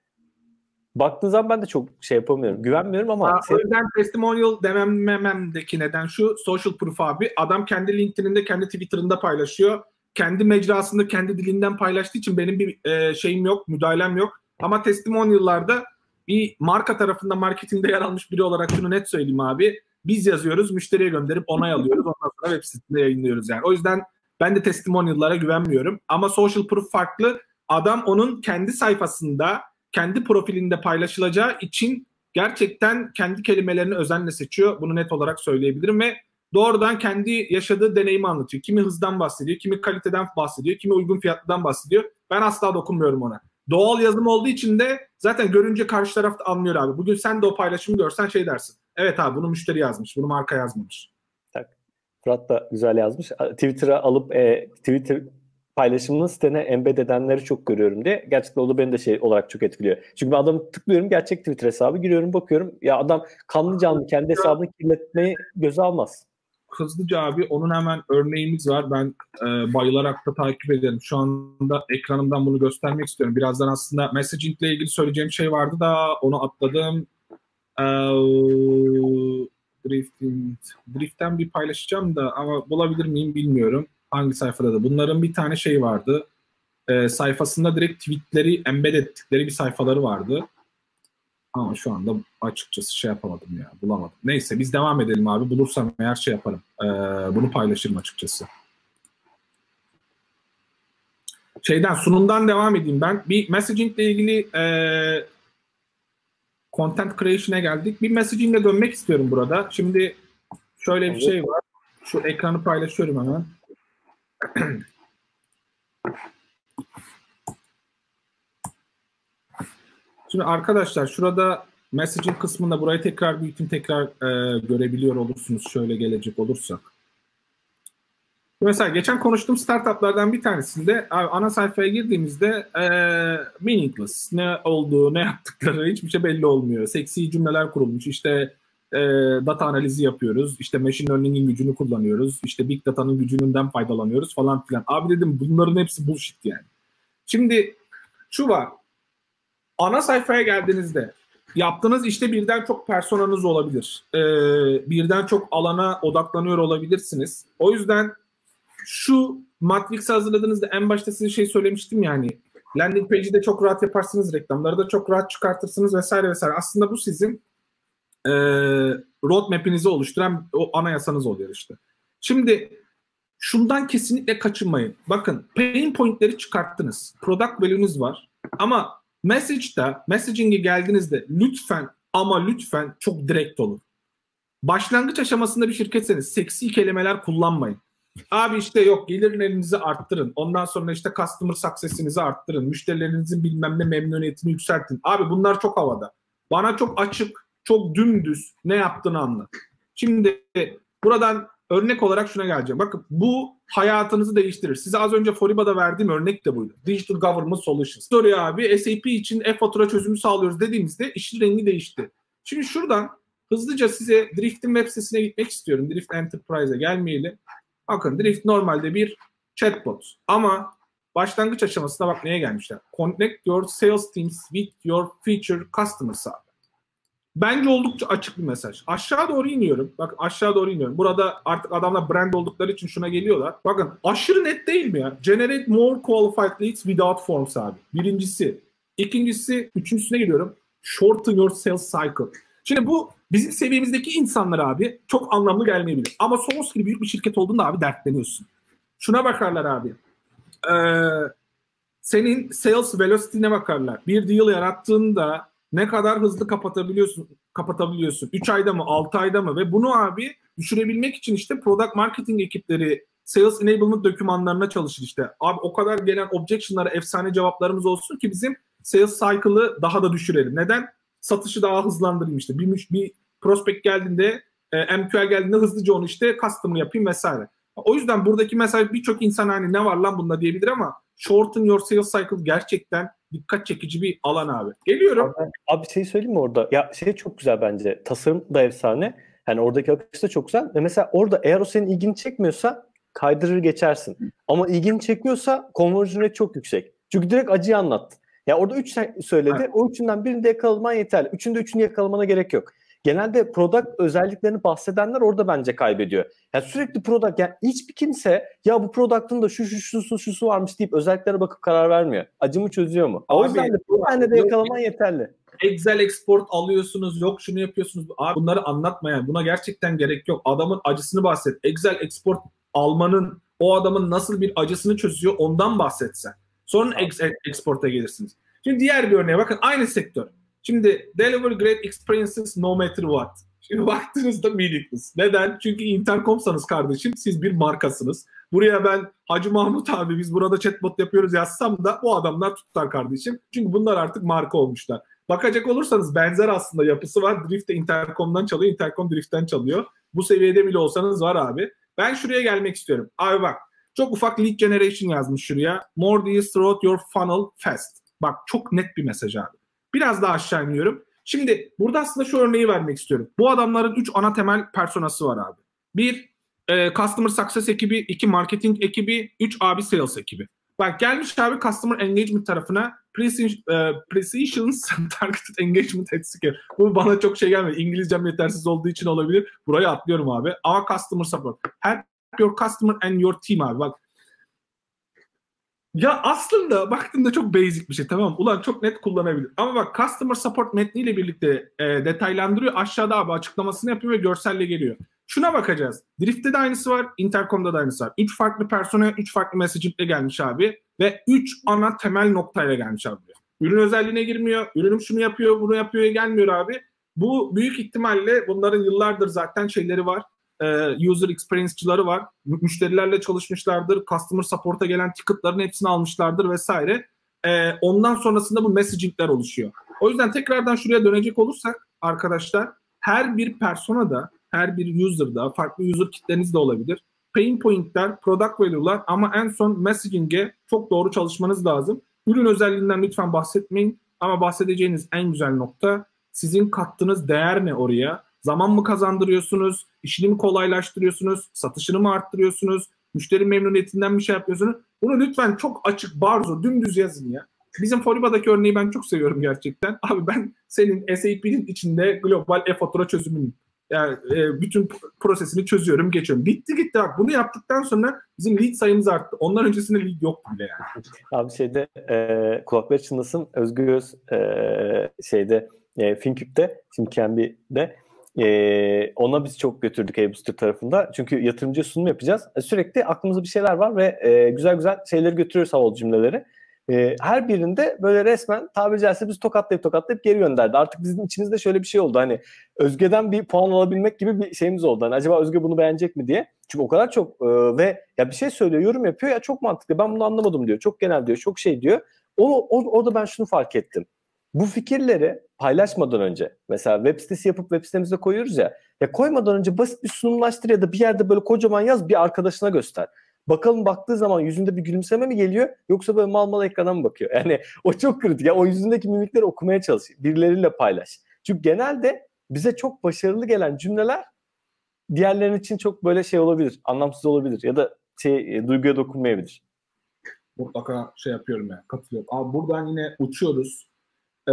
Baktığın zaman ben de çok şey yapamıyorum. Güvenmiyorum ama... Ha, sen... O yüzden testimonial demememdeki neden şu. Social proof abi. Adam kendi LinkedIn'inde, kendi Twitter'ında paylaşıyor. Kendi mecrasında, kendi dilinden paylaştığı için benim bir e, şeyim yok, müdahalem yok. Ama testimonial'larda bir marka tarafından marketingde yer almış biri olarak şunu net söyleyeyim abi. Biz yazıyoruz, müşteriye gönderip onay alıyoruz. Ondan sonra web sitesinde yayınlıyoruz yani. O yüzden ben de testimonial'lara güvenmiyorum. Ama social proof farklı. Adam onun kendi sayfasında kendi profilinde paylaşılacağı için gerçekten kendi kelimelerini özenle seçiyor. Bunu net olarak söyleyebilirim ve doğrudan kendi yaşadığı deneyimi anlatıyor. Kimi hızdan bahsediyor, kimi kaliteden bahsediyor, kimi uygun fiyatlıdan bahsediyor. Ben asla dokunmuyorum ona. Doğal yazım olduğu için de zaten görünce karşı taraf da anlıyor abi. Bugün sen de o paylaşımı görsen şey dersin. Evet abi bunu müşteri yazmış, bunu marka yazmamış. Tak. Fırat da güzel yazmış. Twitter'a alıp e, Twitter paylaşımını sitene embed edenleri çok görüyorum diye. Gerçekten o da beni de şey olarak çok etkiliyor. Çünkü ben adamı tıklıyorum gerçek Twitter hesabı giriyorum bakıyorum. Ya adam kanlı canlı kendi hesabını kirletmeyi göze almaz. Hızlıca abi onun hemen örneğimiz var. Ben e, bayılarak da takip ederim. Şu anda ekranımdan bunu göstermek istiyorum. Birazdan aslında messaging ile ilgili söyleyeceğim şey vardı da onu atladım. E, drifting, drift'ten bir paylaşacağım da ama bulabilir miyim bilmiyorum hangi sayfada da. Bunların bir tane şey vardı. E, sayfasında direkt tweetleri embed ettikleri bir sayfaları vardı. Ama şu anda açıkçası şey yapamadım ya. Bulamadım. Neyse biz devam edelim abi. Bulursam eğer şey yaparım. E, bunu paylaşırım açıkçası. Şeyden sunumdan devam edeyim ben. Bir messaging ile ilgili e, content creation'e geldik. Bir messaging ile dönmek istiyorum burada. Şimdi şöyle bir şey var. Şu ekranı paylaşıyorum hemen. Şimdi arkadaşlar şurada messaging kısmında burayı tekrar büyütün tekrar e, görebiliyor olursunuz şöyle gelecek olursak. Mesela geçen konuştuğum startuplardan bir tanesinde ana sayfaya girdiğimizde e, meaningless ne olduğu ne yaptıkları hiçbir şey belli olmuyor. Seksi cümleler kurulmuş işte e, data analizi yapıyoruz. İşte machine learning'in gücünü kullanıyoruz. İşte big data'nın gücünden faydalanıyoruz falan filan. Abi dedim bunların hepsi bullshit yani. Şimdi şu var. Ana sayfaya geldiğinizde yaptığınız işte birden çok personanız olabilir. Ee, birden çok alana odaklanıyor olabilirsiniz. O yüzden şu Matrix hazırladığınızda en başta size şey söylemiştim yani landing page'i de çok rahat yaparsınız, reklamları da çok rahat çıkartırsınız vesaire vesaire. Aslında bu sizin e, roadmap'inizi oluşturan o anayasanız oluyor işte. Şimdi şundan kesinlikle kaçınmayın. Bakın pain point'leri çıkarttınız. Product value'niz var. Ama message'da, messaging'e geldiğinizde lütfen ama lütfen çok direkt olun. Başlangıç aşamasında bir şirketseniz seksi kelimeler kullanmayın. Abi işte yok gelirlerinizi arttırın. Ondan sonra işte customer success'inizi arttırın. Müşterilerinizin bilmem ne memnuniyetini yükseltin. Abi bunlar çok havada. Bana çok açık, çok dümdüz ne yaptığını anlat. Şimdi buradan örnek olarak şuna geleceğim. Bakın bu hayatınızı değiştirir. Size az önce Foriba'da verdiğim örnek de buydu. Digital Government Solutions. Story abi SAP için e-fatura çözümü sağlıyoruz dediğimizde işin rengi değişti. Şimdi şuradan hızlıca size Drift'in web sitesine gitmek istiyorum. Drift Enterprise'e gelmeyeli. Bakın Drift normalde bir chatbot ama başlangıç aşamasında bak neye gelmişler. Connect your sales teams with your future customers abi. Bence oldukça açık bir mesaj. Aşağı doğru iniyorum. Bak aşağı doğru iniyorum. Burada artık adamlar brand oldukları için şuna geliyorlar. Bakın aşırı net değil mi ya? Generate more qualified leads without forms abi. Birincisi. İkincisi, üçüncüsüne geliyorum. Shorten your sales cycle. Şimdi bu bizim seviyemizdeki insanlar abi çok anlamlı gelmeyebilir. Ama Sonos gibi büyük bir şirket olduğunda abi dertleniyorsun. Şuna bakarlar abi. Ee, senin sales velocity'ne bakarlar. Bir deal yarattığında ne kadar hızlı kapatabiliyorsun kapatabiliyorsun. 3 ayda mı 6 ayda mı ve bunu abi düşürebilmek için işte product marketing ekipleri sales enablement dokümanlarına çalışır işte. Abi o kadar gelen objection'lara efsane cevaplarımız olsun ki bizim sales cycle'ı daha da düşürelim. Neden? Satışı daha hızlandırayım işte. Bir, bir prospect geldiğinde e, MQL geldiğinde hızlıca onu işte custom yapayım vesaire. O yüzden buradaki mesela birçok insan hani ne var lan bunda diyebilir ama shorten your sales cycle gerçekten dikkat çekici bir alan abi. Geliyorum. Abi, abi şey söyleyeyim mi orada? Ya şey çok güzel bence. Tasarım da efsane. Yani oradaki akış da çok güzel. Ve mesela orada eğer o senin ilgini çekmiyorsa kaydırır geçersin. Ama ilgini çekiyorsa conversion rate çok yüksek. Çünkü direkt acıyı anlattı. Ya orada üç söyledi. Evet. O üçünden birinde yakalaman yeterli. Üçünde üçünü yakalamana gerek yok genelde product özelliklerini bahsedenler orada bence kaybediyor. Yani sürekli product yani hiçbir kimse ya bu product'ın da şu şu şusu şusu varmış deyip özelliklere bakıp karar vermiyor. Acımı çözüyor mu? Abi, o yüzden de bir tane de yakalaman yeterli. Excel export alıyorsunuz, yok şunu yapıyorsunuz. Abi bunları anlatmayan, buna gerçekten gerek yok. Adamın acısını bahset. Excel export almanın o adamın nasıl bir acısını çözüyor ondan bahsetsen. Sonra Excel export'a gelirsiniz. Şimdi diğer bir örneğe bakın aynı sektör. Şimdi deliver great experiences no matter what. Şimdi baktığınızda meaningless. Neden? Çünkü Intercom'sanız kardeşim siz bir markasınız. Buraya ben Hacı Mahmut abi biz burada chatbot yapıyoruz yazsam da bu adamlar tutar kardeşim. Çünkü bunlar artık marka olmuşlar. Bakacak olursanız benzer aslında yapısı var. Drift de Intercom'dan çalıyor, Intercom Drift'ten çalıyor. Bu seviyede bile olsanız var abi. Ben şuraya gelmek istiyorum. Abi bak çok ufak lead generation yazmış şuraya. More deals throughout your funnel fast. Bak çok net bir mesaj abi. Biraz daha aşağı iniyorum. Şimdi burada aslında şu örneği vermek istiyorum. Bu adamların 3 ana temel personası var abi. Bir e, Customer Success ekibi, iki Marketing ekibi, üç abi Sales ekibi. Bak gelmiş abi Customer Engagement tarafına Precision e, Targeted Engagement Scale. Bu bana çok şey gelmedi. İngilizcem yetersiz olduğu için olabilir. Burayı atlıyorum abi. Ama Customer Support. Help your customer and your team abi. Bak ya aslında baktığında çok basic bir şey tamam Ulan çok net kullanabilir. Ama bak Customer Support metniyle birlikte e, detaylandırıyor. Aşağıda abi açıklamasını yapıyor ve görselle geliyor. Şuna bakacağız. Drift'te de aynısı var. Intercom'da da aynısı var. Üç farklı persona, üç farklı message'le gelmiş abi. Ve üç ana temel noktayla gelmiş abi. Ürün özelliğine girmiyor. Ürünüm şunu yapıyor, bunu yapıyor gelmiyor abi. Bu büyük ihtimalle bunların yıllardır zaten şeyleri var e, user experience'çıları var. Müşterilerle çalışmışlardır. Customer support'a gelen ticket'ların hepsini almışlardır vesaire. E, ondan sonrasında bu messaging'ler oluşuyor. O yüzden tekrardan şuraya dönecek olursak arkadaşlar her bir personada, her bir user'da, farklı user kitleniz de olabilir. Pain point'ler, product value'lar ama en son messaging'e çok doğru çalışmanız lazım. Ürün özelliğinden lütfen bahsetmeyin ama bahsedeceğiniz en güzel nokta sizin kattığınız değer ne oraya? Zaman mı kazandırıyorsunuz? İşini mi kolaylaştırıyorsunuz? Satışını mı arttırıyorsunuz? Müşteri memnuniyetinden mi şey yapıyorsunuz? Bunu lütfen çok açık, barzo, dümdüz yazın ya. Bizim Foriba'daki örneği ben çok seviyorum gerçekten. Abi ben senin SAP'nin içinde global e-fatura çözümünü yani e, bütün prosesini çözüyorum, geçiyorum. Bitti gitti bak. Bunu yaptıktan sonra bizim lead sayımız arttı. Ondan öncesinde lead yoktu bile yani. Abi şeyde e, kulakları çınlasın Özgür Öz e, şeyde e, FinCub'de şimdi Cambly'de ee, ona biz çok götürdük e tarafında. Çünkü yatırımcı sunum yapacağız. E, sürekli aklımızda bir şeyler var ve e, güzel güzel şeyleri götürüyoruz havalı cümleleri. E, her birinde böyle resmen tabiri caizse biz tokatlayıp tokatlayıp geri gönderdi. Artık bizim içimizde şöyle bir şey oldu. Hani Özge'den bir puan alabilmek gibi bir şeyimiz oldu. Hani acaba Özge bunu beğenecek mi diye. Çünkü o kadar çok e, ve ya bir şey söylüyor, yorum yapıyor ya çok mantıklı. Ben bunu anlamadım diyor. Çok genel diyor, çok şey diyor. O, o orada ben şunu fark ettim bu fikirleri paylaşmadan önce mesela web sitesi yapıp web sitemizde koyuyoruz ya ya koymadan önce basit bir sunumlaştır ya da bir yerde böyle kocaman yaz bir arkadaşına göster. Bakalım baktığı zaman yüzünde bir gülümseme mi geliyor yoksa böyle mal mal ekrana mı bakıyor? Yani o çok kritik. Ya o yüzündeki mimikleri okumaya çalış. Birileriyle paylaş. Çünkü genelde bize çok başarılı gelen cümleler diğerlerinin için çok böyle şey olabilir. Anlamsız olabilir ya da şey e, duyguya dokunmayabilir. Mutlaka şey yapıyorum ya. Katılıyorum. Abi buradan yine uçuyoruz e,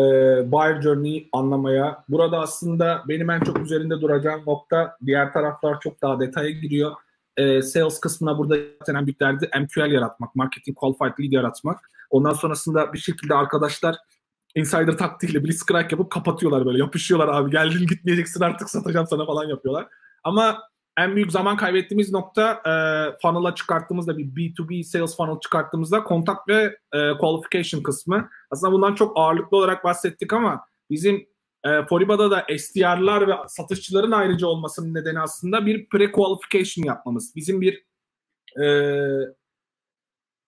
buyer journey'i anlamaya. Burada aslında benim en çok üzerinde duracağım nokta diğer taraflar çok daha detaya giriyor. E, sales kısmına burada zaten en büyük derdi MQL yaratmak, marketing qualified lead yaratmak. Ondan sonrasında bir şekilde arkadaşlar insider taktiğiyle blitzcrank yapıp kapatıyorlar böyle. Yapışıyorlar abi geldin gitmeyeceksin artık satacağım sana falan yapıyorlar. Ama en büyük zaman kaybettiğimiz nokta e, funnel'a çıkarttığımızda bir B2B sales funnel çıkarttığımızda kontak ve e, qualification kısmı. Aslında bundan çok ağırlıklı olarak bahsettik ama bizim e, Foriba'da da SDR'lar ve satışçıların ayrıca olmasının nedeni aslında bir pre-qualification yapmamız. Bizim bir e,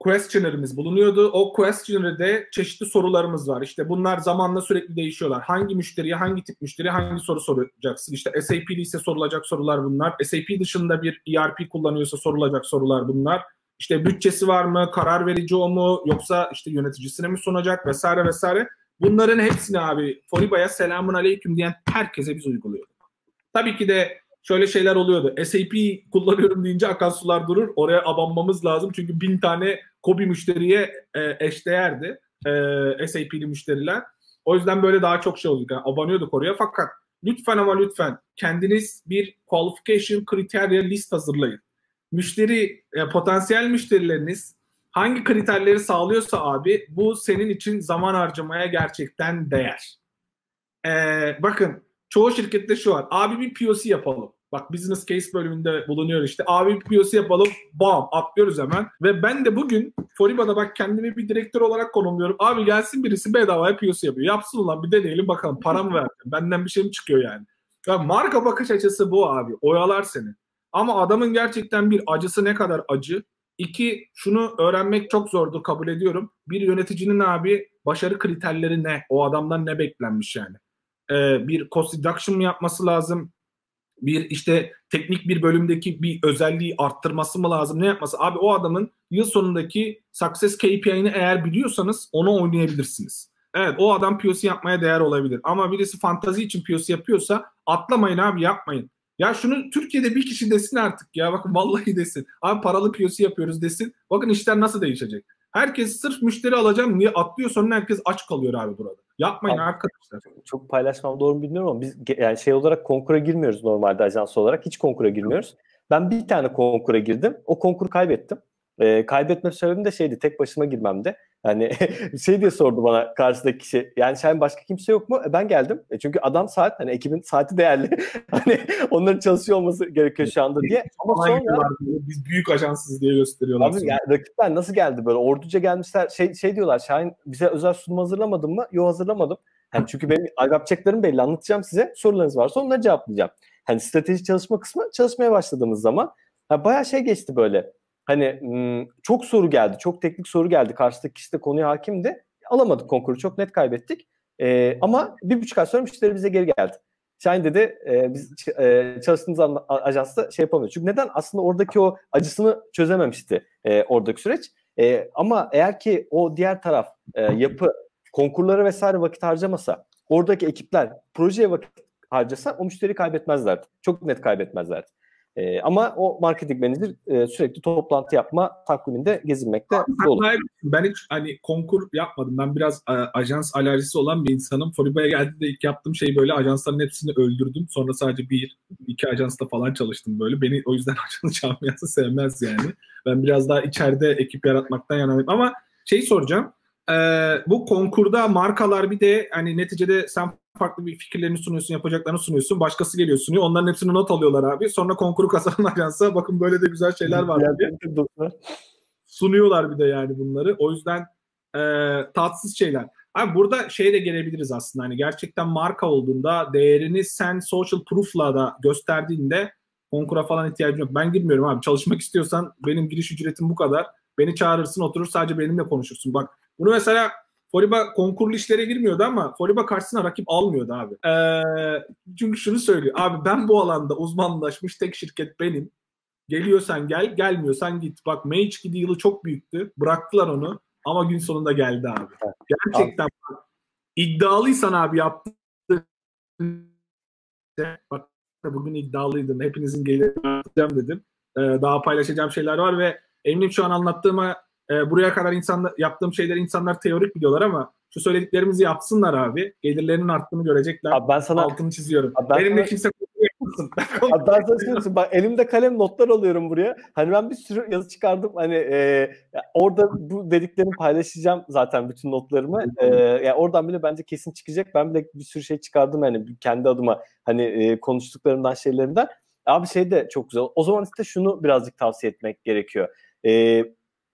questionnair'imiz bulunuyordu. O questionnair'de çeşitli sorularımız var. İşte bunlar zamanla sürekli değişiyorlar. Hangi müşteriye, hangi tip müşteriye hangi soru soracaksın? İşte SAP'li ise sorulacak sorular bunlar. SAP dışında bir ERP kullanıyorsa sorulacak sorular bunlar. İşte bütçesi var mı, karar verici o mu, yoksa işte yöneticisine mi sunacak vesaire vesaire. Bunların hepsini abi Foriba'ya selamun aleyküm diyen herkese biz uyguluyorduk. Tabii ki de şöyle şeyler oluyordu. SAP kullanıyorum deyince akan sular durur. Oraya abanmamız lazım. Çünkü bin tane Kobi müşteriye e, eşdeğerdi e, SAP'li müşteriler. O yüzden böyle daha çok şey olduk. Yani abanıyorduk oraya fakat lütfen ama lütfen kendiniz bir qualification kriterya list hazırlayın. Müşteri, e, potansiyel müşterileriniz hangi kriterleri sağlıyorsa abi bu senin için zaman harcamaya gerçekten değer. Ee, bakın çoğu şirkette şu var. Abi bir POC yapalım. Bak business case bölümünde bulunuyor işte. Abi POC yapalım. Bam atlıyoruz hemen. Ve ben de bugün Foriba'da bak kendimi bir direktör olarak konumluyorum. Abi gelsin birisi bedavaya POC yapıyor. Yapsın ulan bir deneyelim bakalım. Para mı verdim? Benden bir şey mi çıkıyor yani? Ya marka bakış açısı bu abi. Oyalar seni. Ama adamın gerçekten bir acısı ne kadar acı. İki, şunu öğrenmek çok zordur kabul ediyorum. Bir yöneticinin abi başarı kriterleri ne? O adamdan ne beklenmiş yani? Ee, bir cost reduction mı yapması lazım? Bir işte teknik bir bölümdeki bir özelliği arttırması mı lazım ne yapması? Abi o adamın yıl sonundaki success KPI'ni eğer biliyorsanız onu oynayabilirsiniz. Evet o adam POC yapmaya değer olabilir. Ama birisi fantazi için POC yapıyorsa atlamayın abi yapmayın. Ya şunu Türkiye'de bir kişi desin artık ya bakın vallahi desin. Abi paralı POC yapıyoruz desin. Bakın işler nasıl değişecek. Herkes sırf müşteri alacağım niye atlıyor sonra herkes aç kalıyor abi burada. Yapmayın abi, arkadaşlar. Çok paylaşmam doğru mu bilmiyorum ama biz yani şey olarak konkura girmiyoruz normalde ajans olarak. Hiç konkura girmiyoruz. Ben bir tane konkura girdim. O konkuru kaybettim. E, kaybetme sebebim de şeydi tek başıma girmemde. Yani şey diye sordu bana karşıdaki kişi. Yani sen başka kimse yok mu? E, ben geldim. E, çünkü adam saat hani ekibin saati değerli. hani onların çalışıyor olması gerekiyor şu anda diye. Ama sonra biz büyük ajansız diye gösteriyorlar. Abi yani rakipler nasıl geldi böyle? Orduca gelmişler. Şey şey diyorlar. Şahin bize özel sunum hazırlamadın mı? Yok hazırlamadım. Yani çünkü benim yapacaklarım belli. Anlatacağım size. Sorularınız varsa onları cevaplayacağım. Hani strateji çalışma kısmı çalışmaya başladığımız zaman yani bayağı şey geçti böyle hani çok soru geldi. Çok teknik soru geldi. Karşıdaki kişi de konuya hakimdi. Alamadık konkuru. Çok net kaybettik. E, ama bir buçuk ay sonra müşteri bize geri geldi. Şahin dedi e, biz e, çalıştığımız ajansta şey yapamıyoruz. Çünkü neden? Aslında oradaki o acısını çözememişti e, oradaki süreç. E, ama eğer ki o diğer taraf e, yapı konkurlara vesaire vakit harcamasa oradaki ekipler projeye vakit harcasa o müşteri kaybetmezlerdi. Çok net kaybetmezlerdi. E, ama o marketing manager e, sürekli toplantı yapma takviminde gezinmekte olur. Ben hiç hani konkur yapmadım. Ben biraz a, ajans alerjisi olan bir insanım. Foriba'ya geldiğimde ilk yaptığım şey böyle ajansların hepsini öldürdüm. Sonra sadece bir, iki ajansla falan çalıştım böyle. Beni o yüzden ajans camiası sevmez yani. Ben biraz daha içeride ekip yaratmaktan yanayım. Ama şey soracağım. E, bu konkurda markalar bir de hani neticede sen farklı bir fikirlerini sunuyorsun, yapacaklarını sunuyorsun. Başkası geliyor sunuyor. Onların hepsini not alıyorlar abi. Sonra konkuru kazanan ajansa bakın böyle de güzel şeyler var. Sunuyorlar bir de yani bunları. O yüzden e, tatsız şeyler. Abi burada şey de gelebiliriz aslında. Hani gerçekten marka olduğunda değerini sen social proof'la da gösterdiğinde konkura falan ihtiyacın yok. Ben girmiyorum abi. Çalışmak istiyorsan benim giriş ücretim bu kadar. Beni çağırırsın oturur sadece benimle konuşursun. Bak bunu mesela Foriba konkurlu işlere girmiyordu ama Foriba karşısına rakip almıyordu abi. Ee, çünkü şunu söylüyor. Abi ben bu alanda uzmanlaşmış tek şirket benim. Geliyorsan gel, gelmiyorsan git. Bak Mage gidi yılı çok büyüktü. Bıraktılar onu ama gün sonunda geldi abi. Gerçekten abi. iddialıysan abi yaptı. Bak bugün iddialıydım. Hepinizin gelirini dedim. Ee, daha paylaşacağım şeyler var ve eminim şu an anlattığıma e, buraya kadar insanlar yaptığım şeyleri insanlar teorik biliyorlar ama şu söylediklerimizi yapsınlar abi. Gelirlerinin arttığını görecekler. Abi ben sana altını çiziyorum. Abi ben Benimle sana- kimse. Abi ben sana söyleyeyim. Bak elimde kalem notlar alıyorum buraya. Hani ben bir sürü yazı çıkardım. Hani e, orada bu dediklerimi paylaşacağım zaten bütün notlarımı. E, ya oradan bile bence kesin çıkacak. Ben bile bir sürü şey çıkardım hani kendi adıma hani e, konuştuklarımdan şeylerimden. Abi şey de çok güzel. O zaman işte şunu birazcık tavsiye etmek gerekiyor. E,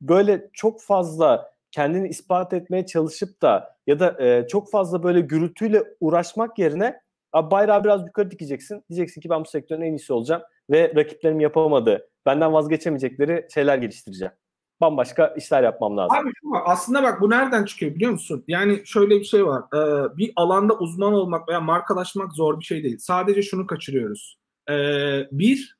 böyle çok fazla kendini ispat etmeye çalışıp da ya da e, çok fazla böyle gürültüyle uğraşmak yerine bayrağı biraz yukarı dikeceksin. Diyeceksin ki ben bu sektörün en iyisi olacağım ve rakiplerim yapamadığı, benden vazgeçemeyecekleri şeyler geliştireceğim. Bambaşka işler yapmam lazım. Abi şu var, aslında bak bu nereden çıkıyor biliyor musun? Yani şöyle bir şey var. Ee, bir alanda uzman olmak veya markalaşmak zor bir şey değil. Sadece şunu kaçırıyoruz. Ee, bir,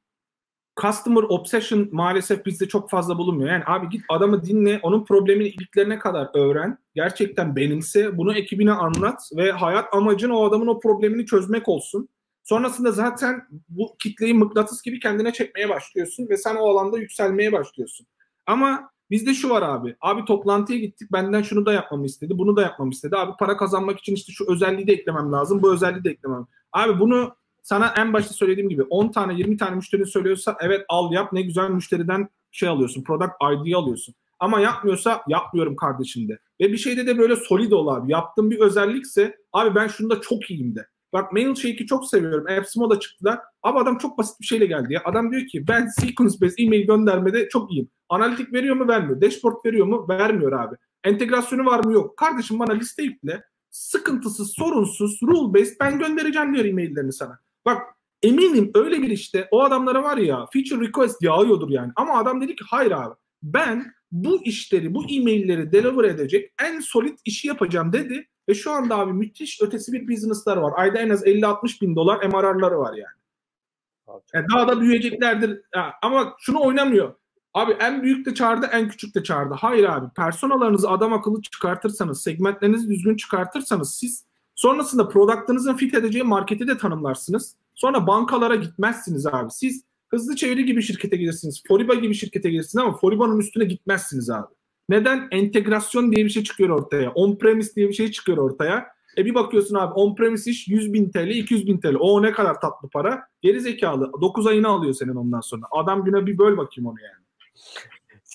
customer obsession maalesef bizde çok fazla bulunmuyor. Yani abi git adamı dinle, onun problemini iliklerine kadar öğren. Gerçekten benimse, bunu ekibine anlat ve hayat amacın o adamın o problemini çözmek olsun. Sonrasında zaten bu kitleyi mıknatıs gibi kendine çekmeye başlıyorsun ve sen o alanda yükselmeye başlıyorsun. Ama bizde şu var abi. Abi toplantıya gittik. Benden şunu da yapmamı istedi. Bunu da yapmamı istedi. Abi para kazanmak için işte şu özelliği de eklemem lazım. Bu özelliği de eklemem. Abi bunu sana en başta söylediğim gibi 10 tane 20 tane müşterin söylüyorsa evet al yap ne güzel müşteriden şey alıyorsun. Product ID alıyorsun. Ama yapmıyorsa yapmıyorum kardeşim de. Ve bir şeyde de böyle solid ol abi. Yaptığım bir özellikse abi ben şunda çok iyiyim de. Bak Mailchank'i çok seviyorum. AppSimo'da çıktılar. Ama adam çok basit bir şeyle geldi ya. Adam diyor ki ben sequence based email göndermede çok iyiyim. Analitik veriyor mu vermiyor. Dashboard veriyor mu vermiyor abi. Entegrasyonu var mı yok. Kardeşim bana liste yükle. Sıkıntısız, sorunsuz, rule based ben göndereceğim diyor e-maillerini sana. Bak eminim öyle bir işte o adamlara var ya feature request yağıyordur yani. Ama adam dedi ki hayır abi ben bu işleri, bu e-mailleri deliver edecek en solid işi yapacağım dedi. Ve şu anda abi müthiş ötesi bir business'lar var. Ayda en az 50-60 bin dolar MRR'ları var yani. yani daha da büyüyeceklerdir. Ha, ama şunu oynamıyor. Abi en büyük de çağırdı, en küçük de çağırdı. Hayır abi, personalarınızı adam akıllı çıkartırsanız, segmentlerinizi düzgün çıkartırsanız siz sonrasında product'ınızın fit edeceği marketi de tanımlarsınız. Sonra bankalara gitmezsiniz abi. Siz hızlı çeviri gibi şirkete gidersiniz. Foriba gibi şirkete gidersiniz ama Foriba'nın üstüne gitmezsiniz abi. Neden? Entegrasyon diye bir şey çıkıyor ortaya. On-premise diye bir şey çıkıyor ortaya. E bir bakıyorsun abi on-premise iş 100 bin TL, 200 bin TL. O ne kadar tatlı para. Geri zekalı. 9 ayını alıyor senin ondan sonra. Adam güne bir böl bakayım onu yani.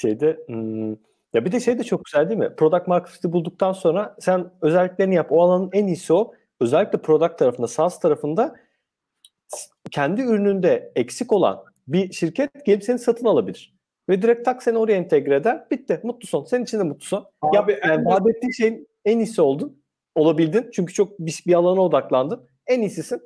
Şeyde hmm, ya bir de şey de çok güzel değil mi? Product market fit'i bulduktan sonra sen özelliklerini yap. O alanın en iyisi o. Özellikle product tarafında, SaaS tarafında kendi ürününde eksik olan bir şirket gelip seni satın alabilir. Ve direkt tak seni oraya entegre eder. Bitti. Mutlu son. Senin için de mutlu son. Abi, Yap, yani vaat ettiğin şeyin en iyisi oldun. Olabildin. Çünkü çok bir, bir alana odaklandın. En iyisisin.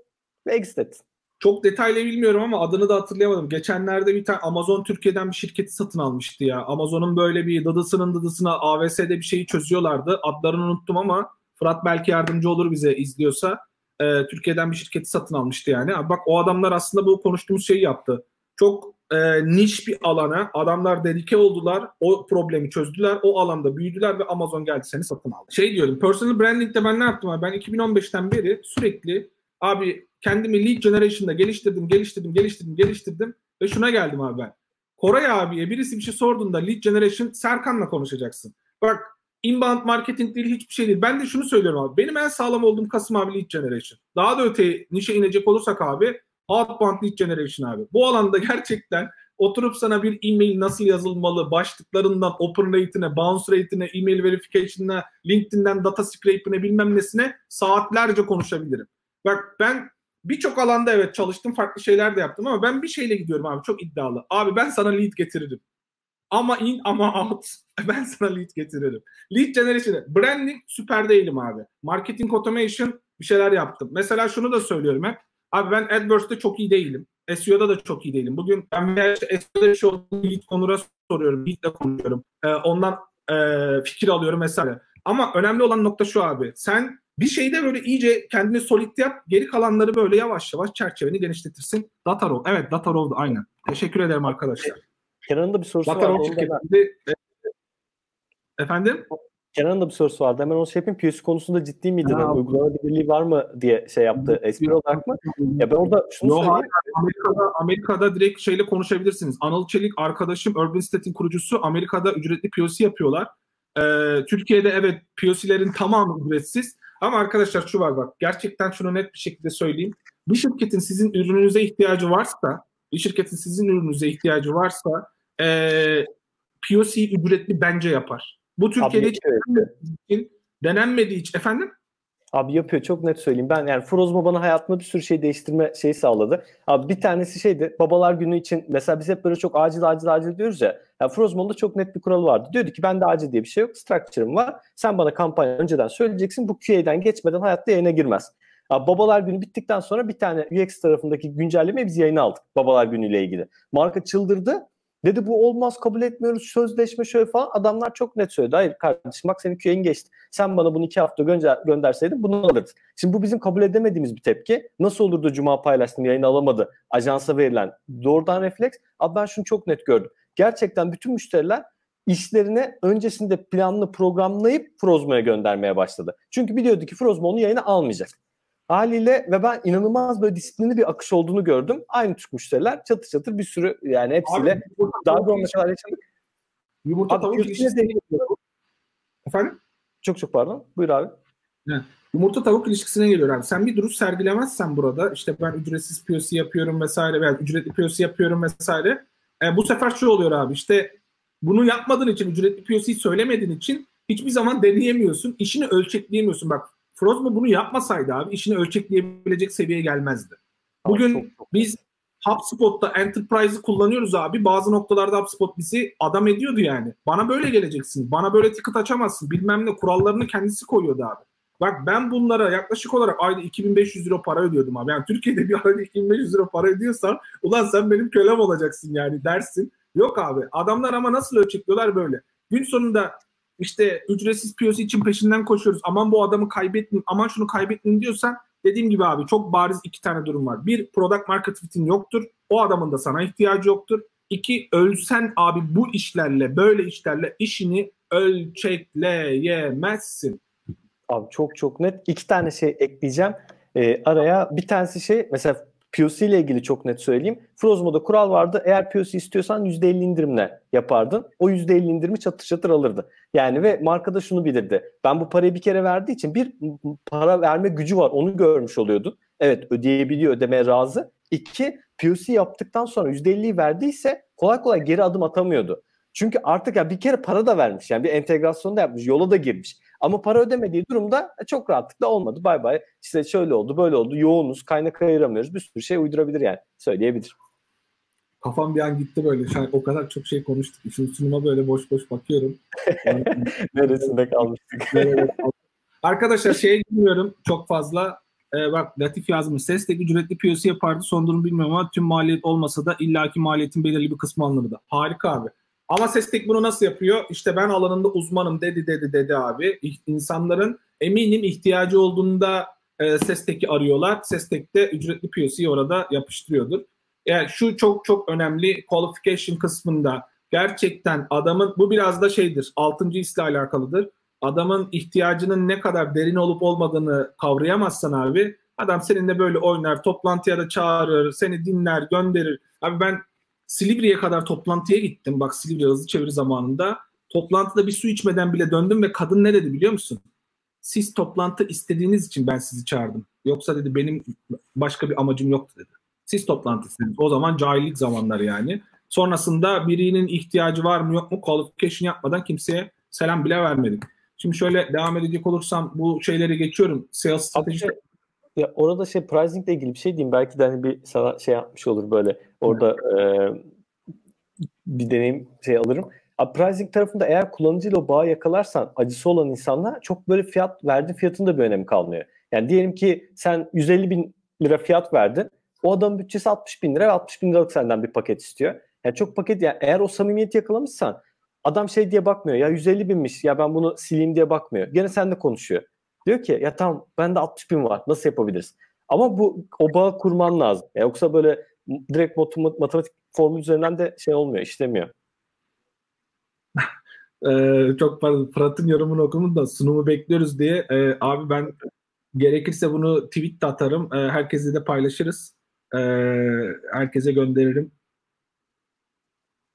Ve exit ettin. Çok detaylı bilmiyorum ama adını da hatırlayamadım. Geçenlerde bir tane Amazon Türkiye'den bir şirketi satın almıştı ya. Amazon'un böyle bir dıdısının dıdısına AVS'de bir şeyi çözüyorlardı. Adlarını unuttum ama Fırat belki yardımcı olur bize izliyorsa. Ee, Türkiye'den bir şirketi satın almıştı yani. Bak o adamlar aslında bu konuştuğumuz şeyi yaptı. Çok e, niş bir alana adamlar dedike oldular. O problemi çözdüler. O alanda büyüdüler ve Amazon geldi seni satın aldı. Şey diyorum personal branding'de ben ne yaptım? Ben 2015'ten beri sürekli abi kendimi lead generation'da geliştirdim, geliştirdim, geliştirdim, geliştirdim ve şuna geldim abi ben. Koray abiye birisi bir şey sorduğunda lead generation Serkan'la konuşacaksın. Bak inbound marketing değil hiçbir şey değil. Ben de şunu söylüyorum abi. Benim en sağlam olduğum Kasım abi lead generation. Daha da öteye nişe inecek olursak abi outbound lead generation abi. Bu alanda gerçekten oturup sana bir e-mail nasıl yazılmalı, başlıklarından open rate'ine, bounce rate'ine, e-mail verification'ına, LinkedIn'den data scrape'ine bilmem nesine saatlerce konuşabilirim. Bak ben birçok alanda evet çalıştım, farklı şeyler de yaptım ama ben bir şeyle gidiyorum abi çok iddialı. Abi ben sana lead getiririm. Ama in ama out. Ben sana lead getiririm. Lead generation, branding süper değilim abi. Marketing automation bir şeyler yaptım. Mesela şunu da söylüyorum hep. Abi ben AdWords'te çok iyi değilim. SEO'da da çok iyi değilim. Bugün ben işte SEO'da bir şey olduğunu lead konura soruyorum. Lead'le konuşuyorum. Ee, ondan e, fikir alıyorum vesaire. Ama önemli olan nokta şu abi. Sen bir şeyde böyle iyice kendini solid yap. Geri kalanları böyle yavaş yavaş çerçeveni genişletirsin. Data. Evet data row aynen. Teşekkür ederim arkadaşlar. Kenan'ın da bir sorusu da ben- şirketinde efendim? Kenan'ın da bir sorusu vardı. Hemen onu şey yapayım. POC konusunda ciddi miydin? Ha, Yani uygulanabilirliği var mı diye şey yaptı. Espri olarak mı? Ya ben orada şunu Yo, söyleyeyim. Amerika'da, Amerika'da direkt şeyle konuşabilirsiniz. Anıl Çelik arkadaşım Urban Stat'in kurucusu Amerika'da ücretli POC yapıyorlar. E, Türkiye'de evet POC'lerin tamamı ücretsiz. Ama arkadaşlar şu var bak gerçekten şunu net bir şekilde söyleyeyim. Bir şirketin sizin ürününüze ihtiyacı varsa, bir şirketin sizin ürününüze ihtiyacı varsa e, POC ücretli bence yapar. Bu Türkiye'de Abi, hiç evet. denenmediği için efendim Abi yapıyor çok net söyleyeyim. Ben yani Frozmo bana hayatımda bir sürü şey değiştirme şeyi sağladı. Abi bir tanesi şeydi babalar günü için mesela biz hep böyle çok acil acil acil diyoruz ya. Yani Frozmo'da çok net bir kuralı vardı. Diyordu ki bende acil diye bir şey yok. Structure'ım var. Sen bana kampanya önceden söyleyeceksin. Bu QA'den geçmeden hayatta yayına girmez. Abi babalar günü bittikten sonra bir tane UX tarafındaki güncellemeyi biz yayına aldık. Babalar günüyle ilgili. Marka çıldırdı. Dedi bu olmaz kabul etmiyoruz sözleşme şöyle falan. Adamlar çok net söyledi. Hayır kardeşim bak senin QA'in geçti. Sen bana bunu iki hafta gönder gönderseydin bunu alırdık. Şimdi bu bizim kabul edemediğimiz bir tepki. Nasıl olurdu Cuma paylaştım yayın alamadı. Ajansa verilen doğrudan refleks. Abi ben şunu çok net gördüm. Gerçekten bütün müşteriler işlerini öncesinde planlı programlayıp Frozmo'ya göndermeye başladı. Çünkü biliyordu ki Frozmo onu yayına almayacak. Haliyle ve ben inanılmaz böyle disiplinli bir akış olduğunu gördüm. Aynı Türk müşteriler çatır çatır bir sürü yani hepsiyle Abi, daha bir kadar yaşadık. Yumurta tavuk ilişkisi Efendim? Çok çok pardon. Buyur abi. Evet. Yumurta tavuk ilişkisine geliyor abi. Sen bir duruş sergilemezsen burada işte ben ücretsiz POC yapıyorum vesaire veya ücretli POC yapıyorum vesaire. E, bu sefer şu oluyor abi işte bunu yapmadığın için ücretli POC söylemediğin için hiçbir zaman deneyemiyorsun. işini ölçekleyemiyorsun. Bak Frozmo bunu yapmasaydı abi işini ölçekleyebilecek seviyeye gelmezdi. Bugün çok, çok. biz HubSpot'ta Enterprise'ı kullanıyoruz abi. Bazı noktalarda HubSpot bizi adam ediyordu yani. Bana böyle geleceksin. Bana böyle ticket açamazsın. Bilmem ne kurallarını kendisi koyuyordu abi. Bak ben bunlara yaklaşık olarak ayda 2500 euro para ödüyordum abi. Yani Türkiye'de bir ayda 2500 euro para ödüyorsan ulan sen benim kölem olacaksın yani dersin. Yok abi. Adamlar ama nasıl ölçekliyorlar böyle. Gün sonunda işte ücretsiz POC için peşinden koşuyoruz. Aman bu adamı kaybetmeyin, aman şunu kaybetmeyin diyorsan dediğim gibi abi çok bariz iki tane durum var. Bir product market fit'in yoktur. O adamın da sana ihtiyacı yoktur. İki ölsen abi bu işlerle böyle işlerle işini ölçekleyemezsin. Abi çok çok net. iki tane şey ekleyeceğim. Ee, araya bir tanesi şey mesela POC ile ilgili çok net söyleyeyim. Frozmo'da kural vardı. Eğer POC istiyorsan %50 indirimle yapardın. O %50 indirimi çatır çatır alırdı. Yani ve markada şunu bilirdi. Ben bu parayı bir kere verdiği için bir para verme gücü var. Onu görmüş oluyordu. Evet ödeyebiliyor, ödemeye razı. İki, POC yaptıktan sonra %50'yi verdiyse kolay kolay geri adım atamıyordu. Çünkü artık ya bir kere para da vermiş. Yani bir entegrasyon da yapmış, yola da girmiş. Ama para ödemediği durumda e, çok rahatlıkla olmadı. Bay bay. İşte şöyle oldu, böyle oldu. Yoğunuz, kaynak ayıramıyoruz. Bir sürü şey uydurabilir yani. Söyleyebilir. Kafam bir an gitti böyle. Şu an o kadar çok şey konuştuk. İşin sunuma böyle boş boş bakıyorum. Neresinde kalmıştık? Arkadaşlar şeye girmiyorum çok fazla. Ee, bak Latif yazmış. Ses de ücretli POC yapardı. Son durum bilmiyorum ama tüm maliyet olmasa da illaki maliyetin belirli bir kısmı alınırdı. Harika abi. Ama Sestek bunu nasıl yapıyor? İşte ben alanında uzmanım dedi dedi dedi abi. İnsanların eminim ihtiyacı olduğunda e, Sestek'i arıyorlar. Sestek de ücretli POC'yi orada yapıştırıyordur. Yani şu çok çok önemli qualification kısmında gerçekten adamın bu biraz da şeydir. Altıncı hisle alakalıdır. Adamın ihtiyacının ne kadar derin olup olmadığını kavrayamazsan abi adam seninle böyle oynar, toplantıya da çağırır, seni dinler, gönderir. Abi ben Silivri'ye kadar toplantıya gittim. Bak Silivri hızlı çeviri zamanında. Toplantıda bir su içmeden bile döndüm ve kadın ne dedi biliyor musun? Siz toplantı istediğiniz için ben sizi çağırdım. Yoksa dedi benim başka bir amacım yoktu dedi. Siz toplantı istediniz. O zaman cahillik zamanları yani. Sonrasında birinin ihtiyacı var mı yok mu qualification yapmadan kimseye selam bile vermedik. Şimdi şöyle devam edecek olursam bu şeyleri geçiyorum. Sales strateji ya orada şey pricing ile ilgili bir şey diyeyim. Belki de hani bir sana şey yapmış olur böyle. Orada e, bir deneyim şey alırım. A, pricing tarafında eğer kullanıcıyla o bağı yakalarsan acısı olan insanlar çok böyle fiyat verdiğin fiyatın da bir önemi kalmıyor. Yani diyelim ki sen 150 bin lira fiyat verdin. O adamın bütçesi 60 bin lira ve 60 bin liralık senden bir paket istiyor. Yani çok paket yani eğer o samimiyeti yakalamışsan adam şey diye bakmıyor ya 150 binmiş ya ben bunu sileyim diye bakmıyor. Gene seninle konuşuyor. Diyor ki ya tamam bende 60 bin var nasıl yapabiliriz? Ama bu o bağı kurman lazım. Ya yoksa böyle direkt matematik formül üzerinden de şey olmuyor, işlemiyor. ee, çok pardon. Fırat'ın yorumunu okumun da sunumu bekliyoruz diye. Ee, abi ben gerekirse bunu tweet de atarım. Ee, herkese de paylaşırız. Ee, herkese gönderirim.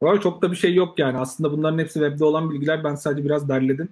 Valla çok da bir şey yok yani. Aslında bunların hepsi webde olan bilgiler. Ben sadece biraz derledim.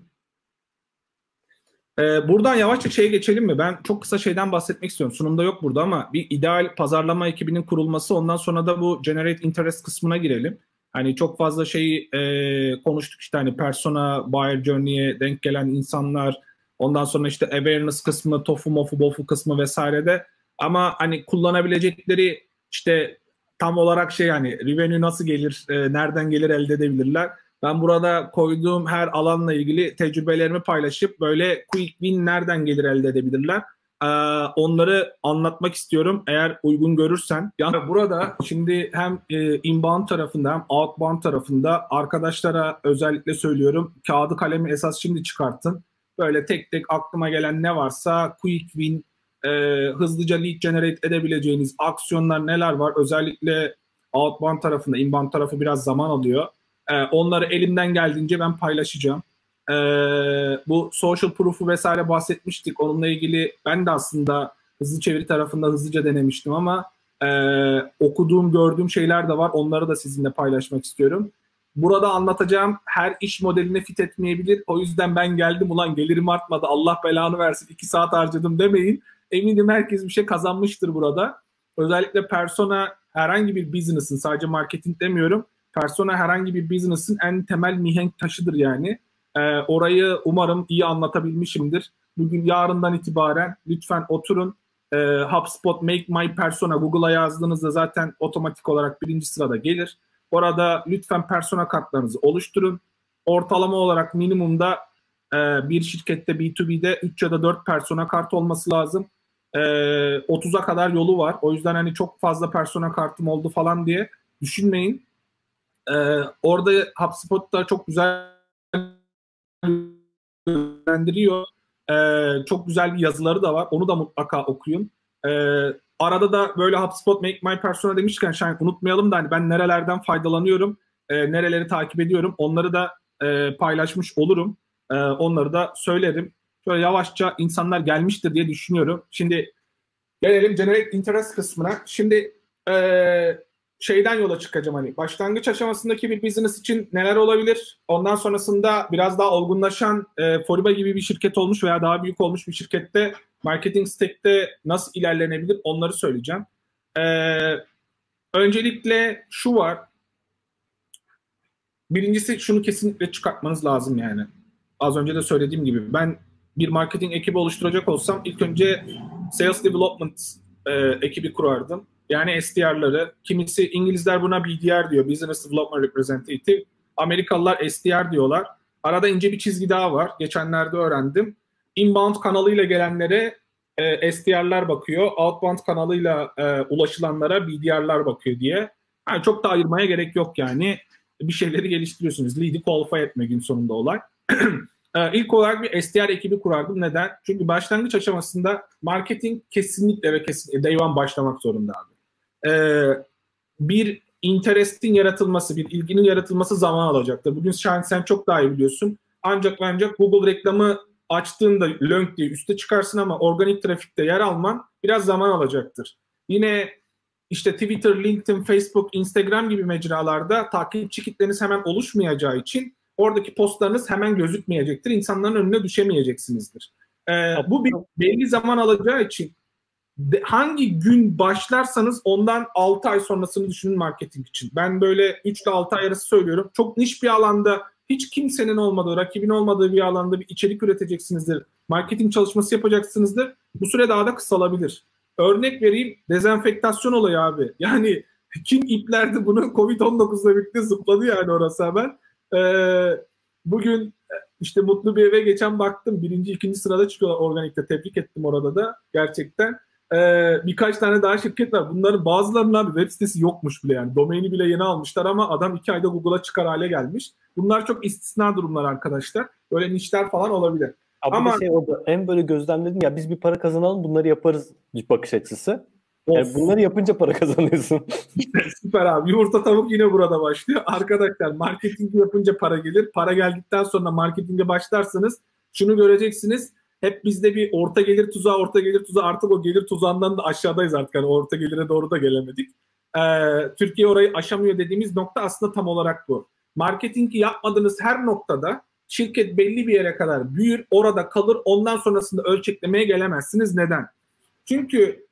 Ee, buradan yavaşça şeye geçelim mi? Ben çok kısa şeyden bahsetmek istiyorum. Sunumda yok burada ama bir ideal pazarlama ekibinin kurulması ondan sonra da bu generate interest kısmına girelim. Hani çok fazla şeyi e, konuştuk işte hani persona, buyer journey'e denk gelen insanlar, ondan sonra işte awareness kısmı, tofu mofu bofu kısmı vesairede ama hani kullanabilecekleri işte tam olarak şey yani revenue nasıl gelir, e, nereden gelir elde edebilirler. Ben burada koyduğum her alanla ilgili tecrübelerimi paylaşıp böyle quick win nereden gelir elde edebilirler. Ee, onları anlatmak istiyorum eğer uygun görürsen. Yani burada şimdi hem e, inbound tarafında hem outbound tarafında arkadaşlara özellikle söylüyorum kağıdı kalemi esas şimdi çıkartın. Böyle tek tek aklıma gelen ne varsa quick win e, hızlıca lead generate edebileceğiniz aksiyonlar neler var? Özellikle outbound tarafında, inbound tarafı biraz zaman alıyor. E, onları elimden geldiğince ben paylaşacağım. E, bu social proof'u vesaire bahsetmiştik. Onunla ilgili ben de aslında hızlı çeviri tarafında hızlıca denemiştim ama e, okuduğum, gördüğüm şeyler de var. Onları da sizinle paylaşmak istiyorum. Burada anlatacağım her iş modeline fit etmeyebilir. O yüzden ben geldim ulan gelirim artmadı Allah belanı versin iki saat harcadım demeyin. Eminim herkes bir şey kazanmıştır burada. Özellikle persona herhangi bir business'ın sadece marketing demiyorum. Persona herhangi bir business'ın en temel mihenk taşıdır yani. Ee, orayı umarım iyi anlatabilmişimdir. Bugün yarından itibaren lütfen oturun. Ee, HubSpot Make My Persona Google'a yazdığınızda zaten otomatik olarak birinci sırada gelir. Orada lütfen persona kartlarınızı oluşturun. Ortalama olarak minimumda e, bir şirkette B2B'de 3 ya da 4 persona kart olması lazım e, ee, 30'a kadar yolu var. O yüzden hani çok fazla persona kartım oldu falan diye düşünmeyin. E, orada HubSpot'ta çok güzel öğrendiriyor. E, çok güzel bir yazıları da var. Onu da mutlaka okuyun. E, arada da böyle HubSpot Make My Persona demişken Şahin unutmayalım da hani ben nerelerden faydalanıyorum, e, nereleri takip ediyorum onları da e, paylaşmış olurum. E, onları da söylerim şöyle yavaşça insanlar gelmiştir diye düşünüyorum. Şimdi gelelim generate interest kısmına. Şimdi e, şeyden yola çıkacağım hani başlangıç aşamasındaki bir business için neler olabilir? Ondan sonrasında biraz daha olgunlaşan e, Foriba gibi bir şirket olmuş veya daha büyük olmuş bir şirkette marketing stack'te nasıl ilerlenebilir onları söyleyeceğim. E, öncelikle şu var. Birincisi şunu kesinlikle çıkartmanız lazım yani. Az önce de söylediğim gibi ben bir marketing ekibi oluşturacak olsam ilk önce sales development e, ekibi kurardım. Yani SDR'ları. Kimisi İngilizler buna BDR diyor. Business Development Representative. Amerikalılar SDR diyorlar. Arada ince bir çizgi daha var. Geçenlerde öğrendim. Inbound kanalıyla gelenlere e, SDR'lar bakıyor. Outbound kanalıyla e, ulaşılanlara BDR'lar bakıyor diye. Yani çok da ayırmaya gerek yok yani. Bir şeyleri geliştiriyorsunuz. Lead'i qualify etme gün sonunda olay. Ee, ilk olarak bir SDR ekibi kurardım. Neden? Çünkü başlangıç aşamasında marketing kesinlikle ve kesinlikle day one başlamak zorunda abi. Ee, bir interestin yaratılması, bir ilginin yaratılması zaman alacaktır. Bugün Şahin sen çok daha iyi biliyorsun. Ancak ancak Google reklamı açtığında lönk diye üste çıkarsın ama organik trafikte yer alman biraz zaman alacaktır. Yine işte Twitter, LinkedIn, Facebook, Instagram gibi mecralarda takipçi kitleniz hemen oluşmayacağı için oradaki postlarınız hemen gözükmeyecektir. İnsanların önüne düşemeyeceksinizdir. Ee, bu bir belli zaman alacağı için de, hangi gün başlarsanız ondan 6 ay sonrasını düşünün marketing için. Ben böyle 3 ile 6 ay arası söylüyorum. Çok niş bir alanda hiç kimsenin olmadığı, rakibin olmadığı bir alanda bir içerik üreteceksinizdir. Marketing çalışması yapacaksınızdır. Bu süre daha da kısalabilir. Örnek vereyim dezenfektasyon olayı abi. Yani kim iplerdi bunu Covid-19'la birlikte zıpladı yani orası hemen. Ee, bugün e, işte mutlu bir eve geçen baktım. Birinci, ikinci sırada çıkıyorlar organikte. Tebrik ettim orada da gerçekten. Ee, birkaç tane daha şirket var. Bunların bazılarının abi web sitesi yokmuş bile yani. Domaini bile yeni almışlar ama adam iki ayda Google'a çıkar hale gelmiş. Bunlar çok istisna durumlar arkadaşlar. Böyle nişler falan olabilir. Abi ama şey orada en böyle gözlemledim ya biz bir para kazanalım bunları yaparız bir bakış açısı. Yani bunları yapınca para kazanıyorsun. Süper abi. Yumurta tavuk yine burada başlıyor. Arkadaşlar marketing yapınca para gelir. Para geldikten sonra marketinge başlarsanız şunu göreceksiniz. Hep bizde bir orta gelir tuzağı, orta gelir tuzağı artık o gelir tuzağından da aşağıdayız artık. Yani orta gelire doğru da gelemedik. e, Türkiye orayı aşamıyor dediğimiz nokta aslında tam olarak bu. Marketingi yapmadığınız her noktada şirket belli bir yere kadar büyür, orada kalır. Ondan sonrasında ölçeklemeye gelemezsiniz. Neden? Çünkü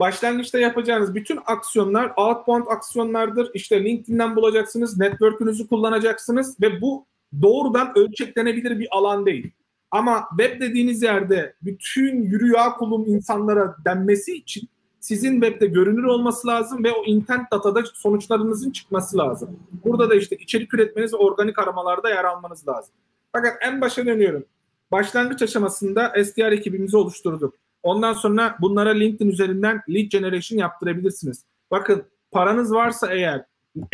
başlangıçta yapacağınız bütün aksiyonlar outbound aksiyonlardır. İşte LinkedIn'den bulacaksınız, network'ünüzü kullanacaksınız ve bu doğrudan ölçeklenebilir bir alan değil. Ama web dediğiniz yerde bütün yürü ya kulum insanlara denmesi için sizin webde görünür olması lazım ve o intent datada sonuçlarınızın çıkması lazım. Burada da işte içerik üretmeniz ve organik aramalarda yer almanız lazım. Fakat en başa dönüyorum. Başlangıç aşamasında SDR ekibimizi oluşturduk. Ondan sonra bunlara LinkedIn üzerinden lead generation yaptırabilirsiniz. Bakın paranız varsa eğer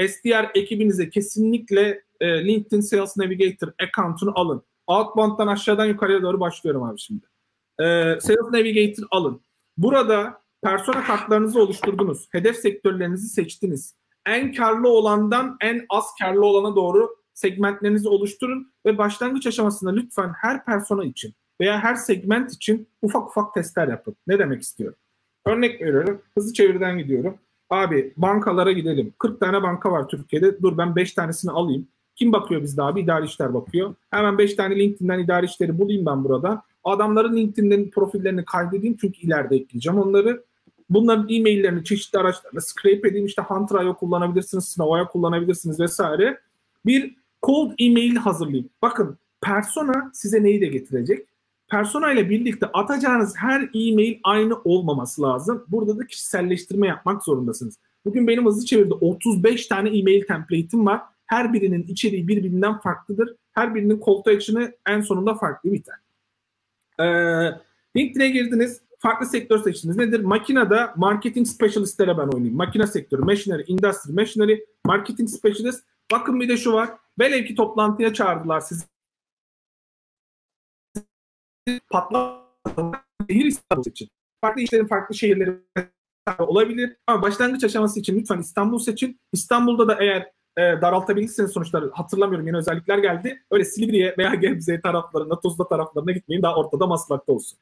SDR ekibinize kesinlikle e, LinkedIn Sales Navigator account'unu alın. Outbound'dan aşağıdan yukarıya doğru başlıyorum abi şimdi. E, Sales Navigator alın. Burada persona kartlarınızı oluşturdunuz. Hedef sektörlerinizi seçtiniz. En karlı olandan en az karlı olana doğru segmentlerinizi oluşturun ve başlangıç aşamasında lütfen her persona için veya her segment için ufak ufak testler yapın. Ne demek istiyorum? Örnek veriyorum. Hızlı çeviriden gidiyorum. Abi bankalara gidelim. 40 tane banka var Türkiye'de. Dur ben 5 tanesini alayım. Kim bakıyor bizde abi? İdari işler bakıyor. Hemen 5 tane LinkedIn'den idari işleri bulayım ben burada. Adamların LinkedIn'den profillerini kaydedeyim çünkü ileride ekleyeceğim onları. Bunların e-maillerini çeşitli araçlarla scrape edeyim. İşte Hunter.io kullanabilirsiniz, Snow.io kullanabilirsiniz vesaire. Bir cold e-mail hazırlayayım. Bakın persona size neyi de getirecek? Persona ile birlikte atacağınız her e-mail aynı olmaması lazım. Burada da kişiselleştirme yapmak zorundasınız. Bugün benim hızlı çevirde 35 tane e-mail template'im var. Her birinin içeriği birbirinden farklıdır. Her birinin call to action'ı en sonunda farklı biter. Ee, LinkedIn'e girdiniz. Farklı sektör seçtiniz. Nedir? Makinede marketing specialistlere ben oynayayım. Makine sektörü, machinery, industry, machinery, marketing specialist. Bakın bir de şu var. Velev ki toplantıya çağırdılar sizi. Patlamak şehir İstanbul için. Farklı işlerin farklı şehirleri olabilir. Ama başlangıç aşaması için lütfen İstanbul seçin. İstanbul'da da eğer e, daraltabilirsiniz sonuçları hatırlamıyorum yeni özellikler geldi. Öyle Silivri'ye veya Gebze taraflarına, Tuzla taraflarına gitmeyin daha ortada maslakta olsun.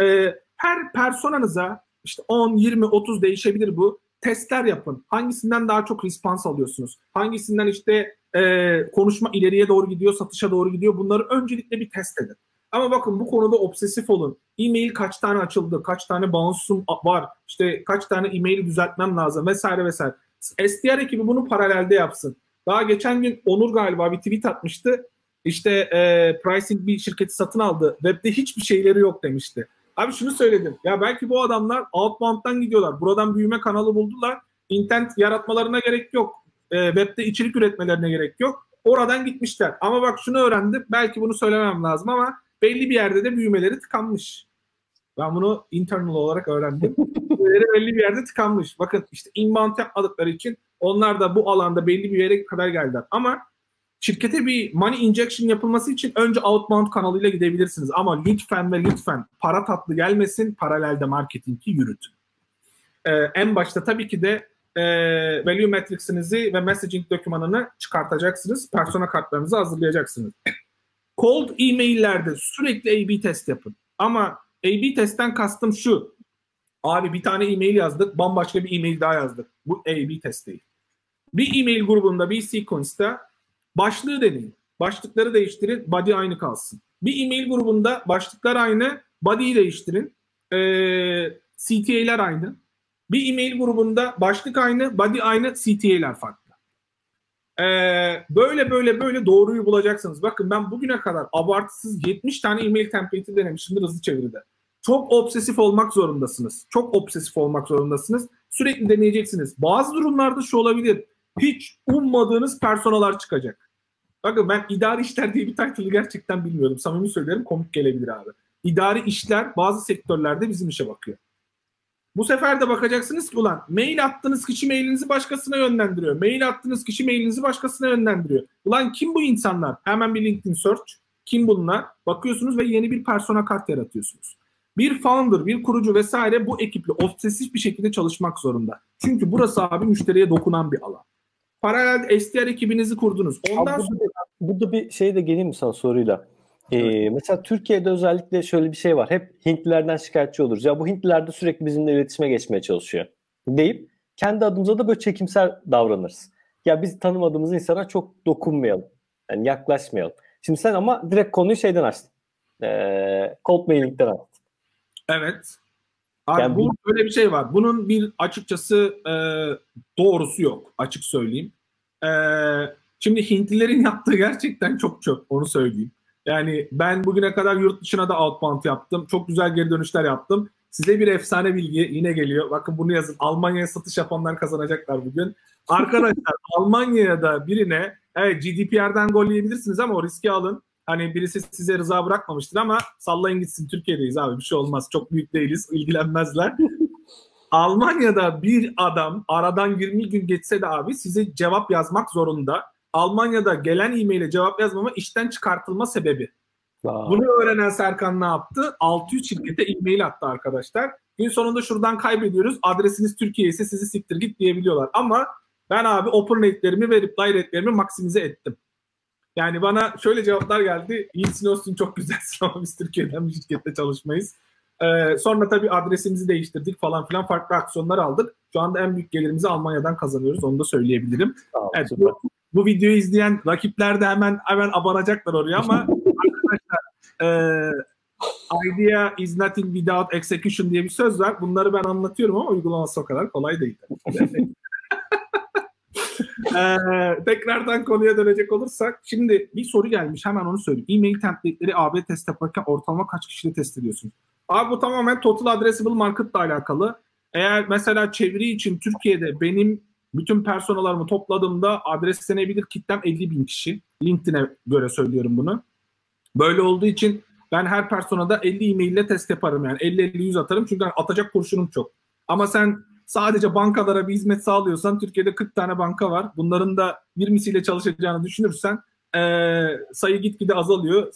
E, her personanıza işte 10, 20, 30 değişebilir bu. Testler yapın. Hangisinden daha çok respons alıyorsunuz? Hangisinden işte e, konuşma ileriye doğru gidiyor, satışa doğru gidiyor. Bunları öncelikle bir test edin. Ama bakın bu konuda obsesif olun. E-mail kaç tane açıldı, kaç tane bounce'um var, işte kaç tane e-maili düzeltmem lazım vesaire vesaire. SDR ekibi bunu paralelde yapsın. Daha geçen gün Onur galiba bir tweet atmıştı. İşte e, pricing bir şirketi satın aldı. Web'de hiçbir şeyleri yok demişti. Abi şunu söyledim. Ya belki bu adamlar outbound'dan gidiyorlar. Buradan büyüme kanalı buldular. Intent yaratmalarına gerek yok. E, web'de içerik üretmelerine gerek yok. Oradan gitmişler. Ama bak şunu öğrendim. Belki bunu söylemem lazım ama belli bir yerde de büyümeleri tıkanmış. Ben bunu internal olarak öğrendim. büyümeleri belli bir yerde tıkanmış. Bakın işte inbound yapmadıkları için onlar da bu alanda belli bir yere kadar geldiler. Ama şirkete bir money injection yapılması için önce outbound kanalıyla gidebilirsiniz. Ama lütfen ve lütfen para tatlı gelmesin, paralelde marketingi yürütün. Ee, en başta tabii ki de e, value matrix'inizi ve messaging dokümanını çıkartacaksınız. Persona kartlarınızı hazırlayacaksınız. Cold e-maillerde sürekli A-B test yapın. Ama A-B testten kastım şu. Abi bir tane e-mail yazdık, bambaşka bir e-mail daha yazdık. Bu A-B test değil. Bir e-mail grubunda, bir sequence'da başlığı deneyin. Başlıkları değiştirin, body aynı kalsın. Bir e-mail grubunda başlıklar aynı, body'yi değiştirin. Ee, CTA'ler aynı. Bir e-mail grubunda başlık aynı, body aynı, CTA'ler farklı. Ee, böyle böyle böyle doğruyu bulacaksınız. Bakın ben bugüne kadar abartısız 70 tane e-mail template'i denemişimdir hızlı çeviride. Çok obsesif olmak zorundasınız. Çok obsesif olmak zorundasınız. Sürekli deneyeceksiniz. Bazı durumlarda şu olabilir. Hiç ummadığınız personalar çıkacak. Bakın ben idari işler diye bir title'ı gerçekten bilmiyorum. Samimi söylerim komik gelebilir abi. İdari işler bazı sektörlerde bizim işe bakıyor. Bu sefer de bakacaksınız ki ulan mail attığınız kişi mailinizi başkasına yönlendiriyor. Mail attığınız kişi mailinizi başkasına yönlendiriyor. Ulan kim bu insanlar? Hemen bir LinkedIn search. Kim bunlar? Bakıyorsunuz ve yeni bir persona kart yaratıyorsunuz. Bir founder, bir kurucu vesaire bu ekiple obsesif bir şekilde çalışmak zorunda. Çünkü burası abi müşteriye dokunan bir alan. Paralel SDR ekibinizi kurdunuz. Ondan Abi, sonra... Burada bir şey de geleyim mi sana soruyla? Ee, mesela Türkiye'de özellikle şöyle bir şey var. Hep Hintlilerden şikayetçi oluruz. Ya bu Hintliler de sürekli bizimle iletişime geçmeye çalışıyor. Deyip kendi adımıza da böyle çekimsel davranırız. Ya biz tanımadığımız insana çok dokunmayalım. Yani yaklaşmayalım. Şimdi sen ama direkt konuyu şeyden açtın. Ee, cold mailing'den açtın. Evet. Abi yani bu böyle bir şey var. Bunun bir açıkçası e, doğrusu yok. Açık söyleyeyim. E, şimdi Hintlilerin yaptığı gerçekten çok çok. Onu söyleyeyim. Yani ben bugüne kadar yurt dışına da outbound yaptım. Çok güzel geri dönüşler yaptım. Size bir efsane bilgi yine geliyor. Bakın bunu yazın. Almanya'ya satış yapanlar kazanacaklar bugün. Arkadaşlar Almanya'ya da birine evet GDPR'den gol yiyebilirsiniz ama o riski alın. Hani birisi size rıza bırakmamıştır ama sallayın gitsin Türkiye'deyiz abi bir şey olmaz. Çok büyük değiliz ilgilenmezler. Almanya'da bir adam aradan 20 gün geçse de abi size cevap yazmak zorunda. Almanya'da gelen e-maile cevap yazmama işten çıkartılma sebebi. Aa. Bunu öğrenen Serkan ne yaptı? 600 şirkete e-mail attı arkadaşlar. Gün sonunda şuradan kaybediyoruz. Adresiniz Türkiye ise sizi siktir git diyebiliyorlar. Ama ben abi open rate'lerimi ve reply rate'lerimi maksimize ettim. Yani bana şöyle cevaplar geldi. İyisin olsun çok güzelsin ama biz Türkiye'den bir şirkette çalışmayız. Ee, sonra tabii adresimizi değiştirdik falan filan farklı aksiyonlar aldık. Şu anda en büyük gelirimizi Almanya'dan kazanıyoruz. Onu da söyleyebilirim. Tamam, evet, bu, bu videoyu izleyen rakipler de hemen hemen abanacaklar oraya ama arkadaşlar e, idea is nothing without execution diye bir söz var. Bunları ben anlatıyorum ama uygulaması o kadar kolay değil. ee, tekrardan konuya dönecek olursak şimdi bir soru gelmiş hemen onu söyleyeyim. E-mail template'leri AB test yaparken ortalama kaç kişiyle test ediyorsun? Abi bu tamamen total addressable market ile alakalı. Eğer mesela çeviri için Türkiye'de benim bütün personalarımı topladığımda adreslenebilir kitlem 50 bin kişi. LinkedIn'e göre söylüyorum bunu. Böyle olduğu için ben her personada 50 e-mail ile test yaparım yani 50-50-100 atarım çünkü atacak kurşunum çok. Ama sen sadece bankalara bir hizmet sağlıyorsan Türkiye'de 40 tane banka var. Bunların da 20'siyle çalışacağını düşünürsen e, sayı gitgide azalıyor.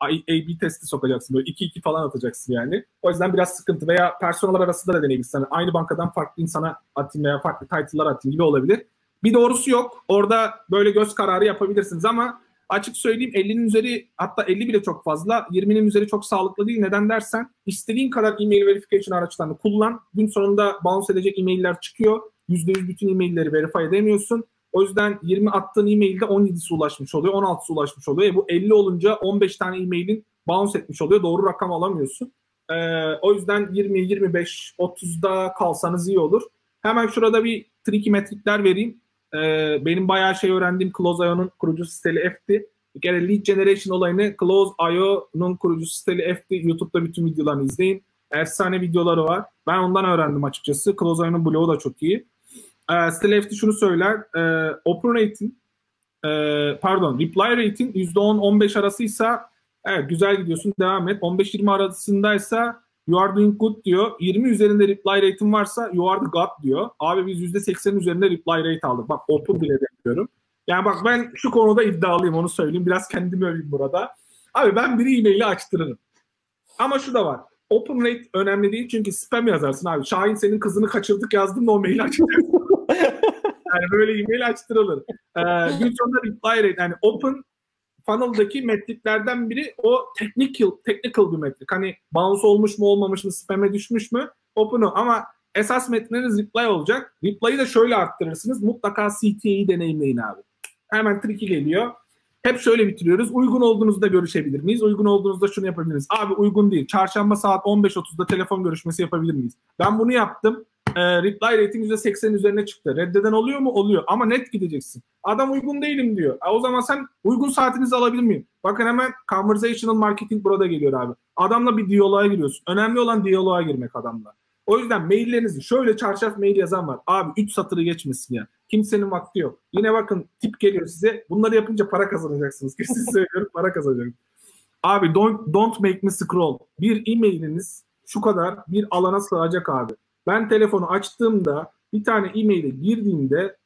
A-B testi sokacaksın. Böyle 2-2 falan atacaksın yani. O yüzden biraz sıkıntı veya personeller arasında da deneyebilirsin. Yani aynı bankadan farklı insana atayım veya farklı title'lar atayım gibi olabilir. Bir doğrusu yok. Orada böyle göz kararı yapabilirsiniz ama açık söyleyeyim 50'nin üzeri hatta 50 bile çok fazla. 20'nin üzeri çok sağlıklı değil. Neden dersen istediğin kadar e-mail verification araçlarını kullan. Gün sonunda bounce edecek e-mailler çıkıyor. %100 bütün e-mailleri verify edemiyorsun. O yüzden 20 attığın e-mailde 17'si ulaşmış oluyor, 16'sı ulaşmış oluyor. E bu 50 olunca 15 tane e-mailin bounce etmiş oluyor. Doğru rakam alamıyorsun. Ee, o yüzden 20, 25, 30'da kalsanız iyi olur. Hemen şurada bir tricky metrikler vereyim. Ee, benim bayağı şey öğrendiğim Close.io'nun kurucu siteli F'ti. Bir kere lead generation olayını Close.io'nun kurucu siteli F'ti. YouTube'da bütün videolarını izleyin. Efsane videoları var. Ben ondan öğrendim açıkçası. Close.io'nun blogu da çok iyi. Ee, site FT şunu söyler. E, open rating e, pardon reply rating %10-15 arasıysa evet güzel gidiyorsun devam et. 15-20 arasındaysa you are doing good diyor. 20 üzerinde reply rating varsa you are the god diyor. Abi biz %80 üzerinde reply rate aldık. Bak open bile demiyorum. Yani bak ben şu konuda iddialıyım onu söyleyeyim. Biraz kendimi öveyim burada. Abi ben bir e-maili açtırırım. Ama şu da var. Open rate önemli değil çünkü spam yazarsın abi. Şahin senin kızını kaçırdık yazdım da o maili açacaksın. Yani böyle e-mail açtırılır. Ee, gün sonunda reply rate yani open funnel'daki metriklerden biri o technical, technical bir metrik. Hani bounce olmuş mu olmamış mı, spam'e düşmüş mü? Open'u ama esas metriniz reply olacak. Reply'ı da şöyle arttırırsınız. Mutlaka CTA'yı deneyimleyin abi. Hemen tricky geliyor. Hep şöyle bitiriyoruz. Uygun olduğunuzda görüşebilir miyiz? Uygun olduğunuzda şunu yapabilir miyiz? Abi uygun değil. Çarşamba saat 15.30'da telefon görüşmesi yapabilir miyiz? Ben bunu yaptım e, reply rating %80 üzerine çıktı. Reddeden oluyor mu? Oluyor. Ama net gideceksin. Adam uygun değilim diyor. E, o zaman sen uygun saatinizi alabilir miyim? Bakın hemen conversational marketing burada geliyor abi. Adamla bir diyaloğa giriyorsun. Önemli olan diyaloğa girmek adamla. O yüzden maillerinizi şöyle çarşaf mail yazan var. Abi 3 satırı geçmesin ya. Kimsenin vakti yok. Yine bakın tip geliyor size. Bunları yapınca para kazanacaksınız. Kesin söylüyorum para kazanacaksınız. Abi don't, don't make me scroll. Bir e-mailiniz şu kadar bir alana sığacak abi. Ben telefonu açtığımda bir tane e-maile girdiğimde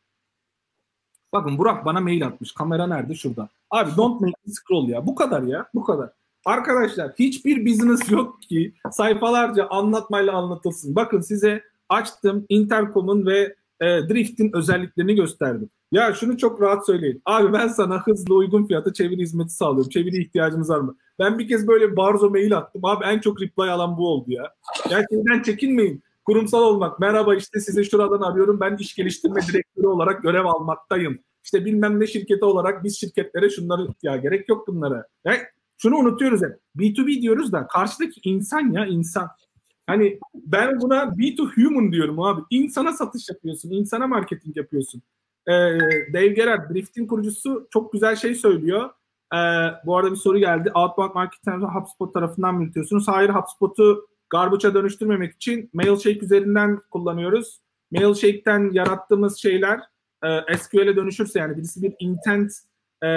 bakın Burak bana mail atmış. Kamera nerede? Şurada. Abi don't make me scroll ya. Bu kadar ya. Bu kadar. Arkadaşlar hiçbir business yok ki sayfalarca anlatmayla anlatılsın. Bakın size açtım Intercom'un ve e, Drift'in özelliklerini gösterdim. Ya şunu çok rahat söyleyin. Abi ben sana hızlı uygun fiyata çeviri hizmeti sağlıyorum. Çeviri ihtiyacınız var mı? Ben bir kez böyle barzo mail attım. Abi en çok reply alan bu oldu ya. Gerçekten çekinmeyin. Kurumsal olmak. Merhaba işte sizi şuradan arıyorum. Ben iş geliştirme direktörü olarak görev almaktayım. İşte bilmem ne şirketi olarak biz şirketlere şunları ya gerek yok bunlara. Yani şunu unutuyoruz hep. B2B diyoruz da karşıdaki insan ya insan. Hani ben buna B2 human diyorum abi. İnsana satış yapıyorsun, insana marketing yapıyorsun. Ee, Dave Gerard, Drift'in kurucusu çok güzel şey söylüyor. Ee, bu arada bir soru geldi. Outbound marketing HubSpot tarafından mı yürütüyorsunuz? Hayır, HubSpot'u garbage'a dönüştürmemek için Mailshake üzerinden kullanıyoruz. Mailshake'ten yarattığımız şeyler e, SQL'e dönüşürse yani birisi bir intent e,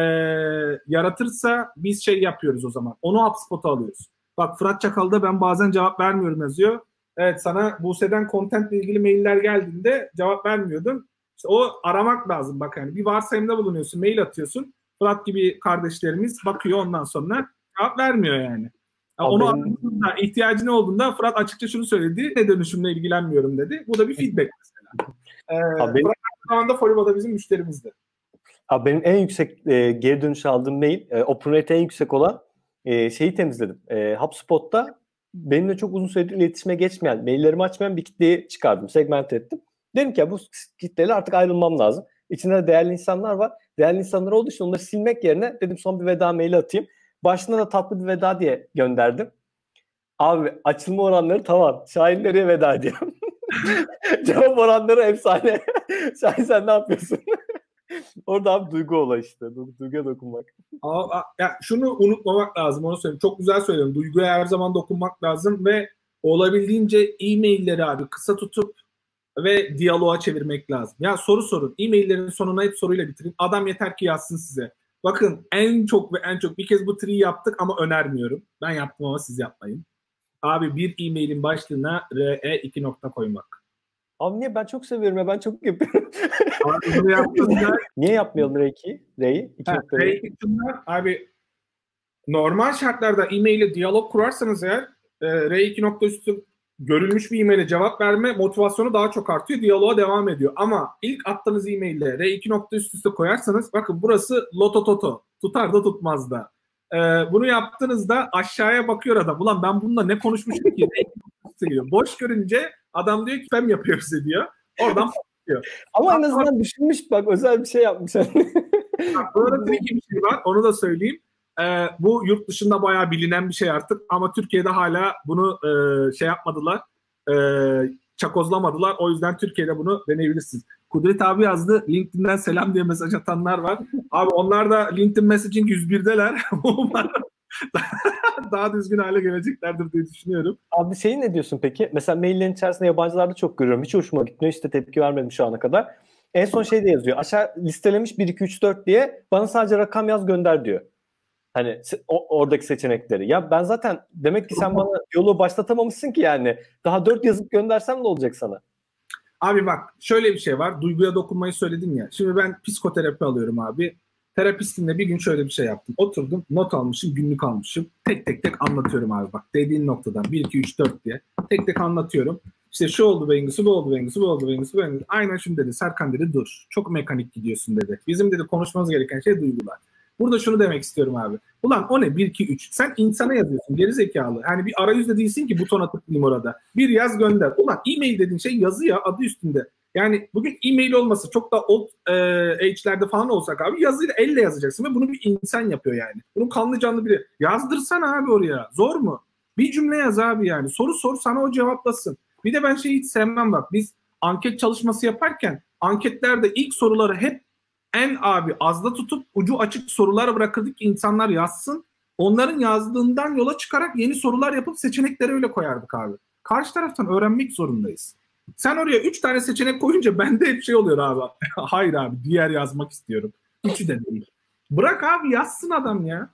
yaratırsa biz şey yapıyoruz o zaman. Onu HubSpot'a alıyoruz. Bak Fırat Çakal'da ben bazen cevap vermiyorum yazıyor. Evet sana Buse'den content ilgili mailler geldiğinde cevap vermiyordum. İşte o aramak lazım bak yani. Bir varsayımda bulunuyorsun, mail atıyorsun. Fırat gibi kardeşlerimiz bakıyor ondan sonra cevap vermiyor yani. Yani onu benim... ihtiyacın olduğunda Fırat açıkça şunu söyledi. Ne dönüşümle ilgilenmiyorum dedi. Bu da bir feedback mesela. Ee, Abi. Fırat aynı zamanda Foliba'da bizim müşterimizdi. Abi benim en yüksek e, geri dönüş aldığım mail, e, open rate en yüksek olan e, şeyi temizledim. E, HubSpot'ta benimle çok uzun süredir iletişime geçmeyen, maillerimi açmayan bir kitleyi çıkardım, segment ettim. Dedim ki ya bu kitleyle artık ayrılmam lazım. İçinde değerli insanlar var. Değerli insanlar olduğu için onları silmek yerine dedim son bir veda maili atayım. Başına da tatlı bir veda diye gönderdim. Abi açılma oranları tamam. Şahin nereye veda ediyorum? Cevap oranları efsane. Şahin sen ne yapıyorsun? Orada abi duygu olay işte. Du- duyguya dokunmak. Aa, ya şunu unutmamak lazım onu söyleyeyim. Çok güzel söyledin. Duyguya her zaman dokunmak lazım ve olabildiğince e-mailleri abi kısa tutup ve diyaloğa çevirmek lazım. Ya soru sorun. E-maillerin sonuna hep soruyla bitirin. Adam yeter ki yazsın size. Bakın en çok ve en çok bir kez bu tri yaptık ama önermiyorum. Ben yaptım ama siz yapmayın. Abi bir e-mailin başlığına RE 2 nokta koymak. Abi niye? Ben çok seviyorum ya. Ben çok yapıyorum. Abi bunu yaptığında... niye yapmayalım R2? R'yi? R2 abi normal şartlarda e-mail diyalog kurarsanız eğer e, R2 nokta üstü görülmüş bir e-maile cevap verme motivasyonu daha çok artıyor. Diyaloğa devam ediyor. Ama ilk attığınız e-maille R2 nokta üst üste koyarsanız bakın burası loto toto. Tutar da tutmaz da. Ee, bunu yaptığınızda aşağıya bakıyor adam. Ulan ben bununla ne konuşmuşum ki? Boş görünce Adam diyor ki spam yapıyor bize diyor. Oradan patlıyor. Ama en azından düşünmüş bak özel bir şey yapmış. Bu arada tricky bir şey var. Onu da söyleyeyim. Ee, bu yurt dışında bayağı bilinen bir şey artık. Ama Türkiye'de hala bunu e, şey yapmadılar. E, çakozlamadılar. O yüzden Türkiye'de bunu deneyebilirsiniz. Kudret abi yazdı. LinkedIn'den selam diye mesaj atanlar var. Abi onlar da LinkedIn Messaging 101'deler. daha düzgün hale geleceklerdir diye düşünüyorum. Abi şey ne diyorsun peki? Mesela maillerin içerisinde yabancılarda çok görüyorum. Hiç hoşuma gitmiyor. İşte tepki vermedim şu ana kadar. En son şey de yazıyor. Aşağı listelemiş 1, 2, 3, 4 diye bana sadece rakam yaz gönder diyor. Hani o, oradaki seçenekleri. Ya ben zaten demek ki sen bana yolu başlatamamışsın ki yani. Daha 4 yazıp göndersem ne olacak sana? Abi bak şöyle bir şey var. Duyguya dokunmayı söyledin ya. Şimdi ben psikoterapi alıyorum abi. Terapistimle bir gün şöyle bir şey yaptım. Oturdum, not almışım, günlük almışım. Tek tek tek anlatıyorum abi bak. Dediğin noktadan 1, 2, 3, 4 diye. Tek tek anlatıyorum. İşte şu oldu Bengüsü, bu oldu Bengüsü, bu oldu Bengüsü, bu oldu. Aynen şunu dedi. Serkan dedi dur. Çok mekanik gidiyorsun dedi. Bizim dedi konuşmamız gereken şey duygular. Burada şunu demek istiyorum abi. Ulan o ne 1, 2, 3. Sen insana yazıyorsun geri zekalı. Yani bir arayüzde değilsin ki butona tıklayayım orada. Bir yaz gönder. Ulan e-mail dediğin şey yazı ya adı üstünde. Yani bugün e-mail olması çok da old e, age'lerde falan olsak abi yazıyla elle yazacaksın ve bunu bir insan yapıyor yani. Bunu kanlı canlı biri. Yazdırsana abi oraya. Zor mu? Bir cümle yaz abi yani. Soru sor sana o cevaplasın. Bir de ben şeyi hiç sevmem bak. Biz anket çalışması yaparken anketlerde ilk soruları hep en abi azda tutup ucu açık sorular bırakırdık ki insanlar yazsın. Onların yazdığından yola çıkarak yeni sorular yapıp seçenekleri öyle koyardık abi. Karşı taraftan öğrenmek zorundayız. Sen oraya 3 tane seçenek koyunca bende hep şey oluyor abi. Hayır abi diğer yazmak istiyorum. Üçü de değil. Bırak abi yazsın adam ya.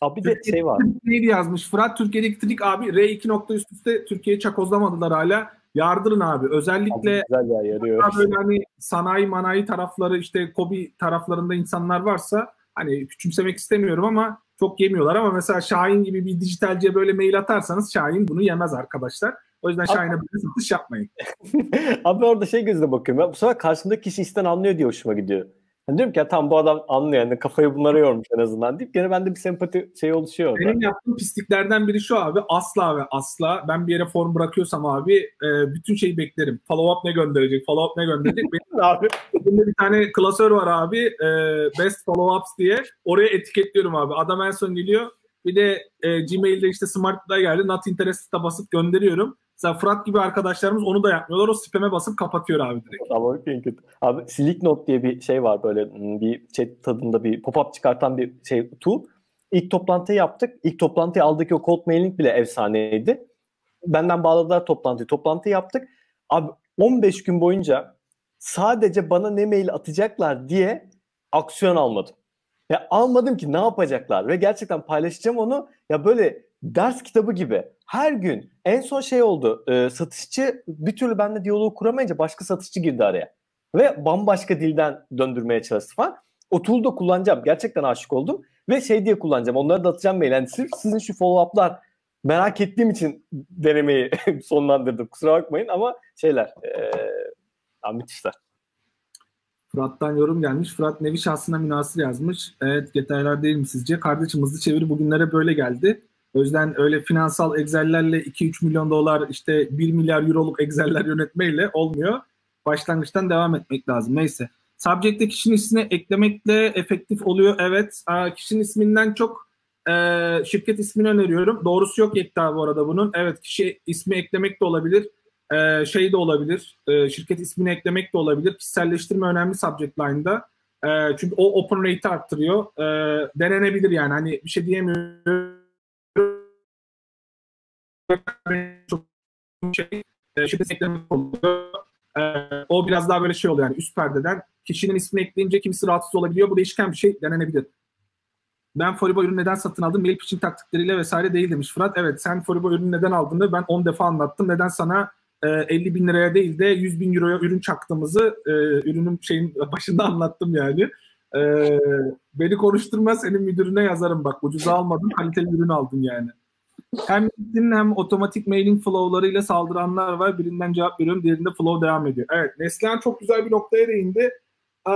Abi de şey var. Neydi yazmış? Fırat Türkiye elektrik abi R2 nokta üst üste Türkiye'yi çakozlamadılar hala. Yardırın abi. Özellikle abi güzel ya, yarıyor. böyle hani sanayi manayi tarafları işte kobi taraflarında insanlar varsa hani küçümsemek istemiyorum ama çok yemiyorlar ama mesela Şahin gibi bir dijitalciye böyle mail atarsanız Şahin bunu yemez arkadaşlar. O yüzden Şahin'e böyle satış yapmayın. Abi orada şey gözüne bakıyorum. Ya, bu sefer karşımdaki kişi işten anlıyor diye hoşuma gidiyor. Yani diyorum ki ya tam bu adam anlıyor yani kafayı bunlara yormuş en azından deyip gene bende bir sempati şey oluşuyor orada. Benim yaptığım pisliklerden biri şu abi asla ve asla ben bir yere form bırakıyorsam abi e, bütün şeyi beklerim. Follow up ne gönderecek, follow up ne gönderecek. Benim abi. Benim bir tane klasör var abi e, best follow ups diye oraya etiketliyorum abi. Adam en son geliyor bir de e, Gmail'de işte Smart'da geldi not interested basıp gönderiyorum. Mesela Fırat gibi arkadaşlarımız onu da yapmıyorlar. O spam'e basıp kapatıyor abi direkt. Ama en kötü. Abi Slick Note diye bir şey var böyle hmm, bir chat tadında bir pop-up çıkartan bir şey tool. İlk toplantıyı yaptık. İlk toplantıyı aldık o cold mailing bile efsaneydi. Benden bağladılar toplantıyı. Toplantı yaptık. Abi 15 gün boyunca sadece bana ne mail atacaklar diye aksiyon almadım. Ya almadım ki ne yapacaklar ve gerçekten paylaşacağım onu. Ya böyle ders kitabı gibi her gün en son şey oldu. E, satışçı bir türlü benimle diyaloğu kuramayınca başka satışçı girdi araya. Ve bambaşka dilden döndürmeye çalıştı falan. O tool'u da kullanacağım. Gerçekten aşık oldum. Ve şey diye kullanacağım. Onları da atacağım mail. Yani sırf sizin şu follow-up'lar merak ettiğim için denemeyi sonlandırdım. Kusura bakmayın ama şeyler ee, müthişler. Fırat'tan yorum gelmiş. Fırat nevi şahsına münasır yazmış. Evet detaylar değil mi sizce? Kardeşim hızlı çeviri bugünlere böyle geldi. O yüzden öyle finansal Excel'lerle 2-3 milyon dolar işte 1 milyar euroluk Excel'ler yönetmeyle olmuyor. Başlangıçtan devam etmek lazım. Neyse. Subject'te kişinin ismini eklemekle efektif oluyor. Evet. Kişinin isminden çok e, şirket ismini öneriyorum. Doğrusu yok Yekta bu arada bunun. Evet kişi ismi eklemek de olabilir. E, şey de olabilir. E, şirket ismini eklemek de olabilir. Kişiselleştirme önemli subject line'da. E, çünkü o open rate'i arttırıyor. E, denenebilir yani. Hani bir şey diyemiyorum şey e, şiddet eklemek oluyor. E, o biraz daha böyle şey oluyor yani üst perdeden kişinin ismini ekleyince kimisi rahatsız olabiliyor. Bu değişken bir şey denenebilir. Ben Foribo ürünü neden satın aldım? Mail pitching taktikleriyle vesaire değil demiş Fırat. Evet sen Foribo ürünü neden aldığını ben 10 defa anlattım. Neden sana e, 50 bin liraya değil de 100 bin euroya ürün çaktığımızı e, ürünün şeyin başında anlattım yani. E, beni konuşturma senin müdürüne yazarım bak. Ucuza almadım kaliteli ürün aldım yani. Hem LinkedIn hem otomatik mailing flow'larıyla saldıranlar var. Birinden cevap veriyorum, diğerinde flow devam ediyor. Evet, Neslihan çok güzel bir noktaya değindi. Ee,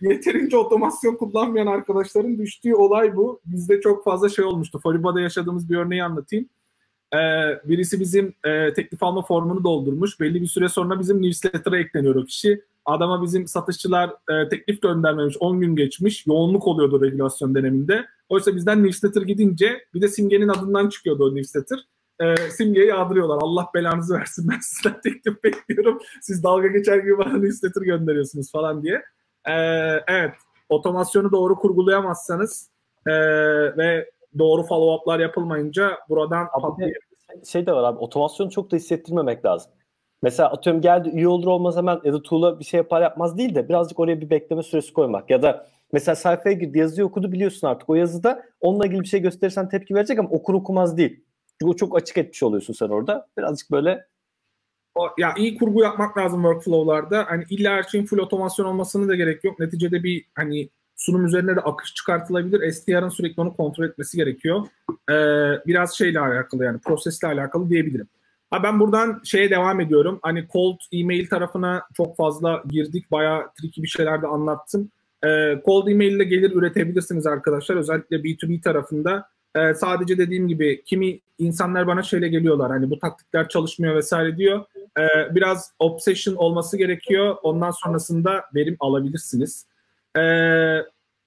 yeterince otomasyon kullanmayan arkadaşların düştüğü olay bu. Bizde çok fazla şey olmuştu. Foriba'da yaşadığımız bir örneği anlatayım. Ee, birisi bizim e, teklif alma formunu doldurmuş. Belli bir süre sonra bizim newsletter'a ekleniyor o kişi. Adama bizim satışçılar e, teklif göndermemiş. 10 gün geçmiş. Yoğunluk oluyordu regülasyon döneminde. Oysa bizden newsletter gidince bir de Simge'nin adından çıkıyordu o newsletter. E, Simge'yi yağdırıyorlar. Allah belanızı versin ben sizden teklif bekliyorum. Siz dalga geçer gibi bana newsletter gönderiyorsunuz falan diye. E, evet. Otomasyonu doğru kurgulayamazsanız e, ve doğru follow-up'lar yapılmayınca buradan abi, şey de var abi otomasyonu çok da hissettirmemek lazım. Mesela atıyorum geldi üye olur olmaz hemen ya da tool'a bir şey yapar yapmaz değil de birazcık oraya bir bekleme süresi koymak ya da mesela sayfaya girdi yazıyı okudu biliyorsun artık o yazıda onunla ilgili bir şey gösterirsen tepki verecek ama okur okumaz değil. Çünkü o çok açık etmiş oluyorsun sen orada. Birazcık böyle o, ya iyi kurgu yapmak lazım workflow'larda. Hani illa her şeyin full otomasyon olmasını da gerek yok. Neticede bir hani sunum üzerine de akış çıkartılabilir. STR'ın sürekli onu kontrol etmesi gerekiyor. Ee, biraz şeyle alakalı yani prosesle alakalı diyebilirim. Ha ben buradan şeye devam ediyorum. Hani cold email tarafına çok fazla girdik. Bayağı tricky bir şeyler de anlattım. Ee, cold email ile gelir üretebilirsiniz arkadaşlar. Özellikle B2B tarafında. Ee, sadece dediğim gibi kimi insanlar bana şöyle geliyorlar. Hani bu taktikler çalışmıyor vesaire diyor. Ee, biraz obsession olması gerekiyor. Ondan sonrasında verim alabilirsiniz. Ee,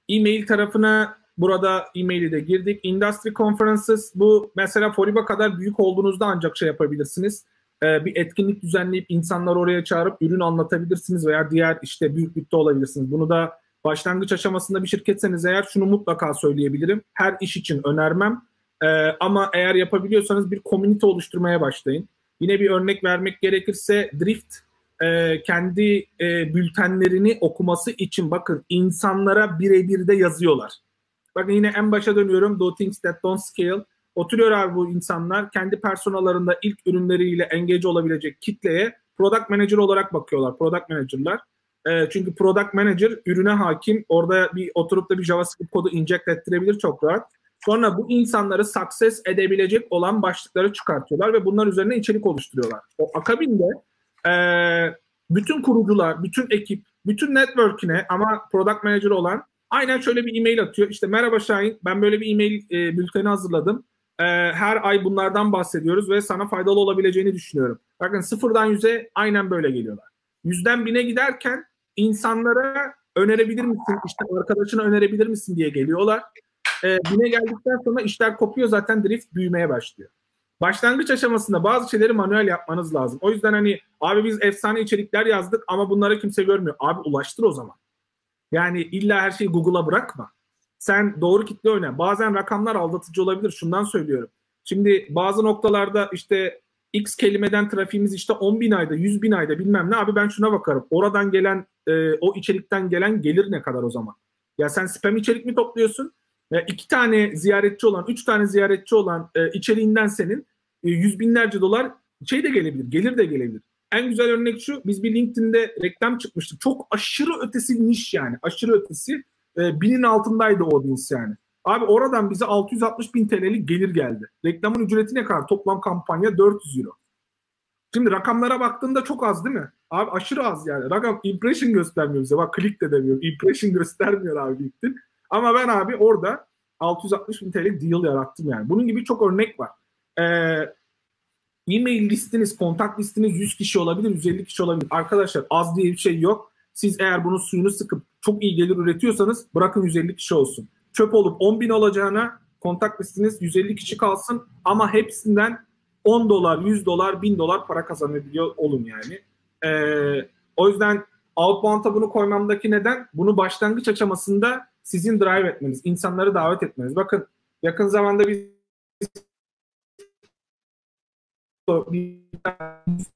e-mail tarafına Burada e-mail'i de girdik. Industry conferences bu mesela Foriba kadar büyük olduğunuzda ancak şey yapabilirsiniz. Ee, bir etkinlik düzenleyip insanları oraya çağırıp ürün anlatabilirsiniz veya diğer işte büyüklükte olabilirsiniz. Bunu da başlangıç aşamasında bir şirketseniz eğer şunu mutlaka söyleyebilirim. Her iş için önermem. Ee, ama eğer yapabiliyorsanız bir komünite oluşturmaya başlayın. Yine bir örnek vermek gerekirse Drift e, kendi e, bültenlerini okuması için bakın insanlara birebir de yazıyorlar. Bakın yine en başa dönüyorum. Do things that don't scale. Oturuyor abi bu insanlar kendi personalarında ilk ürünleriyle engage olabilecek kitleye product manager olarak bakıyorlar. Product manager'lar. E, çünkü product manager ürüne hakim. Orada bir oturup da bir JavaScript kodu inject ettirebilir çok rahat. Sonra bu insanları success edebilecek olan başlıkları çıkartıyorlar ve bunlar üzerine içerik oluşturuyorlar. O akabinde e, bütün kurucular, bütün ekip, bütün network'ine ama product manager olan aynen şöyle bir e-mail atıyor. İşte merhaba Şahin ben böyle bir e-mail e, bülteni hazırladım. E, her ay bunlardan bahsediyoruz ve sana faydalı olabileceğini düşünüyorum. Bakın sıfırdan yüze aynen böyle geliyorlar. Yüzden bine giderken insanlara önerebilir misin, işte arkadaşına önerebilir misin diye geliyorlar. E, bine geldikten sonra işler kopuyor zaten drift büyümeye başlıyor. Başlangıç aşamasında bazı şeyleri manuel yapmanız lazım. O yüzden hani abi biz efsane içerikler yazdık ama bunları kimse görmüyor. Abi ulaştır o zaman. Yani illa her şeyi Google'a bırakma. Sen doğru kitle oyna. Bazen rakamlar aldatıcı olabilir. Şundan söylüyorum. Şimdi bazı noktalarda işte X kelimeden trafiğimiz işte 10 bin ayda, 100 bin ayda bilmem ne. Abi ben şuna bakarım. Oradan gelen, e, o içerikten gelen gelir ne kadar o zaman? Ya sen spam içerik mi topluyorsun? E, iki tane ziyaretçi olan, üç tane ziyaretçi olan e, içeriğinden senin e, yüz binlerce dolar şey de gelebilir, gelir de gelebilir. En güzel örnek şu, biz bir LinkedIn'de reklam çıkmıştık. Çok aşırı ötesi niş yani, aşırı ötesi. E, binin altındaydı audience yani. Abi oradan bize 660 bin TL'lik gelir geldi. Reklamın ücreti ne kadar? Toplam kampanya 400 euro. Şimdi rakamlara baktığında çok az değil mi? Abi aşırı az yani. Rakam impression göstermiyor bize. Bak click de demiyor. Impression göstermiyor abi LinkedIn. Ama ben abi orada 660 bin TL deal yarattım yani. Bunun gibi çok örnek var. Ee, e-mail listiniz, kontak listiniz 100 kişi olabilir, 150 kişi olabilir. Arkadaşlar az diye bir şey yok. Siz eğer bunun suyunu sıkıp çok iyi gelir üretiyorsanız bırakın 150 kişi olsun. Çöp olup 10 bin olacağına kontak listiniz 150 kişi kalsın ama hepsinden 10 dolar, 100 dolar, 1000 dolar para kazanabiliyor olun yani. Ee, o yüzden outbound'a bunu koymamdaki neden bunu başlangıç aşamasında sizin drive etmeniz, insanları davet etmeniz. Bakın yakın zamanda biz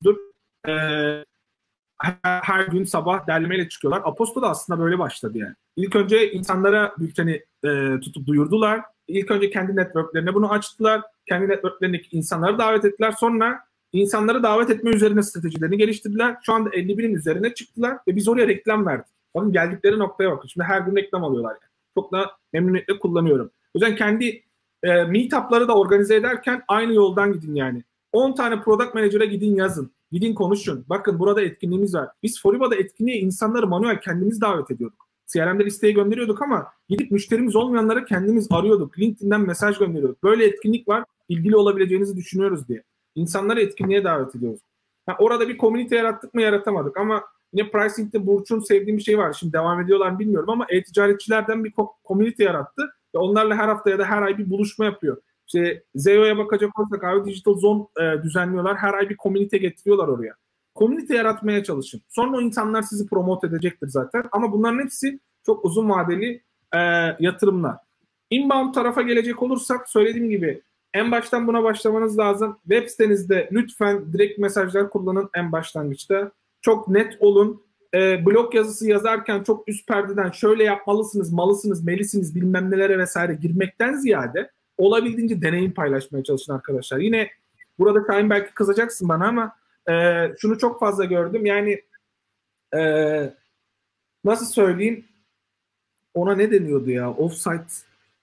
dur e, her, gün sabah derlemeyle çıkıyorlar. Aposto da aslında böyle başladı yani. İlk önce insanlara bülteni e, tutup duyurdular. İlk önce kendi networklerine bunu açtılar. Kendi networklerindeki insanları davet ettiler. Sonra insanları davet etme üzerine stratejilerini geliştirdiler. Şu anda 50 binin üzerine çıktılar ve biz oraya reklam verdik. Bakın geldikleri noktaya bakın. Şimdi her gün reklam alıyorlar. Yani. Çok da memnuniyetle kullanıyorum. O yüzden kendi e, meetup'ları da organize ederken aynı yoldan gidin yani. 10 tane product manager'a gidin yazın. Gidin konuşun. Bakın burada etkinliğimiz var. Biz Foriba'da etkinliğe insanları manuel kendimiz davet ediyorduk. CRM'de listeyi gönderiyorduk ama gidip müşterimiz olmayanlara kendimiz arıyorduk. LinkedIn'den mesaj gönderiyorduk. Böyle etkinlik var. ilgili olabileceğinizi düşünüyoruz diye. İnsanları etkinliğe davet ediyoruz. Ha, orada bir komünite yarattık mı yaratamadık ama yine pricing'de Burç'un sevdiğim bir şey var. Şimdi devam ediyorlar bilmiyorum ama e-ticaretçilerden bir komünite yarattı ve onlarla her hafta ya da her ay bir buluşma yapıyor. İşte Zeo'ya bakacak olursak abi Digital Zone e, düzenliyorlar. Her ay bir komünite getiriyorlar oraya. Komünite yaratmaya çalışın. Sonra o insanlar sizi promote edecektir zaten. Ama bunların hepsi çok uzun vadeli e, yatırımlar. Inbound tarafa gelecek olursak söylediğim gibi en baştan buna başlamanız lazım. Web sitenizde lütfen direkt mesajlar kullanın en başlangıçta. Çok net olun. E, blog yazısı yazarken çok üst perdeden şöyle yapmalısınız, malısınız, melisiniz bilmem nelere vesaire girmekten ziyade olabildiğince deneyim paylaşmaya çalışın arkadaşlar. Yine burada Kain belki kızacaksın bana ama e, şunu çok fazla gördüm. Yani e, nasıl söyleyeyim ona ne deniyordu ya? Offsite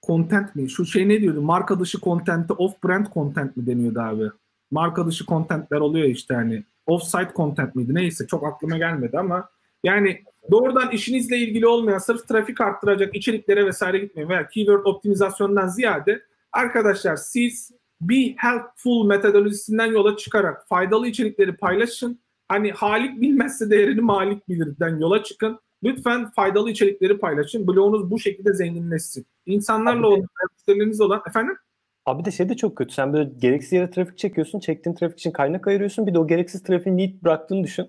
content mi? Şu şey ne diyordu? Marka dışı content'te off brand content mi deniyordu abi? Marka dışı contentler oluyor işte hani. Offsite content miydi? Neyse çok aklıma gelmedi ama yani doğrudan işinizle ilgili olmayan sırf trafik arttıracak içeriklere vesaire gitmeyin veya keyword optimizasyondan ziyade arkadaşlar siz bir helpful metodolojisinden yola çıkarak faydalı içerikleri paylaşın. Hani Halik bilmezse değerini Malik bilirden yola çıkın. Lütfen faydalı içerikleri paylaşın. Blogunuz bu şekilde zenginleşsin. İnsanlarla olan, müşterileriniz olan efendim? Abi de şey de çok kötü. Sen böyle gereksiz yere trafik çekiyorsun. Çektiğin trafik için kaynak ayırıyorsun. Bir de o gereksiz trafiğin lead bıraktığını düşün.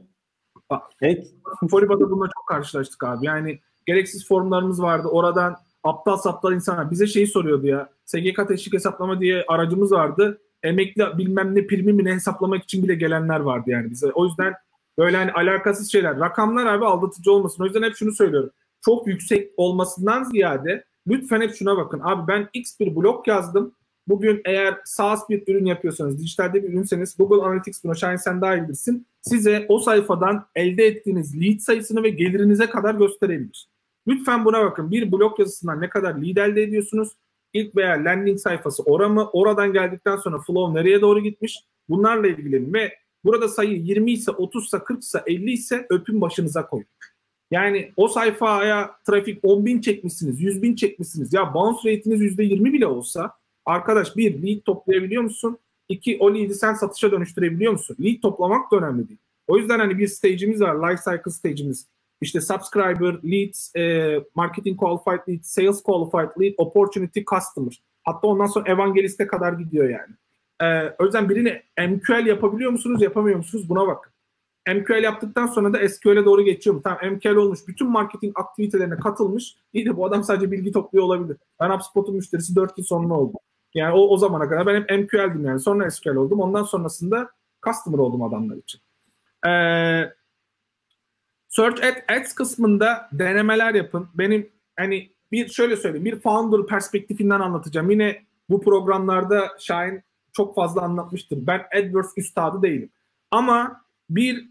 Evet. Foliba'da bununla çok karşılaştık abi. Yani gereksiz formlarımız vardı. Oradan aptal saptal insanlar bize şeyi soruyordu ya. SGK teşvik hesaplama diye aracımız vardı. Emekli bilmem ne primi mi ne hesaplamak için bile gelenler vardı yani bize. O yüzden böyle hani alakasız şeyler. Rakamlar abi aldatıcı olmasın. O yüzden hep şunu söylüyorum. Çok yüksek olmasından ziyade lütfen hep şuna bakın. Abi ben X bir blok yazdım. Bugün eğer SaaS bir ürün yapıyorsanız, dijitalde bir ürünseniz Google Analytics bunu Şahin sen daha iyi. Size o sayfadan elde ettiğiniz lead sayısını ve gelirinize kadar gösterebilir. Lütfen buna bakın. Bir blog yazısından ne kadar lead elde ediyorsunuz? İlk veya landing sayfası ora mı? Oradan geldikten sonra flow nereye doğru gitmiş? Bunlarla ilgilenin ve burada sayı 20 ise 30 ise 40 ise 50 ise öpün başınıza koyun. Yani o sayfaya trafik 10 bin çekmişsiniz, 100 bin çekmişsiniz. Ya bounce rate'iniz %20 bile olsa arkadaş bir lead toplayabiliyor musun? İki o lead'i sen satışa dönüştürebiliyor musun? Lead toplamak da önemli değil. O yüzden hani bir stage'imiz var. Life cycle stage'imiz. İşte subscriber, leads, e, marketing qualified lead, sales qualified lead, opportunity customer. Hatta ondan sonra evangeliste kadar gidiyor yani. E, o yüzden birini MQL yapabiliyor musunuz, yapamıyor musunuz? Buna bakın. MQL yaptıktan sonra da SQL'e doğru geçiyor mu? Tamam MQL olmuş. Bütün marketing aktivitelerine katılmış. İyi de bu adam sadece bilgi topluyor olabilir. Ben HubSpot'un müşterisi 4 yıl sonra oldum. Yani o, o zamana kadar ben hep MQL'dim yani. Sonra SQL oldum. Ondan sonrasında customer oldum adamlar için. Ee, Search Ads kısmında denemeler yapın. Benim hani bir şöyle söyleyeyim bir founder perspektifinden anlatacağım. Yine bu programlarda Şahin çok fazla anlatmıştır. Ben AdWords üstadı değilim. Ama bir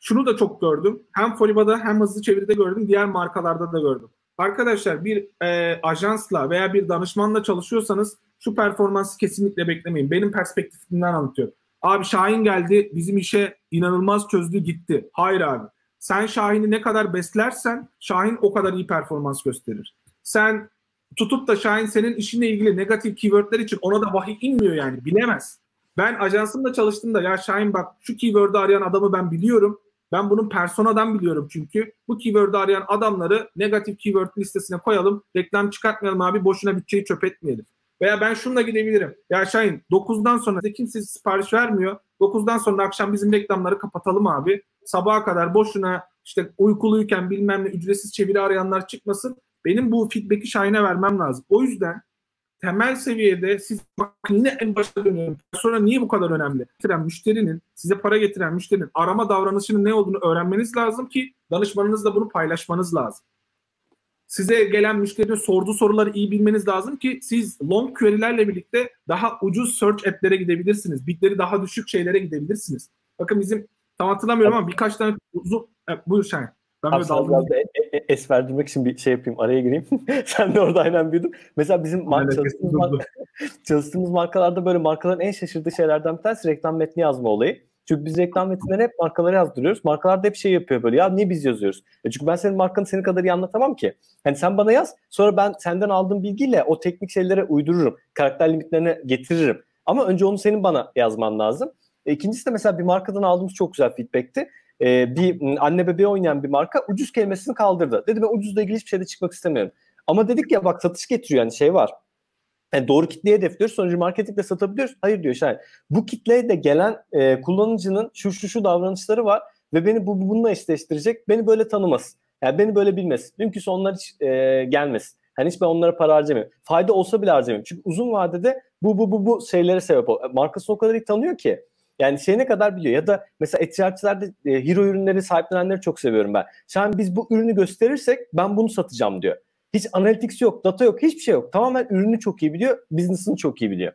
şunu da çok gördüm. Hem Foliba'da hem hızlı çeviride gördüm. Diğer markalarda da gördüm. Arkadaşlar bir e, ajansla veya bir danışmanla çalışıyorsanız şu performansı kesinlikle beklemeyin. Benim perspektifimden anlatıyorum. Abi Şahin geldi bizim işe inanılmaz çözdü gitti. Hayır abi. Sen Şahin'i ne kadar beslersen Şahin o kadar iyi performans gösterir. Sen tutup da Şahin senin işinle ilgili negatif keywordler için ona da vahiy inmiyor yani bilemez. Ben ajansımda çalıştığımda ya Şahin bak şu keyword'ı arayan adamı ben biliyorum. Ben bunun personadan biliyorum çünkü. Bu keyword'ı arayan adamları negatif keyword listesine koyalım. Reklam çıkartmayalım abi boşuna bütçeyi çöp etmeyelim. Veya ben şununla gidebilirim. Ya Şahin 9'dan sonra kimse sipariş vermiyor. 9'dan sonra akşam bizim reklamları kapatalım abi. Sabaha kadar boşuna işte uykuluyken bilmem ne ücretsiz çeviri arayanlar çıkmasın. Benim bu feedback'i Şahin'e vermem lazım. O yüzden temel seviyede siz bakın yine en başta dönüyorum. Sonra niye bu kadar önemli? Getiren müşterinin, size para getiren müşterinin arama davranışının ne olduğunu öğrenmeniz lazım ki danışmanınızla bunu paylaşmanız lazım size gelen müşterinin sorduğu soruları iyi bilmeniz lazım ki siz long query'lerle birlikte daha ucuz search app'lere gidebilirsiniz. Bitleri daha düşük şeylere gidebilirsiniz. Bakın bizim tam hatırlamıyorum ama birkaç tane uzun... Evet, buyur Şahin. Ben böyle daldım. E, e, es verdirmek için bir şey yapayım, araya gireyim. Sen de orada aynen büyüdün. Mesela bizim mar- çalıştığımız, mar- çalıştığımız markalarda böyle markaların en şaşırdığı şeylerden bir tanesi reklam metni yazma olayı. Çünkü biz reklam metinleri hep markalara yazdırıyoruz. Markalar da hep şey yapıyor böyle ya niye biz yazıyoruz? E çünkü ben senin markanı senin kadar iyi anlatamam ki. Hani sen bana yaz sonra ben senden aldığım bilgiyle o teknik şeylere uydururum. Karakter limitlerine getiririm. Ama önce onu senin bana yazman lazım. E, ikincisi de mesela bir markadan aldığımız çok güzel feedback'ti. E, bir anne bebeği oynayan bir marka ucuz kelimesini kaldırdı. Dedi ben ucuzla ilgili hiçbir şeyde çıkmak istemiyorum. Ama dedik ya bak satış getiriyor yani şey var. Yani doğru kitleye hedefliyoruz. Sonucu marketingle satabiliyoruz. Hayır diyor Şahin. Bu kitleye de gelen e, kullanıcının şu şu şu davranışları var ve beni bu bununla eşleştirecek. Beni böyle tanımaz. Yani beni böyle bilmez. Mümkünse onlar hiç e, gelmez. Hani hiç ben onlara para harcamıyorum. Fayda olsa bile harcamıyorum. Çünkü uzun vadede bu bu bu bu şeylere sebep oluyor. Markasını o kadar iyi tanıyor ki. Yani şey ne kadar biliyor. Ya da mesela e-ticaretlerde e, hero ürünleri sahiplenenleri çok seviyorum ben. Şu biz bu ürünü gösterirsek ben bunu satacağım diyor. Hiç analytics yok, data yok, hiçbir şey yok. Tamamen ürünü çok iyi biliyor, business'ını çok iyi biliyor.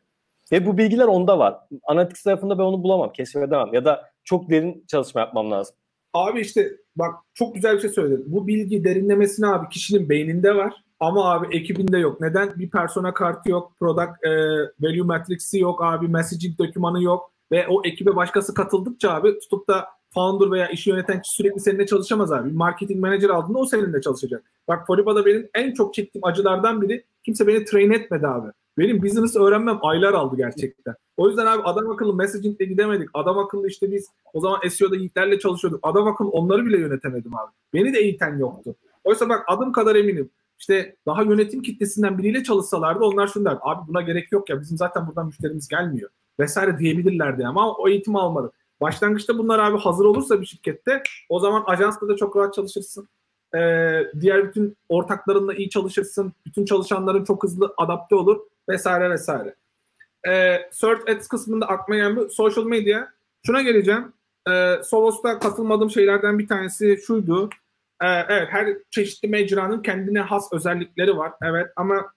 Ve bu bilgiler onda var. Analytics tarafında ben onu bulamam, keşfedemem. Ya da çok derin çalışma yapmam lazım. Abi işte bak çok güzel bir şey söyledin. Bu bilgi derinlemesine abi kişinin beyninde var. Ama abi ekibinde yok. Neden? Bir persona kartı yok. Product e, value matrix'i yok abi. Messaging dokümanı yok. Ve o ekibe başkası katıldıkça abi tutup da founder veya işi yöneten kişi sürekli seninle çalışamaz abi. Marketing manager aldığında o seninle çalışacak. Bak Foriba'da benim en çok çektiğim acılardan biri kimse beni train etmedi abi. Benim business öğrenmem aylar aldı gerçekten. O yüzden abi adam akıllı messagingle gidemedik. Adam akıllı işte biz o zaman SEO'da yiğitlerle çalışıyorduk. Adam akıllı onları bile yönetemedim abi. Beni de eğiten yoktu. Oysa bak adım kadar eminim. İşte daha yönetim kitlesinden biriyle çalışsalardı onlar şunu der. Abi buna gerek yok ya bizim zaten buradan müşterimiz gelmiyor vesaire diyebilirlerdi ama o eğitimi almadı. Başlangıçta bunlar abi hazır olursa bir şirkette o zaman ajansta da çok rahat çalışırsın. Ee, diğer bütün ortaklarınla iyi çalışırsın. Bütün çalışanların çok hızlı adapte olur vesaire vesaire. Ee, Search Ads kısmında aklıma gelen bu social media. Şuna geleceğim. Ee, Solos'ta katılmadığım şeylerden bir tanesi şuydu. Ee, evet her çeşitli mecranın kendine has özellikleri var. Evet ama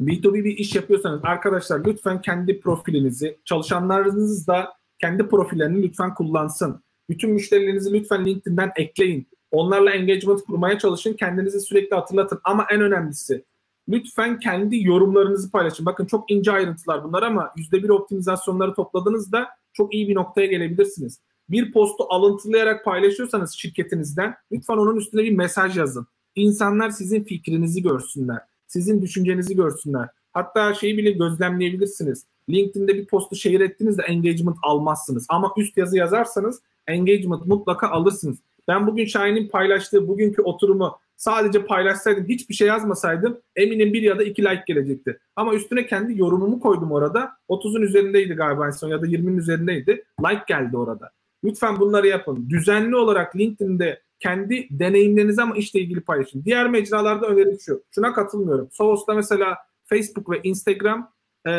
B2B bir iş yapıyorsanız arkadaşlar lütfen kendi profilinizi, çalışanlarınız da kendi profillerini lütfen kullansın. Bütün müşterilerinizi lütfen LinkedIn'den ekleyin. Onlarla engagement kurmaya çalışın. Kendinizi sürekli hatırlatın. Ama en önemlisi lütfen kendi yorumlarınızı paylaşın. Bakın çok ince ayrıntılar bunlar ama %1 optimizasyonları topladığınızda çok iyi bir noktaya gelebilirsiniz. Bir postu alıntılayarak paylaşıyorsanız şirketinizden lütfen onun üstüne bir mesaj yazın. İnsanlar sizin fikrinizi görsünler. Sizin düşüncenizi görsünler. Hatta şeyi bile gözlemleyebilirsiniz. LinkedIn'de bir postu share ettiğinizde engagement almazsınız. Ama üst yazı yazarsanız engagement mutlaka alırsınız. Ben bugün Şahin'in paylaştığı bugünkü oturumu sadece paylaşsaydım, hiçbir şey yazmasaydım eminim bir ya da iki like gelecekti. Ama üstüne kendi yorumumu koydum orada. 30'un üzerindeydi galiba en son ya da 20'nin üzerindeydi. Like geldi orada. Lütfen bunları yapın. Düzenli olarak LinkedIn'de kendi deneyimlerinizi ama işle ilgili paylaşın. Diğer mecralarda önerim şu. Şuna katılmıyorum. Sovos'ta mesela Facebook ve Instagram e,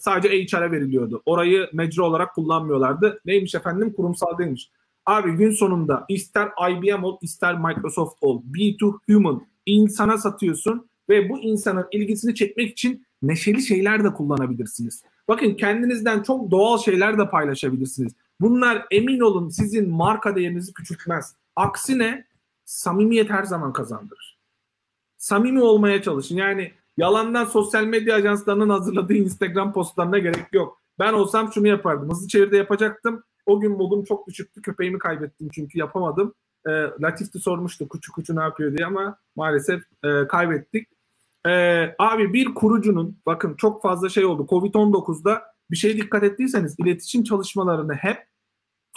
sadece HR'a veriliyordu. Orayı mecra olarak kullanmıyorlardı. Neymiş efendim? Kurumsal değilmiş. Abi gün sonunda ister IBM ol ister Microsoft ol. B2 human. insana satıyorsun ve bu insanın ilgisini çekmek için neşeli şeyler de kullanabilirsiniz. Bakın kendinizden çok doğal şeyler de paylaşabilirsiniz. Bunlar emin olun sizin marka değerinizi küçültmez. Aksine samimiyet her zaman kazandırır. Samimi olmaya çalışın. Yani yalandan sosyal medya ajanslarının hazırladığı Instagram postlarına gerek yok. Ben olsam şunu yapardım. Hızlı çevirde yapacaktım. O gün modum çok düşüktü. Köpeğimi kaybettim çünkü yapamadım. E, Latif de sormuştu kuçu kuçu ne yapıyor diye ama maalesef e, kaybettik. E, abi bir kurucunun bakın çok fazla şey oldu. Covid-19'da bir şeye dikkat ettiyseniz iletişim çalışmalarını hep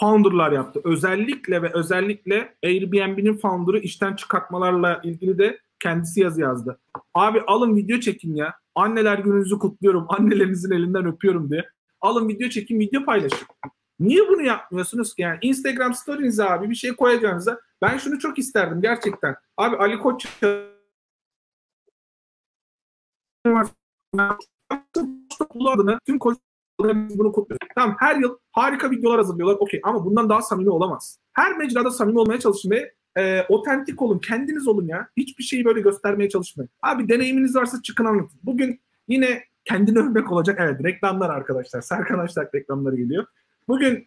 founder'lar yaptı. Özellikle ve özellikle Airbnb'nin founder'ı işten çıkartmalarla ilgili de kendisi yazı yazdı. Abi alın video çekin ya. Anneler gününüzü kutluyorum. Annelerinizin elinden öpüyorum diye. Alın video çekin, video paylaşın. Niye bunu yapmıyorsunuz ki? Yani Instagram story'nize abi bir şey koyacağınıza ben şunu çok isterdim gerçekten. Abi Ali Koç tüm koç bunu kutluyoruz. Tamam her yıl harika videolar hazırlıyorlar. Okey ama bundan daha samimi olamaz. Her mecrada samimi olmaya çalışın ve e, otentik olun. Kendiniz olun ya. Hiçbir şeyi böyle göstermeye çalışmayın. Abi deneyiminiz varsa çıkın anlatın. Bugün yine kendine örnek olacak. Evet reklamlar arkadaşlar. Serkan Aştak reklamları geliyor. Bugün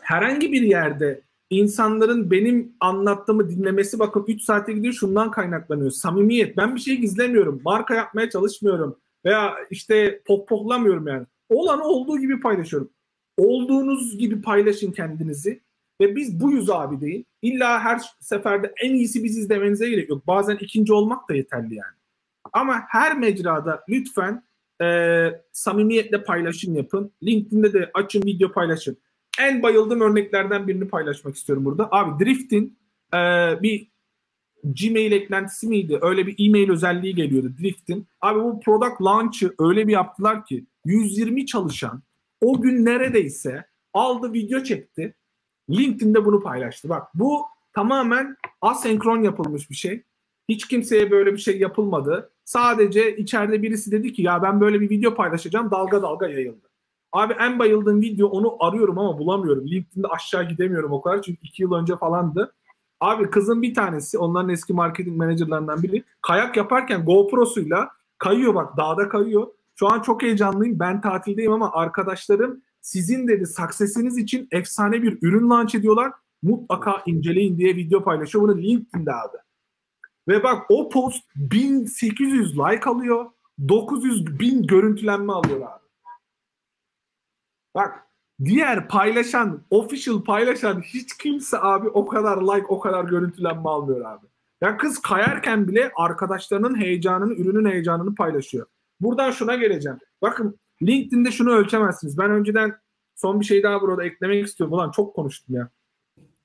herhangi bir yerde insanların benim anlattığımı dinlemesi bakın 3 saate gidiyor şundan kaynaklanıyor. Samimiyet. Ben bir şey gizlemiyorum. Marka yapmaya çalışmıyorum. Veya işte pohpohlamıyorum yani. Olan olduğu gibi paylaşıyorum. Olduğunuz gibi paylaşın kendinizi. Ve biz buyuz abi deyin. İlla her seferde en iyisi biziz demenize gerek yok. Bazen ikinci olmak da yeterli yani. Ama her mecrada lütfen e, samimiyetle paylaşım yapın. LinkedIn'de de açın video paylaşın. En bayıldığım örneklerden birini paylaşmak istiyorum burada. Abi Drift'in e, bir Gmail eklentisi miydi? Öyle bir e-mail özelliği geliyordu Drift'in. Abi bu product launch'ı öyle bir yaptılar ki 120 çalışan o gün neredeyse aldı video çekti. LinkedIn'de bunu paylaştı. Bak bu tamamen asenkron yapılmış bir şey. Hiç kimseye böyle bir şey yapılmadı. Sadece içeride birisi dedi ki ya ben böyle bir video paylaşacağım dalga dalga yayıldı. Abi en bayıldığım video onu arıyorum ama bulamıyorum. LinkedIn'de aşağı gidemiyorum o kadar çünkü iki yıl önce falandı. Abi kızın bir tanesi onların eski marketing menajerlerinden biri kayak yaparken GoPro'suyla kayıyor bak dağda kayıyor. Şu an çok heyecanlıyım ben tatildeyim ama arkadaşlarım sizin dedi success'iniz için efsane bir ürün launch ediyorlar. Mutlaka inceleyin diye video paylaşıyor. Bunu LinkedIn'de abi. Ve bak o post 1800 like alıyor. 900 bin görüntülenme alıyor abi. Bak diğer paylaşan, official paylaşan hiç kimse abi o kadar like, o kadar görüntülenme almıyor abi. Ya kız kayarken bile arkadaşlarının heyecanını, ürünün heyecanını paylaşıyor. Buradan şuna geleceğim. Bakın LinkedIn'de şunu ölçemezsiniz. Ben önceden son bir şey daha burada eklemek istiyorum. Ulan çok konuştum ya.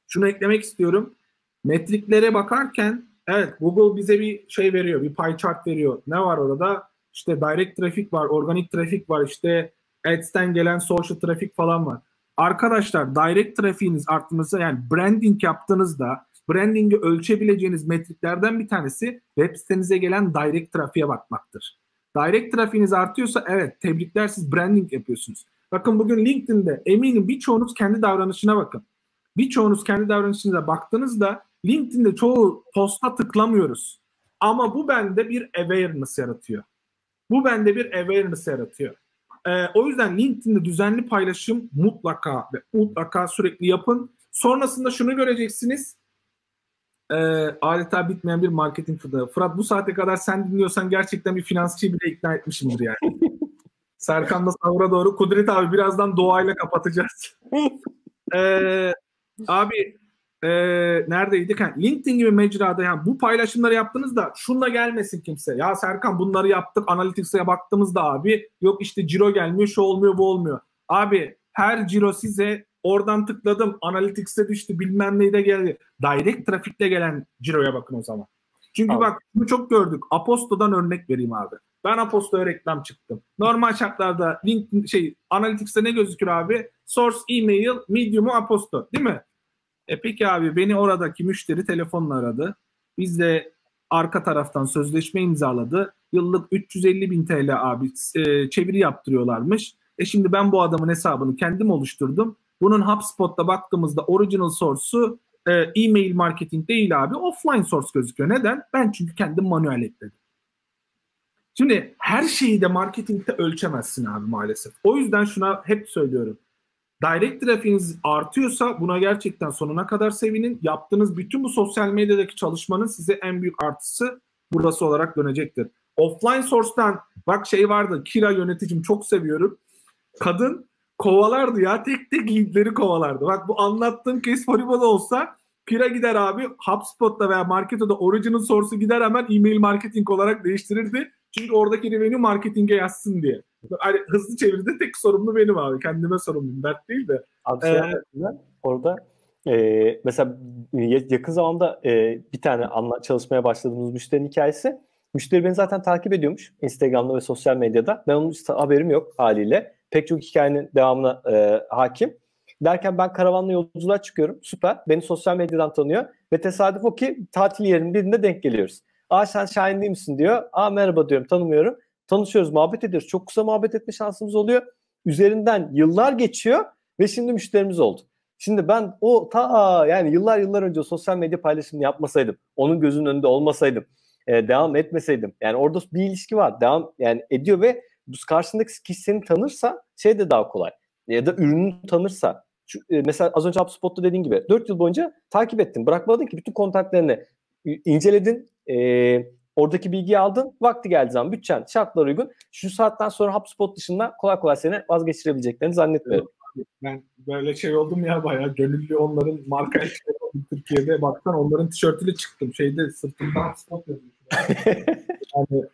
Şunu eklemek istiyorum. Metriklere bakarken Evet Google bize bir şey veriyor, bir pie chart veriyor. Ne var orada? İşte direct trafik var, organik trafik var, işte ads'ten gelen social trafik falan var. Arkadaşlar direct trafiğiniz artması yani branding yaptığınızda branding'i ölçebileceğiniz metriklerden bir tanesi web sitenize gelen direct trafiğe bakmaktır. Direct trafiğiniz artıyorsa evet tebrikler siz branding yapıyorsunuz. Bakın bugün LinkedIn'de eminim birçoğunuz kendi davranışına bakın. Birçoğunuz kendi davranışınıza baktığınızda LinkedIn'de çoğu posta tıklamıyoruz. Ama bu bende bir awareness yaratıyor. Bu bende bir awareness yaratıyor. Ee, o yüzden LinkedIn'de düzenli paylaşım mutlaka ve mutlaka sürekli yapın. Sonrasında şunu göreceksiniz. e, adeta bitmeyen bir marketing fıtığı. Fırat bu saate kadar sen dinliyorsan gerçekten bir finansçıyı bile ikna etmişimdir yani. Serkan da savura doğru. Kudret abi birazdan doğayla kapatacağız. ee, abi e, neredeydik? Ha, LinkedIn gibi mecrada yani bu paylaşımları yaptığınızda şunla gelmesin kimse. Ya Serkan bunları yaptık Analytics'e baktığımızda abi yok işte ciro gelmiyor şu olmuyor bu olmuyor. Abi her ciro size oradan tıkladım Analytics'e düştü bilmem neyde geldi. Direct trafikle gelen ciroya bakın o zaman. Çünkü abi. bak bunu çok gördük. Aposto'dan örnek vereyim abi. Ben Aposto'ya reklam çıktım. Normal şartlarda link şey Analytics'te ne gözükür abi? Source, email, Medium'u Aposto değil mi? E peki abi beni oradaki müşteri telefonla aradı. Biz de arka taraftan sözleşme imzaladı. Yıllık 350 bin TL abi e, çeviri yaptırıyorlarmış. E şimdi ben bu adamın hesabını kendim oluşturdum. Bunun HubSpot'ta baktığımızda original source'u e, e-mail marketing değil abi offline source gözüküyor. Neden? Ben çünkü kendim manuel ekledim. Şimdi her şeyi de marketingte ölçemezsin abi maalesef. O yüzden şuna hep söylüyorum. Direct trafiğiniz artıyorsa buna gerçekten sonuna kadar sevinin. Yaptığınız bütün bu sosyal medyadaki çalışmanın size en büyük artısı burası olarak dönecektir. Offline source'tan bak şey vardı Kira yöneticim çok seviyorum. Kadın kovalardı ya tek tek linkleri kovalardı. Bak bu anlattığım case Foribo'da olsa Kira gider abi HubSpot'ta veya Marketo'da original source'u gider hemen e-mail marketing olarak değiştirirdi. Çünkü oradaki revenue marketinge yazsın diye. Hani hızlı çeviride tek sorumlu benim abi. Kendime sorumluyum. Dert değil de. Abi şey ee, orada e, mesela yakın zamanda e, bir tane anla, çalışmaya başladığımız müşterinin hikayesi. Müşteri beni zaten takip ediyormuş Instagram'da ve sosyal medyada. Ben onun haberim yok haliyle. Pek çok hikayenin devamına e, hakim. Derken ben karavanla yolculuğa çıkıyorum. Süper. Beni sosyal medyadan tanıyor. Ve tesadüf o ki tatil yerinin birinde denk geliyoruz. Aa sen Şahin değil misin diyor. Aa merhaba diyorum tanımıyorum. Tanışıyoruz muhabbet ediyoruz. Çok kısa muhabbet etme şansımız oluyor. Üzerinden yıllar geçiyor ve şimdi müşterimiz oldu. Şimdi ben o ta yani yıllar yıllar önce sosyal medya paylaşımını yapmasaydım, onun gözünün önünde olmasaydım, e, devam etmeseydim. Yani orada bir ilişki var. Devam yani ediyor ve karşındaki kişi seni tanırsa şey de daha kolay. Ya da ürünü tanırsa. Şu, e, mesela az önce HubSpot'ta dediğin gibi 4 yıl boyunca takip ettin. Bırakmadın ki bütün kontaklarını inceledin, e, oradaki bilgiyi aldın. Vakti geldiği zaman bütçen şartlar uygun. Şu saatten sonra HubSpot dışında kolay kolay seni vazgeçirebileceklerini zannetmiyorum. Ben böyle şey oldum ya bayağı gönüllü onların marka Türkiye'de baktan onların tişörtüyle çıktım. Şeyde sırtımda HubSpot yazıyor. yani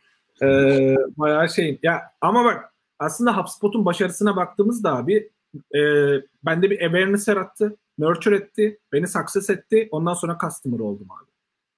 e, bayağı şeyim. Ya ama bak aslında HubSpot'un başarısına baktığımızda abi e, bende bir awareness yarattı. Nurture etti. Beni success etti. Ondan sonra customer oldum abi.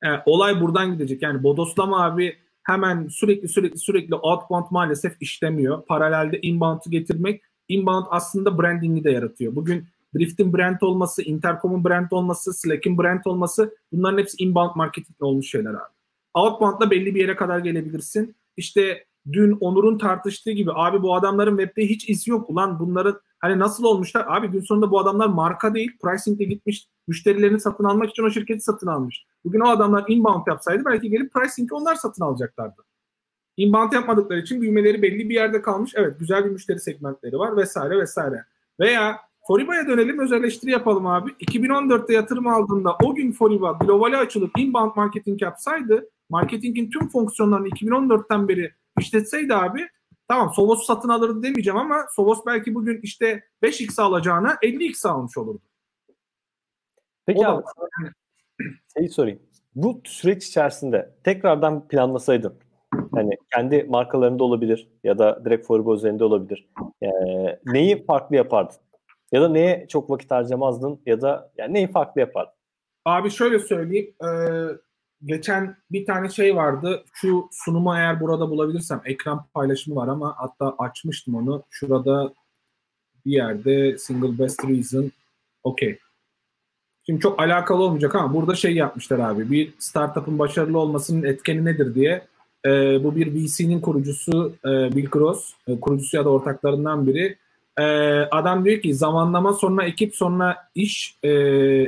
E, olay buradan gidecek. Yani bodoslama abi hemen sürekli sürekli sürekli outbound maalesef işlemiyor. Paralelde inbound'u getirmek inbound aslında branding'i de yaratıyor. Bugün Drift'in brand olması, Intercom'un brand olması, Slack'in brand olması bunların hepsi inbound marketingle olmuş şeyler abi. Outbound'la belli bir yere kadar gelebilirsin. İşte dün Onur'un tartıştığı gibi abi bu adamların webde hiç izi yok. Ulan bunların hani nasıl olmuşlar? Abi gün sonunda bu adamlar marka değil. Pricing'de gitmiş müşterilerini satın almak için o şirketi satın almış. Bugün o adamlar inbound yapsaydı belki gelip pricing'i onlar satın alacaklardı. Inbound yapmadıkları için büyümeleri belli bir yerde kalmış. Evet güzel bir müşteri segmentleri var vesaire vesaire. Veya Foriba'ya dönelim özelleştiri yapalım abi. 2014'te yatırım aldığında o gün Foriba globale açılıp inbound marketing yapsaydı marketingin tüm fonksiyonlarını 2014'ten beri işletseydi abi tamam Sovos'u satın alırdı demeyeceğim ama Sovos belki bugün işte 5x alacağına 50x almış olurdu. Peki o abi da, şeyi sorayım. Bu süreç içerisinde tekrardan planlasaydın hani kendi markalarında olabilir ya da direkt Foribo üzerinde olabilir. Ee, neyi farklı yapardın? Ya da neye çok vakit harcamazdın ya da yani neyi farklı yapardın? Abi şöyle söyleyeyim. E, geçen bir tane şey vardı. Şu sunumu eğer burada bulabilirsem ekran paylaşımı var ama hatta açmıştım onu. Şurada bir yerde single best reason okey. Şimdi çok alakalı olmayacak ama burada şey yapmışlar abi. Bir startup'ın başarılı olmasının etkeni nedir diye. E, bu bir VC'nin kurucusu e, Bill Cross, e, kurucusu ya da ortaklarından biri. E, adam diyor ki zamanlama sonra ekip sonra iş e,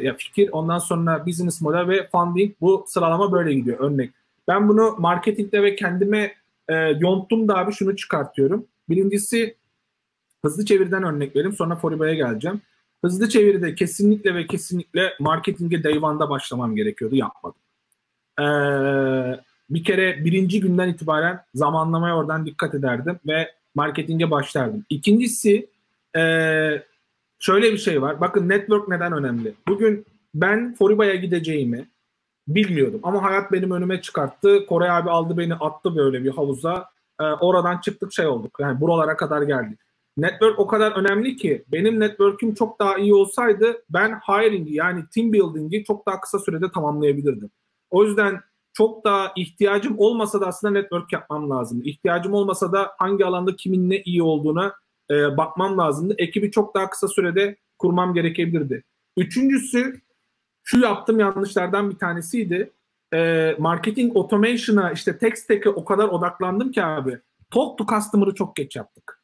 ya fikir ondan sonra business model ve funding bu sıralama böyle gidiyor örnek. Ben bunu marketingde ve kendime e, yonttum da abi şunu çıkartıyorum. Birincisi hızlı çevirden örnek vereyim sonra Foriba'ya geleceğim. hızlı çeviride kesinlikle ve kesinlikle marketinge day başlamam gerekiyordu. Yapmadım. Ee, bir kere birinci günden itibaren zamanlamaya oradan dikkat ederdim ve marketinge başlardım. İkincisi ee, şöyle bir şey var. Bakın network neden önemli? Bugün ben Foriba'ya gideceğimi bilmiyordum. Ama hayat benim önüme çıkarttı. Kore abi aldı beni attı böyle bir havuza. Ee, oradan çıktık şey olduk. Yani buralara kadar geldik. Network o kadar önemli ki benim network'üm çok daha iyi olsaydı ben hiring'i yani team building'i çok daha kısa sürede tamamlayabilirdim. O yüzden çok daha ihtiyacım olmasa da aslında network yapmam lazım. İhtiyacım olmasa da hangi alanda kimin ne iyi olduğuna e, bakmam lazımdı. Ekibi çok daha kısa sürede kurmam gerekebilirdi. Üçüncüsü şu yaptığım yanlışlardan bir tanesiydi. E, marketing automation'a işte tech stack'e o kadar odaklandım ki abi. Talk to customer'ı çok geç yaptık.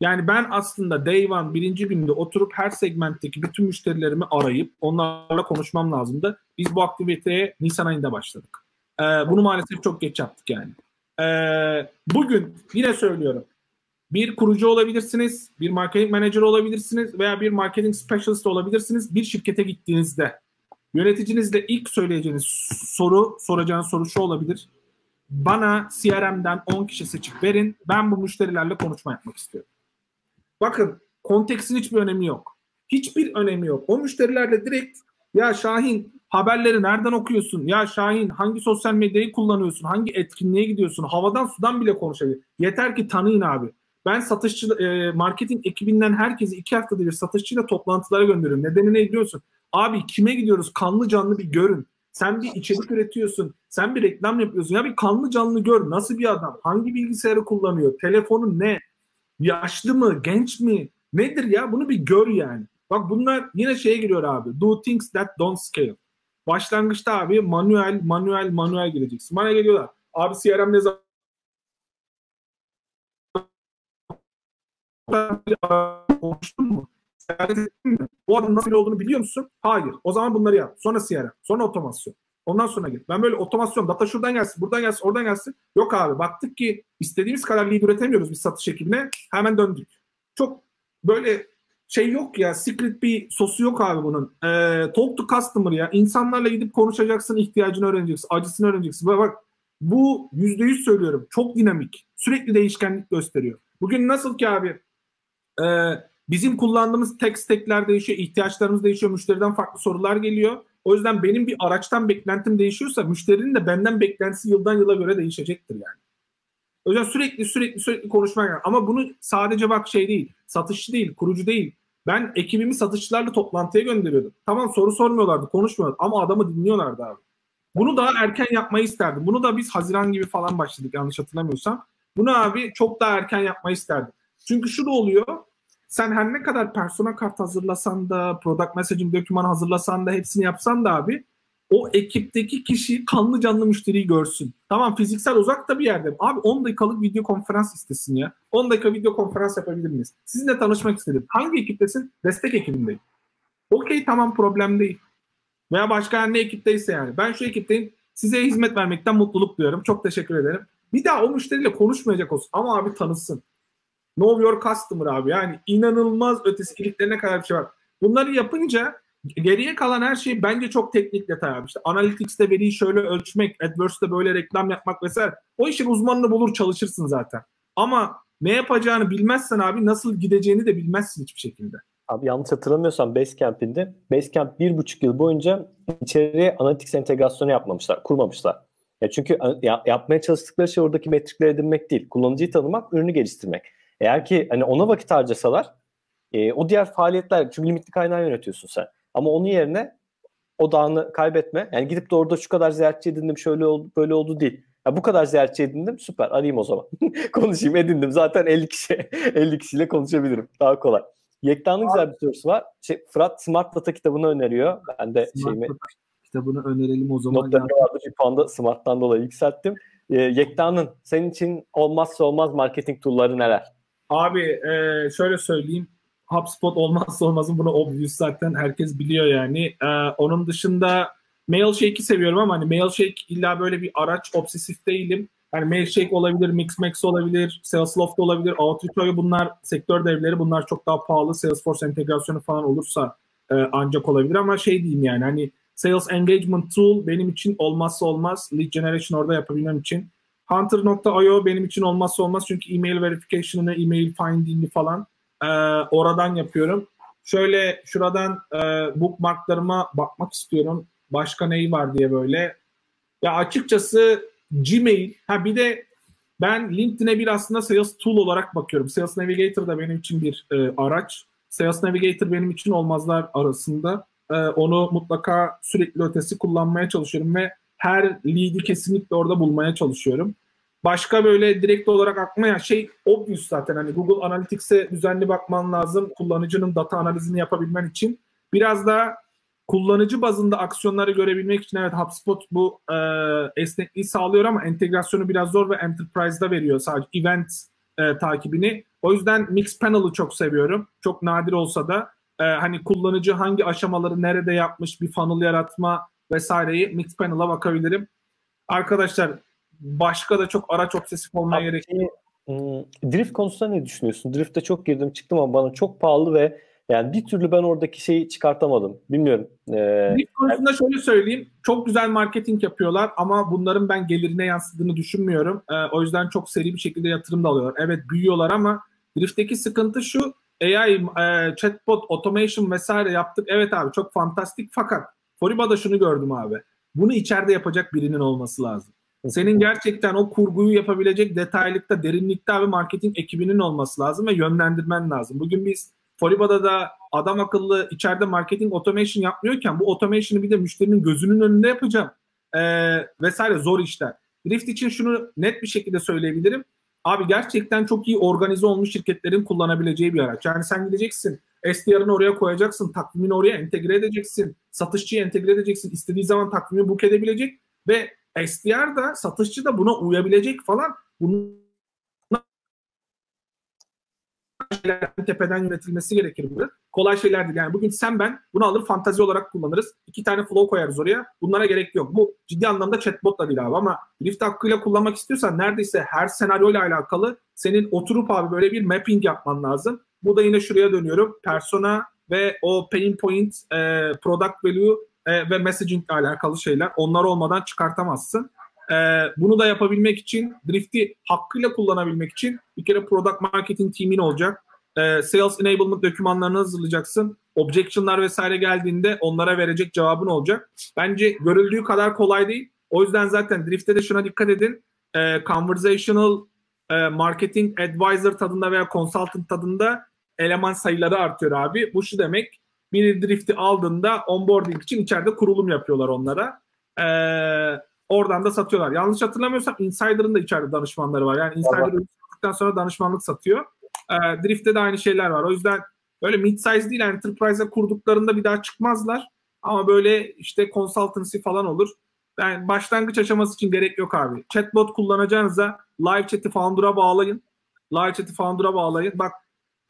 Yani ben aslında day one birinci günde oturup her segmentteki bütün müşterilerimi arayıp onlarla konuşmam lazımdı. Biz bu aktiviteye Nisan ayında başladık. Ee, bunu maalesef çok geç yaptık yani. Ee, bugün yine söylüyorum. Bir kurucu olabilirsiniz, bir marketing manager olabilirsiniz veya bir marketing specialist olabilirsiniz. Bir şirkete gittiğinizde yöneticinizle ilk söyleyeceğiniz soru, soracağınız soru şu olabilir. Bana CRM'den 10 kişi seçip verin. Ben bu müşterilerle konuşma yapmak istiyorum. Bakın konteksin hiçbir önemi yok. Hiçbir önemi yok. O müşterilerle direkt ya Şahin haberleri nereden okuyorsun? Ya Şahin hangi sosyal medyayı kullanıyorsun? Hangi etkinliğe gidiyorsun? Havadan sudan bile konuşabilir. Yeter ki tanıyın abi. Ben satışçı e, marketing ekibinden herkesi iki haftada bir satışçıyla toplantılara gönderiyorum. Nedeni ne biliyorsun? Abi kime gidiyoruz? Kanlı canlı bir görün. Sen bir içerik üretiyorsun. Sen bir reklam yapıyorsun. Ya bir kanlı canlı gör. Nasıl bir adam? Hangi bilgisayarı kullanıyor? Telefonu ne? Yaşlı mı? Genç mi? Nedir ya? Bunu bir gör yani. Bak bunlar yine şeye giriyor abi. Do things that don't scale. Başlangıçta abi manuel, manuel, manuel gireceksin. Bana geliyorlar. Abi CRM ne zaman konuştun mu? Bu adamın nasıl olduğunu biliyor musun? Hayır. O zaman bunları yap. Sonra CRM. Sonra otomasyon. Ondan sonra git. Ben böyle otomasyon, data şuradan gelsin, buradan gelsin, oradan gelsin. Yok abi baktık ki istediğimiz kadar lead üretemiyoruz biz satış ekibine. Hemen döndük. Çok böyle şey yok ya, secret bir sosu yok abi bunun. Ee, talk to customer ya. İnsanlarla gidip konuşacaksın, ihtiyacını öğreneceksin, acısını öğreneceksin. Bak, bak bu yüzde yüz söylüyorum. Çok dinamik. Sürekli değişkenlik gösteriyor. Bugün nasıl ki abi e, bizim kullandığımız tek stackler değişiyor, ihtiyaçlarımız değişiyor, müşteriden farklı sorular geliyor. O yüzden benim bir araçtan beklentim değişiyorsa müşterinin de benden beklentisi yıldan yıla göre değişecektir yani. O yüzden sürekli sürekli sürekli konuşmak yani. Ama bunu sadece bak şey değil, satışçı değil, kurucu değil. Ben ekibimi satışçılarla toplantıya gönderiyordum. Tamam soru sormuyorlardı, konuşmuyorlardı ama adamı dinliyorlardı abi. Bunu daha erken yapmayı isterdim. Bunu da biz Haziran gibi falan başladık yanlış hatırlamıyorsam. Bunu abi çok daha erken yapmayı isterdim. Çünkü şu da oluyor sen her ne kadar persona kart hazırlasan da, product messaging doküman hazırlasan da, hepsini yapsan da abi o ekipteki kişi kanlı canlı müşteriyi görsün. Tamam fiziksel uzakta bir yerde. Abi 10 dakikalık video konferans istesin ya. 10 dakika video konferans yapabilir miyiz? Sizinle tanışmak istedim. Hangi ekiptesin? Destek ekibindeyim. Okey tamam problem değil. Veya başka ne ekipteyse yani. Ben şu ekipteyim. Size hizmet vermekten mutluluk duyuyorum. Çok teşekkür ederim. Bir daha o müşteriyle konuşmayacak olsun. Ama abi tanısın. Know your customer abi. Yani inanılmaz ötesi iliklerine kadar bir şey var. Bunları yapınca geriye kalan her şey bence çok teknik detay abi. İşte Analytics'te veriyi şöyle ölçmek, AdWords'te böyle reklam yapmak vesaire. O işin uzmanını bulur çalışırsın zaten. Ama ne yapacağını bilmezsen abi nasıl gideceğini de bilmezsin hiçbir şekilde. Abi yanlış hatırlamıyorsam Basecamp'inde Basecamp bir buçuk yıl boyunca içeriye Analytics entegrasyonu yapmamışlar, kurmamışlar. Ya çünkü ya, yapmaya çalıştıkları şey oradaki metrikleri edinmek değil. Kullanıcıyı tanımak, ürünü geliştirmek. Eğer ki hani ona vakit harcasalar e, o diğer faaliyetler çünkü limitli kaynağı yönetiyorsun sen. Ama onun yerine o dağını kaybetme. Yani gidip de orada şu kadar ziyaretçi edindim şöyle oldu böyle oldu değil. Ya bu kadar ziyaretçi edindim süper arayayım o zaman. Konuşayım edindim zaten 50 kişi 50 kişiyle konuşabilirim. Daha kolay. Yekta'nın güzel bir sorusu var. Şey, Fırat Smart Data kitabını öneriyor. Ben de Smart şeyimi Data kitabını önerelim o zaman. Notlarımda vardı bir puanda Smart'tan dolayı yükselttim. Ee, Yekta'nın senin için olmazsa olmaz marketing tool'ları neler? Abi e, şöyle söyleyeyim. HubSpot olmazsa olmazım bunu obvious zaten herkes biliyor yani. E, onun dışında Mailshake'i seviyorum ama hani Mailshake illa böyle bir araç obsesif değilim. Yani Mailshake olabilir, Mixmax olabilir, Salesloft olabilir, Outreach bunlar sektör devleri bunlar çok daha pahalı. Salesforce entegrasyonu falan olursa e, ancak olabilir ama şey diyeyim yani hani Sales Engagement Tool benim için olmazsa olmaz. Lead Generation orada yapabilmem için. Hunter.io benim için olmazsa olmaz çünkü email verification'ını, email finding'i falan e, oradan yapıyorum. Şöyle şuradan e, bookmarklarıma bakmak istiyorum. Başka neyi var diye böyle. Ya açıkçası Gmail, ha bir de ben LinkedIn'e bir aslında Sales Tool olarak bakıyorum. Sales Navigator da benim için bir e, araç. Sales Navigator benim için olmazlar arasında. E, onu mutlaka sürekli ötesi kullanmaya çalışıyorum ve her lead'i kesinlikle orada bulmaya çalışıyorum. Başka böyle direkt olarak akmaya şey obvious zaten hani Google Analytics'e düzenli bakman lazım kullanıcının data analizini yapabilmen için. Biraz da kullanıcı bazında aksiyonları görebilmek için evet HubSpot bu e, esnekliği sağlıyor ama entegrasyonu biraz zor ve Enterprise'da veriyor sadece event e, takibini. O yüzden Mix Panel'ı çok seviyorum. Çok nadir olsa da e, hani kullanıcı hangi aşamaları nerede yapmış bir funnel yaratma vesaireyi Mix Panel'a bakabilirim. Arkadaşlar başka da çok araç obsesif olmaya gerek yok. Hmm, drift konusunda ne düşünüyorsun? Drift'te çok girdim çıktım ama bana çok pahalı ve yani bir türlü ben oradaki şeyi çıkartamadım. Bilmiyorum. Ee, drift konusunda yani... şöyle söyleyeyim. Çok güzel marketing yapıyorlar ama bunların ben gelirine yansıdığını düşünmüyorum. Ee, o yüzden çok seri bir şekilde yatırım da alıyorlar. Evet büyüyorlar ama Drift'teki sıkıntı şu. AI, e, chatbot, automation vesaire yaptık. Evet abi çok fantastik fakat Foriba'da şunu gördüm abi. Bunu içeride yapacak birinin olması lazım. Senin gerçekten o kurguyu yapabilecek detaylıkta, derinlikte abi marketing ekibinin olması lazım ve yönlendirmen lazım. Bugün biz Foliba'da da adam akıllı içeride marketing automation yapmıyorken bu automation'ı bir de müşterinin gözünün önünde yapacağım ee, vesaire zor işler. Drift için şunu net bir şekilde söyleyebilirim. Abi gerçekten çok iyi organize olmuş şirketlerin kullanabileceği bir araç. Yani sen gideceksin, SDR'ını oraya koyacaksın, takvimini oraya entegre edeceksin, satışçıyı entegre edeceksin, istediği zaman takvimi book edebilecek ve SDR da satışçı da buna uyabilecek falan. Bunun tepeden yönetilmesi gerekir burada. Kolay şeyler değil. Yani bugün sen ben bunu alır fantazi olarak kullanırız. İki tane flow koyarız oraya. Bunlara gerek yok. Bu ciddi anlamda chatbotla değil abi ama lift hakkıyla kullanmak istiyorsan neredeyse her senaryoyla alakalı senin oturup abi böyle bir mapping yapman lazım. Bu da yine şuraya dönüyorum. Persona ve o pain point, e, product value e, ve messaging ile alakalı şeyler. Onlar olmadan çıkartamazsın. E, bunu da yapabilmek için, Drift'i hakkıyla kullanabilmek için bir kere product marketing teamin olacak. E, sales enablement dokümanlarını hazırlayacaksın. Objection'lar vesaire geldiğinde onlara verecek cevabın olacak. Bence görüldüğü kadar kolay değil. O yüzden zaten Drift'te de şuna dikkat edin. E, conversational e, marketing advisor tadında veya consultant tadında eleman sayıları artıyor abi. Bu şu demek bir drift'i aldığında onboarding için içeride kurulum yapıyorlar onlara. Ee, oradan da satıyorlar. Yanlış hatırlamıyorsam Insider'ın da içeride danışmanları var. Yani Insider sattıktan sonra danışmanlık satıyor. Ee, Drift'te de aynı şeyler var. O yüzden böyle mid-size değil enterprise'a kurduklarında bir daha çıkmazlar. Ama böyle işte consultancy falan olur. Yani başlangıç aşaması için gerek yok abi. Chatbot kullanacağınıza live chat'i Founder'a bağlayın. Live chat'i Founder'a bağlayın. Bak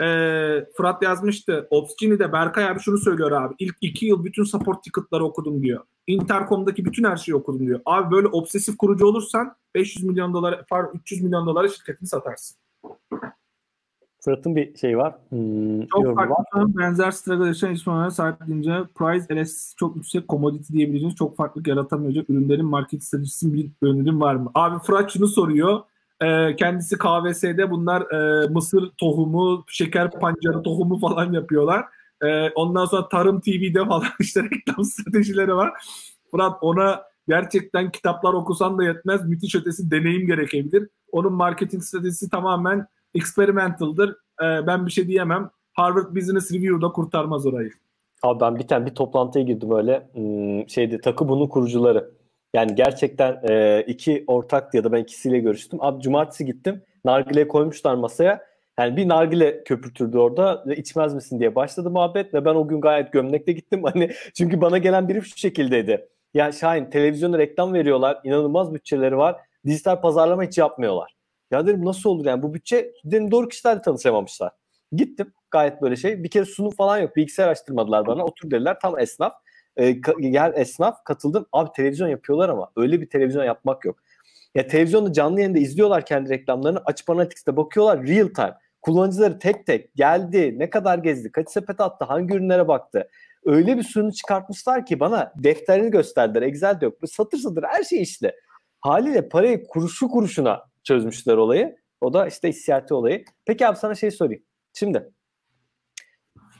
e, Fırat yazmıştı. Opsgeni'de Berkay abi şunu söylüyor abi. İlk iki yıl bütün support ticket'ları okudum diyor. Intercom'daki bütün her şeyi okudum diyor. Abi böyle obsesif kurucu olursan 500 milyon dolar, 300 milyon dolara şirketini satarsın. Fırat'ın bir şey var. Hmm, çok farklı var. benzer struggle yaşayan isimlere sahip deyince price LS çok yüksek commodity diyebileceğiniz çok farklılık yaratamayacak ürünlerin market stratejisinin bir önerim var mı? Abi Fırat şunu soruyor. E, kendisi KVS'de bunlar e, mısır tohumu, şeker pancarı tohumu falan yapıyorlar. E, ondan sonra Tarım TV'de falan işte reklam stratejileri var. Fırat ona gerçekten kitaplar okusan da yetmez. Müthiş ötesi deneyim gerekebilir. Onun marketing stratejisi tamamen experimental'dır. E, ben bir şey diyemem. Harvard Business Review'da kurtarmaz orayı. Abi ben bir tane bir toplantıya girdim öyle. Hmm, şeydi takı bunun kurucuları. Yani gerçekten e, iki ortak ya da ben ikisiyle görüştüm. Abi cumartesi gittim. Nargile koymuşlar masaya. Yani bir nargile köpürtürdü orada ve içmez misin diye başladı muhabbet ve ben o gün gayet gömlekle gittim. Hani çünkü bana gelen biri şu şekildeydi. Ya Şahin televizyonda reklam veriyorlar. inanılmaz bütçeleri var. Dijital pazarlama hiç yapmıyorlar. Ya dedim nasıl olur yani bu bütçe dedim doğru kişilerle tanışamamışlar. Gittim gayet böyle şey. Bir kere sunum falan yok. Bilgisayar açtırmadılar bana. Otur dediler tam esnaf e, gel esnaf katıldım. Abi televizyon yapıyorlar ama öyle bir televizyon yapmak yok. Ya televizyonda canlı yayında izliyorlar kendi reklamlarını. Açıp Analytics'te bakıyorlar real time. Kullanıcıları tek tek geldi, ne kadar gezdi, kaç sepet attı, hangi ürünlere baktı. Öyle bir sunum çıkartmışlar ki bana defterini gösterdiler. Excel yok. Satır satır her şey işte. Haliyle parayı kuruşu kuruşuna çözmüşler olayı. O da işte hissiyatı olayı. Peki abi sana şey sorayım. Şimdi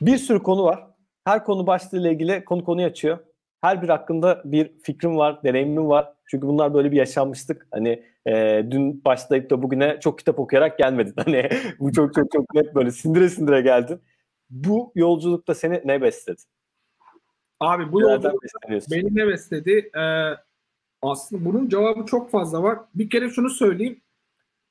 bir sürü konu var. Her konu başlığıyla ilgili konu konuyu açıyor. Her bir hakkında bir fikrim var, deneyimim var. Çünkü bunlar böyle bir yaşanmıştık. Hani e, dün başlayıp da bugüne çok kitap okuyarak gelmedin. Hani bu çok çok çok net böyle sindire sindire geldin. Bu yolculukta seni ne besledi? Abi bu yolculukta beni ne besledi? Ee, aslında bunun cevabı çok fazla var. Bir kere şunu söyleyeyim.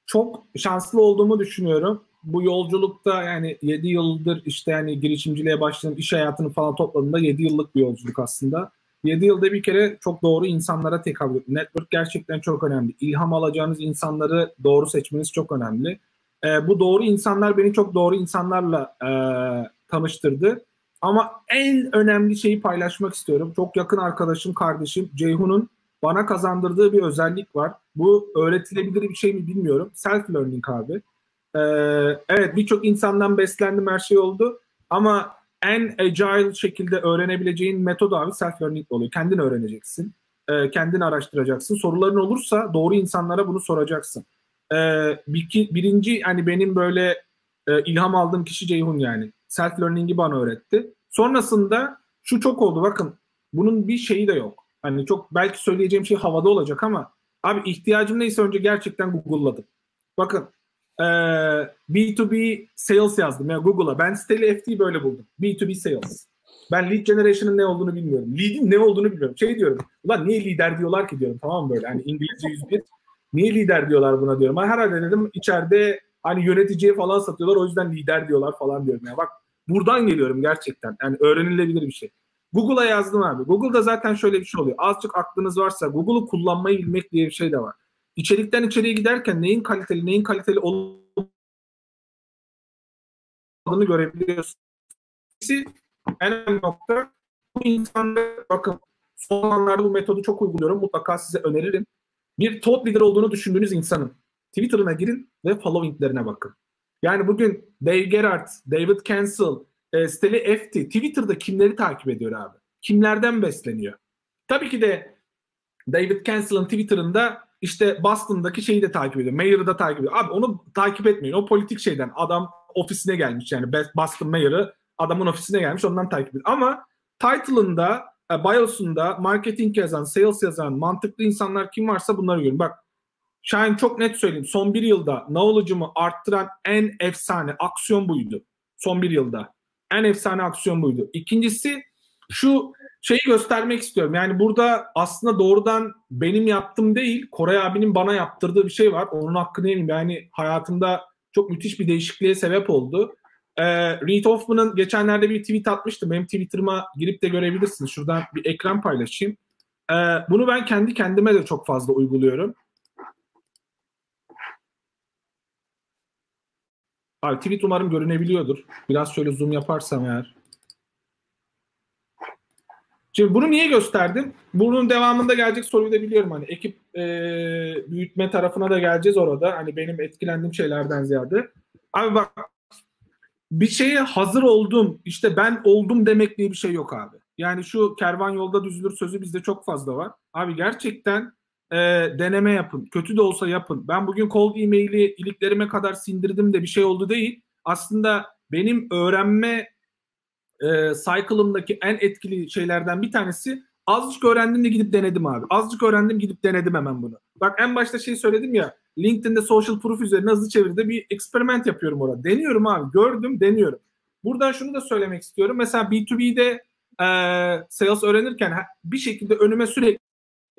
Çok şanslı olduğumu düşünüyorum. Bu yolculukta yani 7 yıldır işte yani girişimciliğe başladım, iş hayatını falan topladığımda 7 yıllık bir yolculuk aslında. 7 yılda bir kere çok doğru insanlara tekabül Network gerçekten çok önemli. İlham alacağınız insanları doğru seçmeniz çok önemli. E, bu doğru insanlar beni çok doğru insanlarla e, tanıştırdı. Ama en önemli şeyi paylaşmak istiyorum. Çok yakın arkadaşım, kardeşim Ceyhun'un bana kazandırdığı bir özellik var. Bu öğretilebilir bir şey mi bilmiyorum. Self learning abi. Ee, evet birçok insandan beslendim her şey oldu. Ama en agile şekilde öğrenebileceğin metod abi self learning oluyor. Kendin öğreneceksin. Ee, kendin araştıracaksın. Soruların olursa doğru insanlara bunu soracaksın. Ee, bir, birinci hani benim böyle e, ilham aldığım kişi Ceyhun yani. Self learning'i bana öğretti. Sonrasında şu çok oldu bakın bunun bir şeyi de yok. Hani çok belki söyleyeceğim şey havada olacak ama abi ihtiyacım neyse önce gerçekten Google'ladım. Bakın ee, B2B sales yazdım ya Google'a. Ben siteli FT böyle buldum. B2B sales. Ben lead generation'ın ne olduğunu bilmiyorum. Lead'in ne olduğunu bilmiyorum. Şey diyorum. Ulan niye lider diyorlar ki diyorum. Tamam böyle. Hani İngilizce 101. Niye lider diyorlar buna diyorum. Herhalde dedim içeride hani yöneticiye falan satıyorlar. O yüzden lider diyorlar falan diyorum. Ya bak buradan geliyorum gerçekten. Yani öğrenilebilir bir şey. Google'a yazdım abi. Google'da zaten şöyle bir şey oluyor. Azıcık aklınız varsa Google'u kullanmayı bilmek diye bir şey de var. İçerikten içeriye giderken neyin kaliteli neyin kaliteli olmadığını görebiliyorsunuz. En önemli nokta bu insanlar bakın son zamanlarda bu metodu çok uyguluyorum. Mutlaka size öneririm. Bir thought leader olduğunu düşündüğünüz insanın Twitter'ına girin ve followinglerine bakın. Yani bugün Dave Gerhardt, David Cancel, e, Steli FT Twitter'da kimleri takip ediyor abi? Kimlerden besleniyor? Tabii ki de David Cancel'ın Twitter'ında işte Boston'daki şeyi de takip ediyor. Mayor'ı da takip ediyor. Abi onu takip etmeyin. O politik şeyden. Adam ofisine gelmiş yani Boston Mayor'ı adamın ofisine gelmiş ondan takip ediyor. Ama title'ında, e, bios'unda marketing yazan, sales yazan, mantıklı insanlar kim varsa bunları görün. Bak Şahin çok net söyleyeyim. Son bir yılda knowledge'ımı arttıran en efsane aksiyon buydu. Son bir yılda. En efsane aksiyon buydu. İkincisi şu şeyi göstermek istiyorum. Yani burada aslında doğrudan benim yaptığım değil, Koray abinin bana yaptırdığı bir şey var. Onun hakkını yemeyeyim. Yani hayatımda çok müthiş bir değişikliğe sebep oldu. Ee, Reid Hoffman'ın geçenlerde bir tweet atmıştı. Benim Twitter'ıma girip de görebilirsiniz. Şuradan bir ekran paylaşayım. Ee, bunu ben kendi kendime de çok fazla uyguluyorum. Abi tweet umarım görünebiliyordur. Biraz şöyle zoom yaparsam eğer. Şimdi bunu niye gösterdim? Bunun devamında gelecek soruyu da biliyorum. Hani ekip e, büyütme tarafına da geleceğiz orada. Hani benim etkilendiğim şeylerden ziyade. Abi bak bir şeye hazır oldum, işte ben oldum demek diye bir şey yok abi. Yani şu kervan yolda düzülür sözü bizde çok fazla var. Abi gerçekten e, deneme yapın. Kötü de olsa yapın. Ben bugün cold e-maili iliklerime kadar sindirdim de bir şey oldu değil. Aslında benim öğrenme e, cycle'ımdaki en etkili şeylerden bir tanesi azıcık öğrendim de gidip denedim abi. Azıcık öğrendim gidip denedim hemen bunu. Bak en başta şey söyledim ya LinkedIn'de social proof üzerine hızlı çeviride bir experiment yapıyorum orada. Deniyorum abi. Gördüm, deniyorum. Buradan şunu da söylemek istiyorum. Mesela B2B'de e, sales öğrenirken bir şekilde önüme sürekli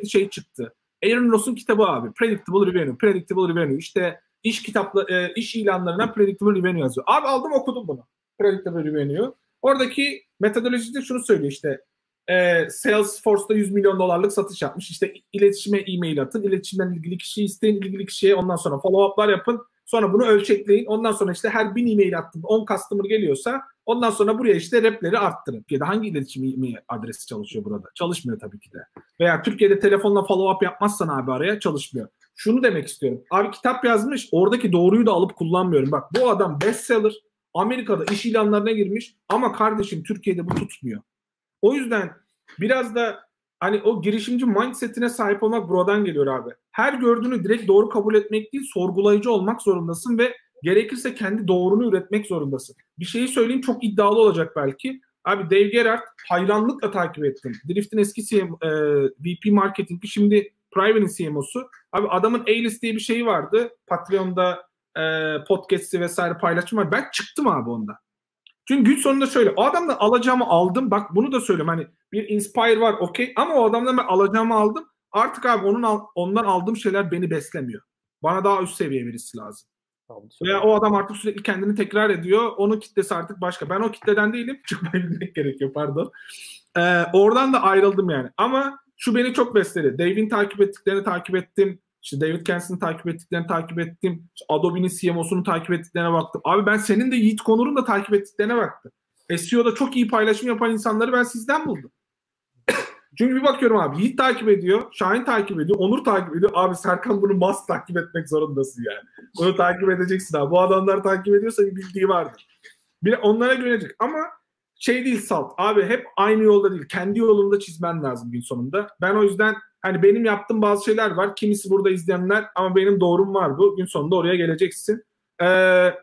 şey çıktı. Aaron Ross'un kitabı abi. Predictable Revenue. Predictable Revenue. İşte iş kitapla e, iş ilanlarına Predictable Revenue yazıyor. Abi aldım okudum bunu. Predictable Revenue. Oradaki metodolojide şunu söylüyor işte e, Salesforce'da 100 milyon dolarlık satış yapmış. İşte iletişime e-mail atın. iletişimden ilgili kişiyi isteyin. ilgili kişiye ondan sonra follow-up'lar yapın. Sonra bunu ölçekleyin. Ondan sonra işte her 1000 e-mail attım 10 customer geliyorsa ondan sonra buraya işte repleri arttırın. Ya da hangi iletişim e-mail adresi çalışıyor burada? Çalışmıyor tabii ki de. Veya Türkiye'de telefonla follow-up yapmazsan abi araya çalışmıyor. şunu demek istiyorum. Abi kitap yazmış. Oradaki doğruyu da alıp kullanmıyorum. Bak bu adam bestseller. Amerika'da iş ilanlarına girmiş ama kardeşim Türkiye'de bu tutmuyor. O yüzden biraz da hani o girişimci mindsetine sahip olmak buradan geliyor abi. Her gördüğünü direkt doğru kabul etmek değil, sorgulayıcı olmak zorundasın ve gerekirse kendi doğrunu üretmek zorundasın. Bir şeyi söyleyeyim çok iddialı olacak belki. Abi Dave Gerhardt hayranlıkla takip ettim. Drift'in eski CM, e, VP Marketing'i şimdi Private'in CMO'su. Abi adamın A-list diye bir şeyi vardı. Patreon'da e, podcast'i vesaire paylaşım var. Ben çıktım abi onda. Çünkü gün sonunda şöyle. O adamdan alacağımı aldım. Bak bunu da söylüyorum. Hani bir inspire var okey. Ama o adamdan ben alacağımı aldım. Artık abi onun ondan aldığım şeyler beni beslemiyor. Bana daha üst seviye birisi lazım. Tamam, Veya o adam artık sürekli kendini tekrar ediyor. Onun kitlesi artık başka. Ben o kitleden değilim. Çıkmayı bilmek gerekiyor pardon. Ee, oradan da ayrıldım yani. Ama şu beni çok besledi. Dave'in takip ettiklerini takip ettim. İşte David Kenson'ı takip ettiklerini takip ettim. İşte Adobe'nin CMO'sunu takip ettiklerine baktım. Abi ben senin de Yiğit Konur'un da takip ettiklerine baktım. SEO'da çok iyi paylaşım yapan insanları ben sizden buldum. Çünkü bir bakıyorum abi Yiğit takip ediyor, Şahin takip ediyor, Onur takip ediyor. Abi Serkan bunu must takip etmek zorundasın yani. Bunu takip edeceksin abi. Bu adamlar takip ediyorsa bir bildiği vardır. Bir onlara güvenecek. Ama şey değil Salt. Abi hep aynı yolda değil. Kendi yolunda çizmen lazım gün sonunda. Ben o yüzden hani benim yaptığım bazı şeyler var. Kimisi burada izleyenler ama benim doğrum var bu. Gün sonunda oraya geleceksin. Ee,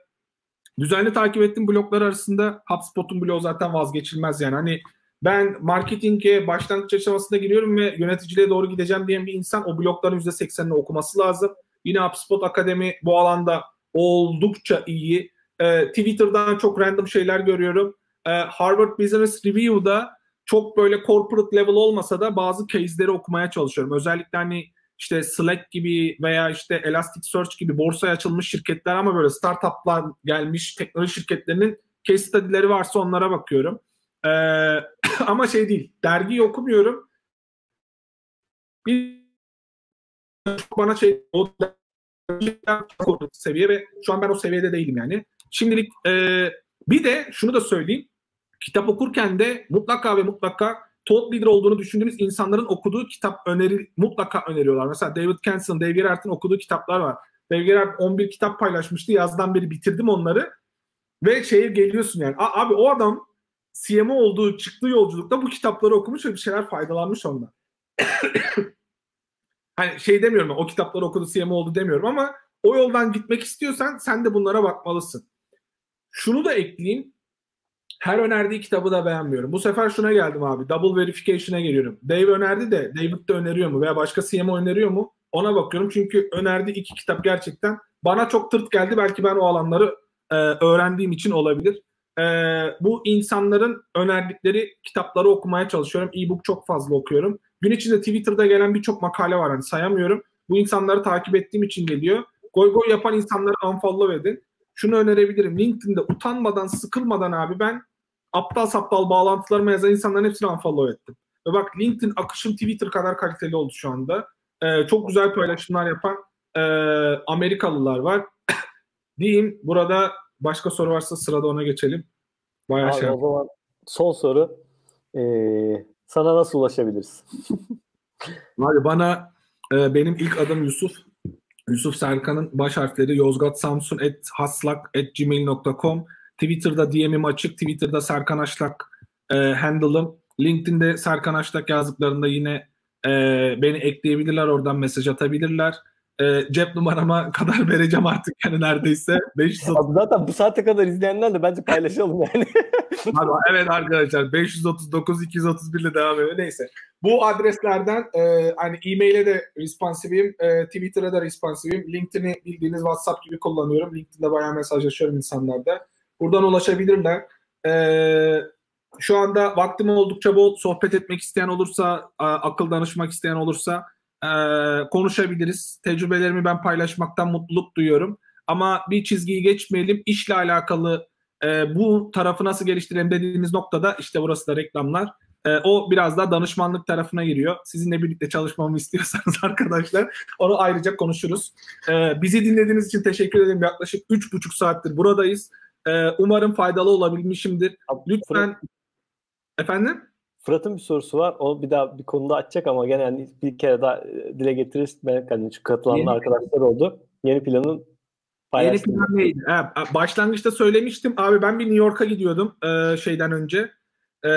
düzenli takip ettiğim bloklar arasında HubSpot'un bloğu zaten vazgeçilmez yani. Hani ben marketinge başlangıç aşamasında giriyorum ve yöneticiliğe doğru gideceğim diyen bir insan o blokların %80'ini okuması lazım. Yine HubSpot Akademi bu alanda oldukça iyi. Ee, Twitter'dan çok random şeyler görüyorum. Ee, Harvard Business Review'da çok böyle corporate level olmasa da bazı case'leri okumaya çalışıyorum. Özellikle hani işte Slack gibi veya işte Elasticsearch gibi borsaya açılmış şirketler ama böyle startuplar gelmiş teknoloji şirketlerinin case study'leri varsa onlara bakıyorum. Ee, ama şey değil. Dergiyi okumuyorum. Bir bana şey o seviye ve şu an ben o seviyede değilim yani. Şimdilik e, bir de şunu da söyleyeyim. Kitap okurken de mutlaka ve mutlaka thought leader olduğunu düşündüğünüz insanların okuduğu kitap öneri mutlaka öneriyorlar. Mesela David Kenson, Dave Gerhardt'ın okuduğu kitaplar var. Dave Gerhardt 11 kitap paylaşmıştı. Yazdan beri bitirdim onları. Ve şeye geliyorsun yani. Abi o adam CMO olduğu çıktığı yolculukta bu kitapları okumuş ve bir şeyler faydalanmış ondan. hani şey demiyorum o kitapları okudu CMO oldu demiyorum ama o yoldan gitmek istiyorsan sen de bunlara bakmalısın. Şunu da ekleyeyim. Her önerdiği kitabı da beğenmiyorum. Bu sefer şuna geldim abi. Double verification'a geliyorum. Dave önerdi de David de öneriyor mu? Veya başka CMO öneriyor mu? Ona bakıyorum. Çünkü önerdiği iki kitap gerçekten bana çok tırt geldi. Belki ben o alanları e, öğrendiğim için olabilir e, bu insanların önerdikleri kitapları okumaya çalışıyorum. E-book çok fazla okuyorum. Gün içinde Twitter'da gelen birçok makale var hani sayamıyorum. Bu insanları takip ettiğim için geliyor. Goy goy yapan insanları unfollow edin. Şunu önerebilirim. LinkedIn'de utanmadan, sıkılmadan abi ben aptal saptal bağlantılarıma yazan insanların hepsini unfollow ettim. Ve bak LinkedIn akışım Twitter kadar kaliteli oldu şu anda. Ee, çok güzel paylaşımlar yapan e, Amerikalılar var. Diyeyim burada Başka soru varsa sırada ona geçelim. Bayağı Abi, şey. O zaman son soru. Ee, sana nasıl ulaşabiliriz? Abi bana e, benim ilk adım Yusuf. Yusuf Serkan'ın baş harfleri Yozgat Samsun at haslak at gmail.com Twitter'da DM'im açık. Twitter'da Serkan Aşlak e, handle'ım. LinkedIn'de Serkan Aşlak yazdıklarında yine e, beni ekleyebilirler. Oradan mesaj atabilirler e, cep numarama kadar vereceğim artık yani neredeyse. 530... Abi zaten bu saate kadar izleyenler de bence paylaşalım yani. Abi, evet arkadaşlar 539 231 ile devam ediyor. Neyse. Bu adreslerden e, hani e-mail'e de responsiveyim, e, Twitter'a da responsiveyim. LinkedIn'i bildiğiniz WhatsApp gibi kullanıyorum. LinkedIn'de bayağı mesajlaşıyorum insanlarda. Buradan ulaşabilirler. E, şu anda vaktim oldukça bol. Sohbet etmek isteyen olursa, akıl danışmak isteyen olursa e, konuşabiliriz. Tecrübelerimi ben paylaşmaktan mutluluk duyuyorum. Ama bir çizgiyi geçmeyelim. İşle alakalı e, bu tarafı nasıl geliştirelim dediğimiz noktada işte burası da reklamlar. E, o biraz daha danışmanlık tarafına giriyor. Sizinle birlikte çalışmamı istiyorsanız arkadaşlar onu ayrıca konuşuruz. E, bizi dinlediğiniz için teşekkür ederim. Yaklaşık 3,5 saattir buradayız. E, umarım faydalı olabilmişimdir. Lütfen efendim Fırat'ın bir sorusu var. O bir daha bir konuda açacak ama gene yani bir kere daha e, dile getirirsin. Ben hani çünkü katılan Yeni arkadaşlar oldu. Yeni planın Yeni plan neydi? Ha, başlangıçta söylemiştim. Abi ben bir New York'a gidiyordum e, şeyden önce. E,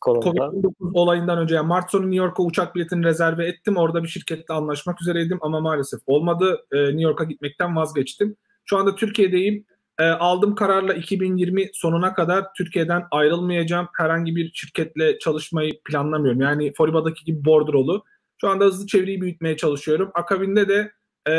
Covid-19 olayından önce yani Mart sonu New York'a uçak biletini rezerve ettim. Orada bir şirketle anlaşmak üzereydim ama maalesef olmadı. E, New York'a gitmekten vazgeçtim. Şu anda Türkiye'deyim. E, aldım kararla 2020 sonuna kadar Türkiye'den ayrılmayacağım. Herhangi bir şirketle çalışmayı planlamıyorum. Yani Foriba'daki gibi bordrolu. Şu anda hızlı çevreyi büyütmeye çalışıyorum. Akabinde de e,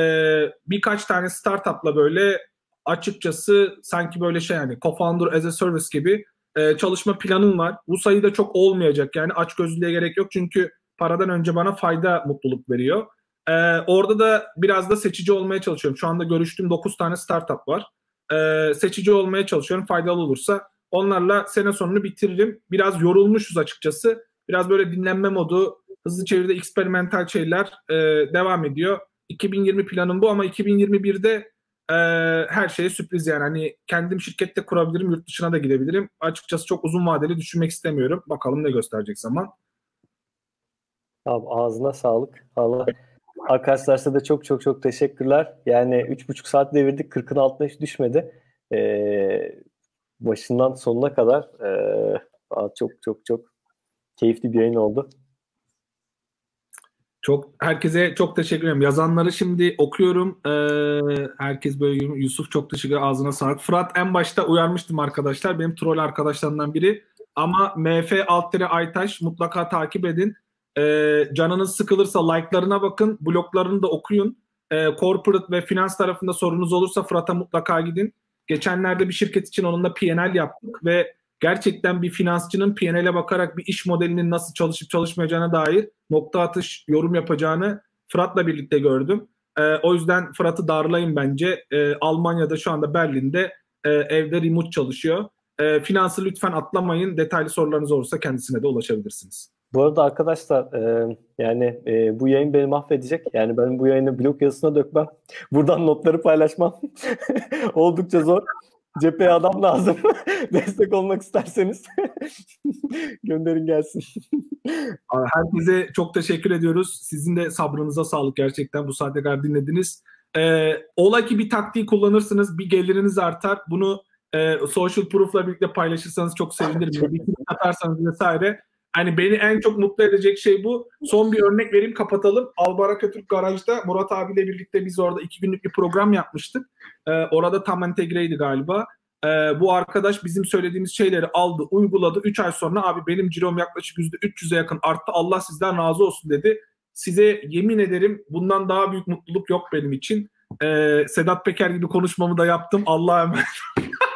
birkaç tane startupla böyle açıkçası sanki böyle şey yani co-founder as a service gibi e, çalışma planım var. Bu sayı da çok olmayacak yani aç gözlüğe gerek yok çünkü paradan önce bana fayda mutluluk veriyor. E, orada da biraz da seçici olmaya çalışıyorum. Şu anda görüştüğüm 9 tane startup var. E, seçici olmaya çalışıyorum faydalı olursa. Onlarla sene sonunu bitiririm. Biraz yorulmuşuz açıkçası. Biraz böyle dinlenme modu, hızlı çeviride eksperimental şeyler e, devam ediyor. 2020 planım bu ama 2021'de e, her şeye sürpriz yani. Hani kendim şirkette kurabilirim, yurt dışına da gidebilirim. Açıkçası çok uzun vadeli düşünmek istemiyorum. Bakalım ne gösterecek zaman. Abi ağzına sağlık. Allah arkadaşlarsa da çok çok çok teşekkürler. Yani 3,5 saat devirdik. 40'ın altına hiç düşmedi. Ee, başından sonuna kadar e, çok çok çok keyifli bir yayın oldu. Çok herkese çok teşekkür ederim. Yazanları şimdi okuyorum. Ee, herkes böyle Yusuf çok teşekkür ederim. Ağzına sağlık. Fırat en başta uyarmıştım arkadaşlar. Benim troll arkadaşlarımdan biri. Ama MF Altere Aytaş mutlaka takip edin. Ee, canınız sıkılırsa like'larına bakın. Bloglarını da okuyun. Ee, corporate ve finans tarafında sorunuz olursa Fırat'a mutlaka gidin. Geçenlerde bir şirket için onunla PNL yaptık ve gerçekten bir finansçının P&L'e bakarak bir iş modelinin nasıl çalışıp çalışmayacağına dair nokta atış yorum yapacağını Fırat'la birlikte gördüm. E, o yüzden Fırat'ı darlayın bence. E, Almanya'da şu anda Berlin'de e, evde remote çalışıyor. E, finansı lütfen atlamayın. Detaylı sorularınız olursa kendisine de ulaşabilirsiniz. Bu arada arkadaşlar e, yani e, bu yayın beni mahvedecek. Yani ben bu yayını blog yazısına dökmem. Buradan notları paylaşmam. Oldukça zor. Cepheye adam lazım. Destek olmak isterseniz gönderin gelsin. Herkese çok teşekkür ediyoruz. Sizin de sabrınıza sağlık gerçekten bu saate kadar dinlediniz. Ee, ola ki bir taktiği kullanırsınız, bir geliriniz artar. Bunu e, social proof'la birlikte paylaşırsanız çok sevinirim. bir atarsanız vesaire. Hani beni en çok mutlu edecek şey bu. Son bir örnek vereyim kapatalım. Albara Kötürk Garaj'da Murat abiyle birlikte biz orada iki günlük bir program yapmıştık. Ee, orada tam entegreydi galiba. Ee, bu arkadaş bizim söylediğimiz şeyleri aldı, uyguladı. 3 ay sonra abi benim cirom yaklaşık %300'e yakın arttı. Allah sizden razı olsun dedi. Size yemin ederim bundan daha büyük mutluluk yok benim için. Ee, Sedat Peker gibi konuşmamı da yaptım. Allah'a emanet.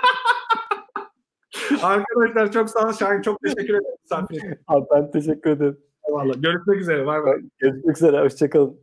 Arkadaşlar çok sağ olun. Şahin çok teşekkür ederim. Abi ben teşekkür ederim. Eyvallah. Görüşmek üzere. Bay bay. Görüşmek üzere. Hoşçakalın.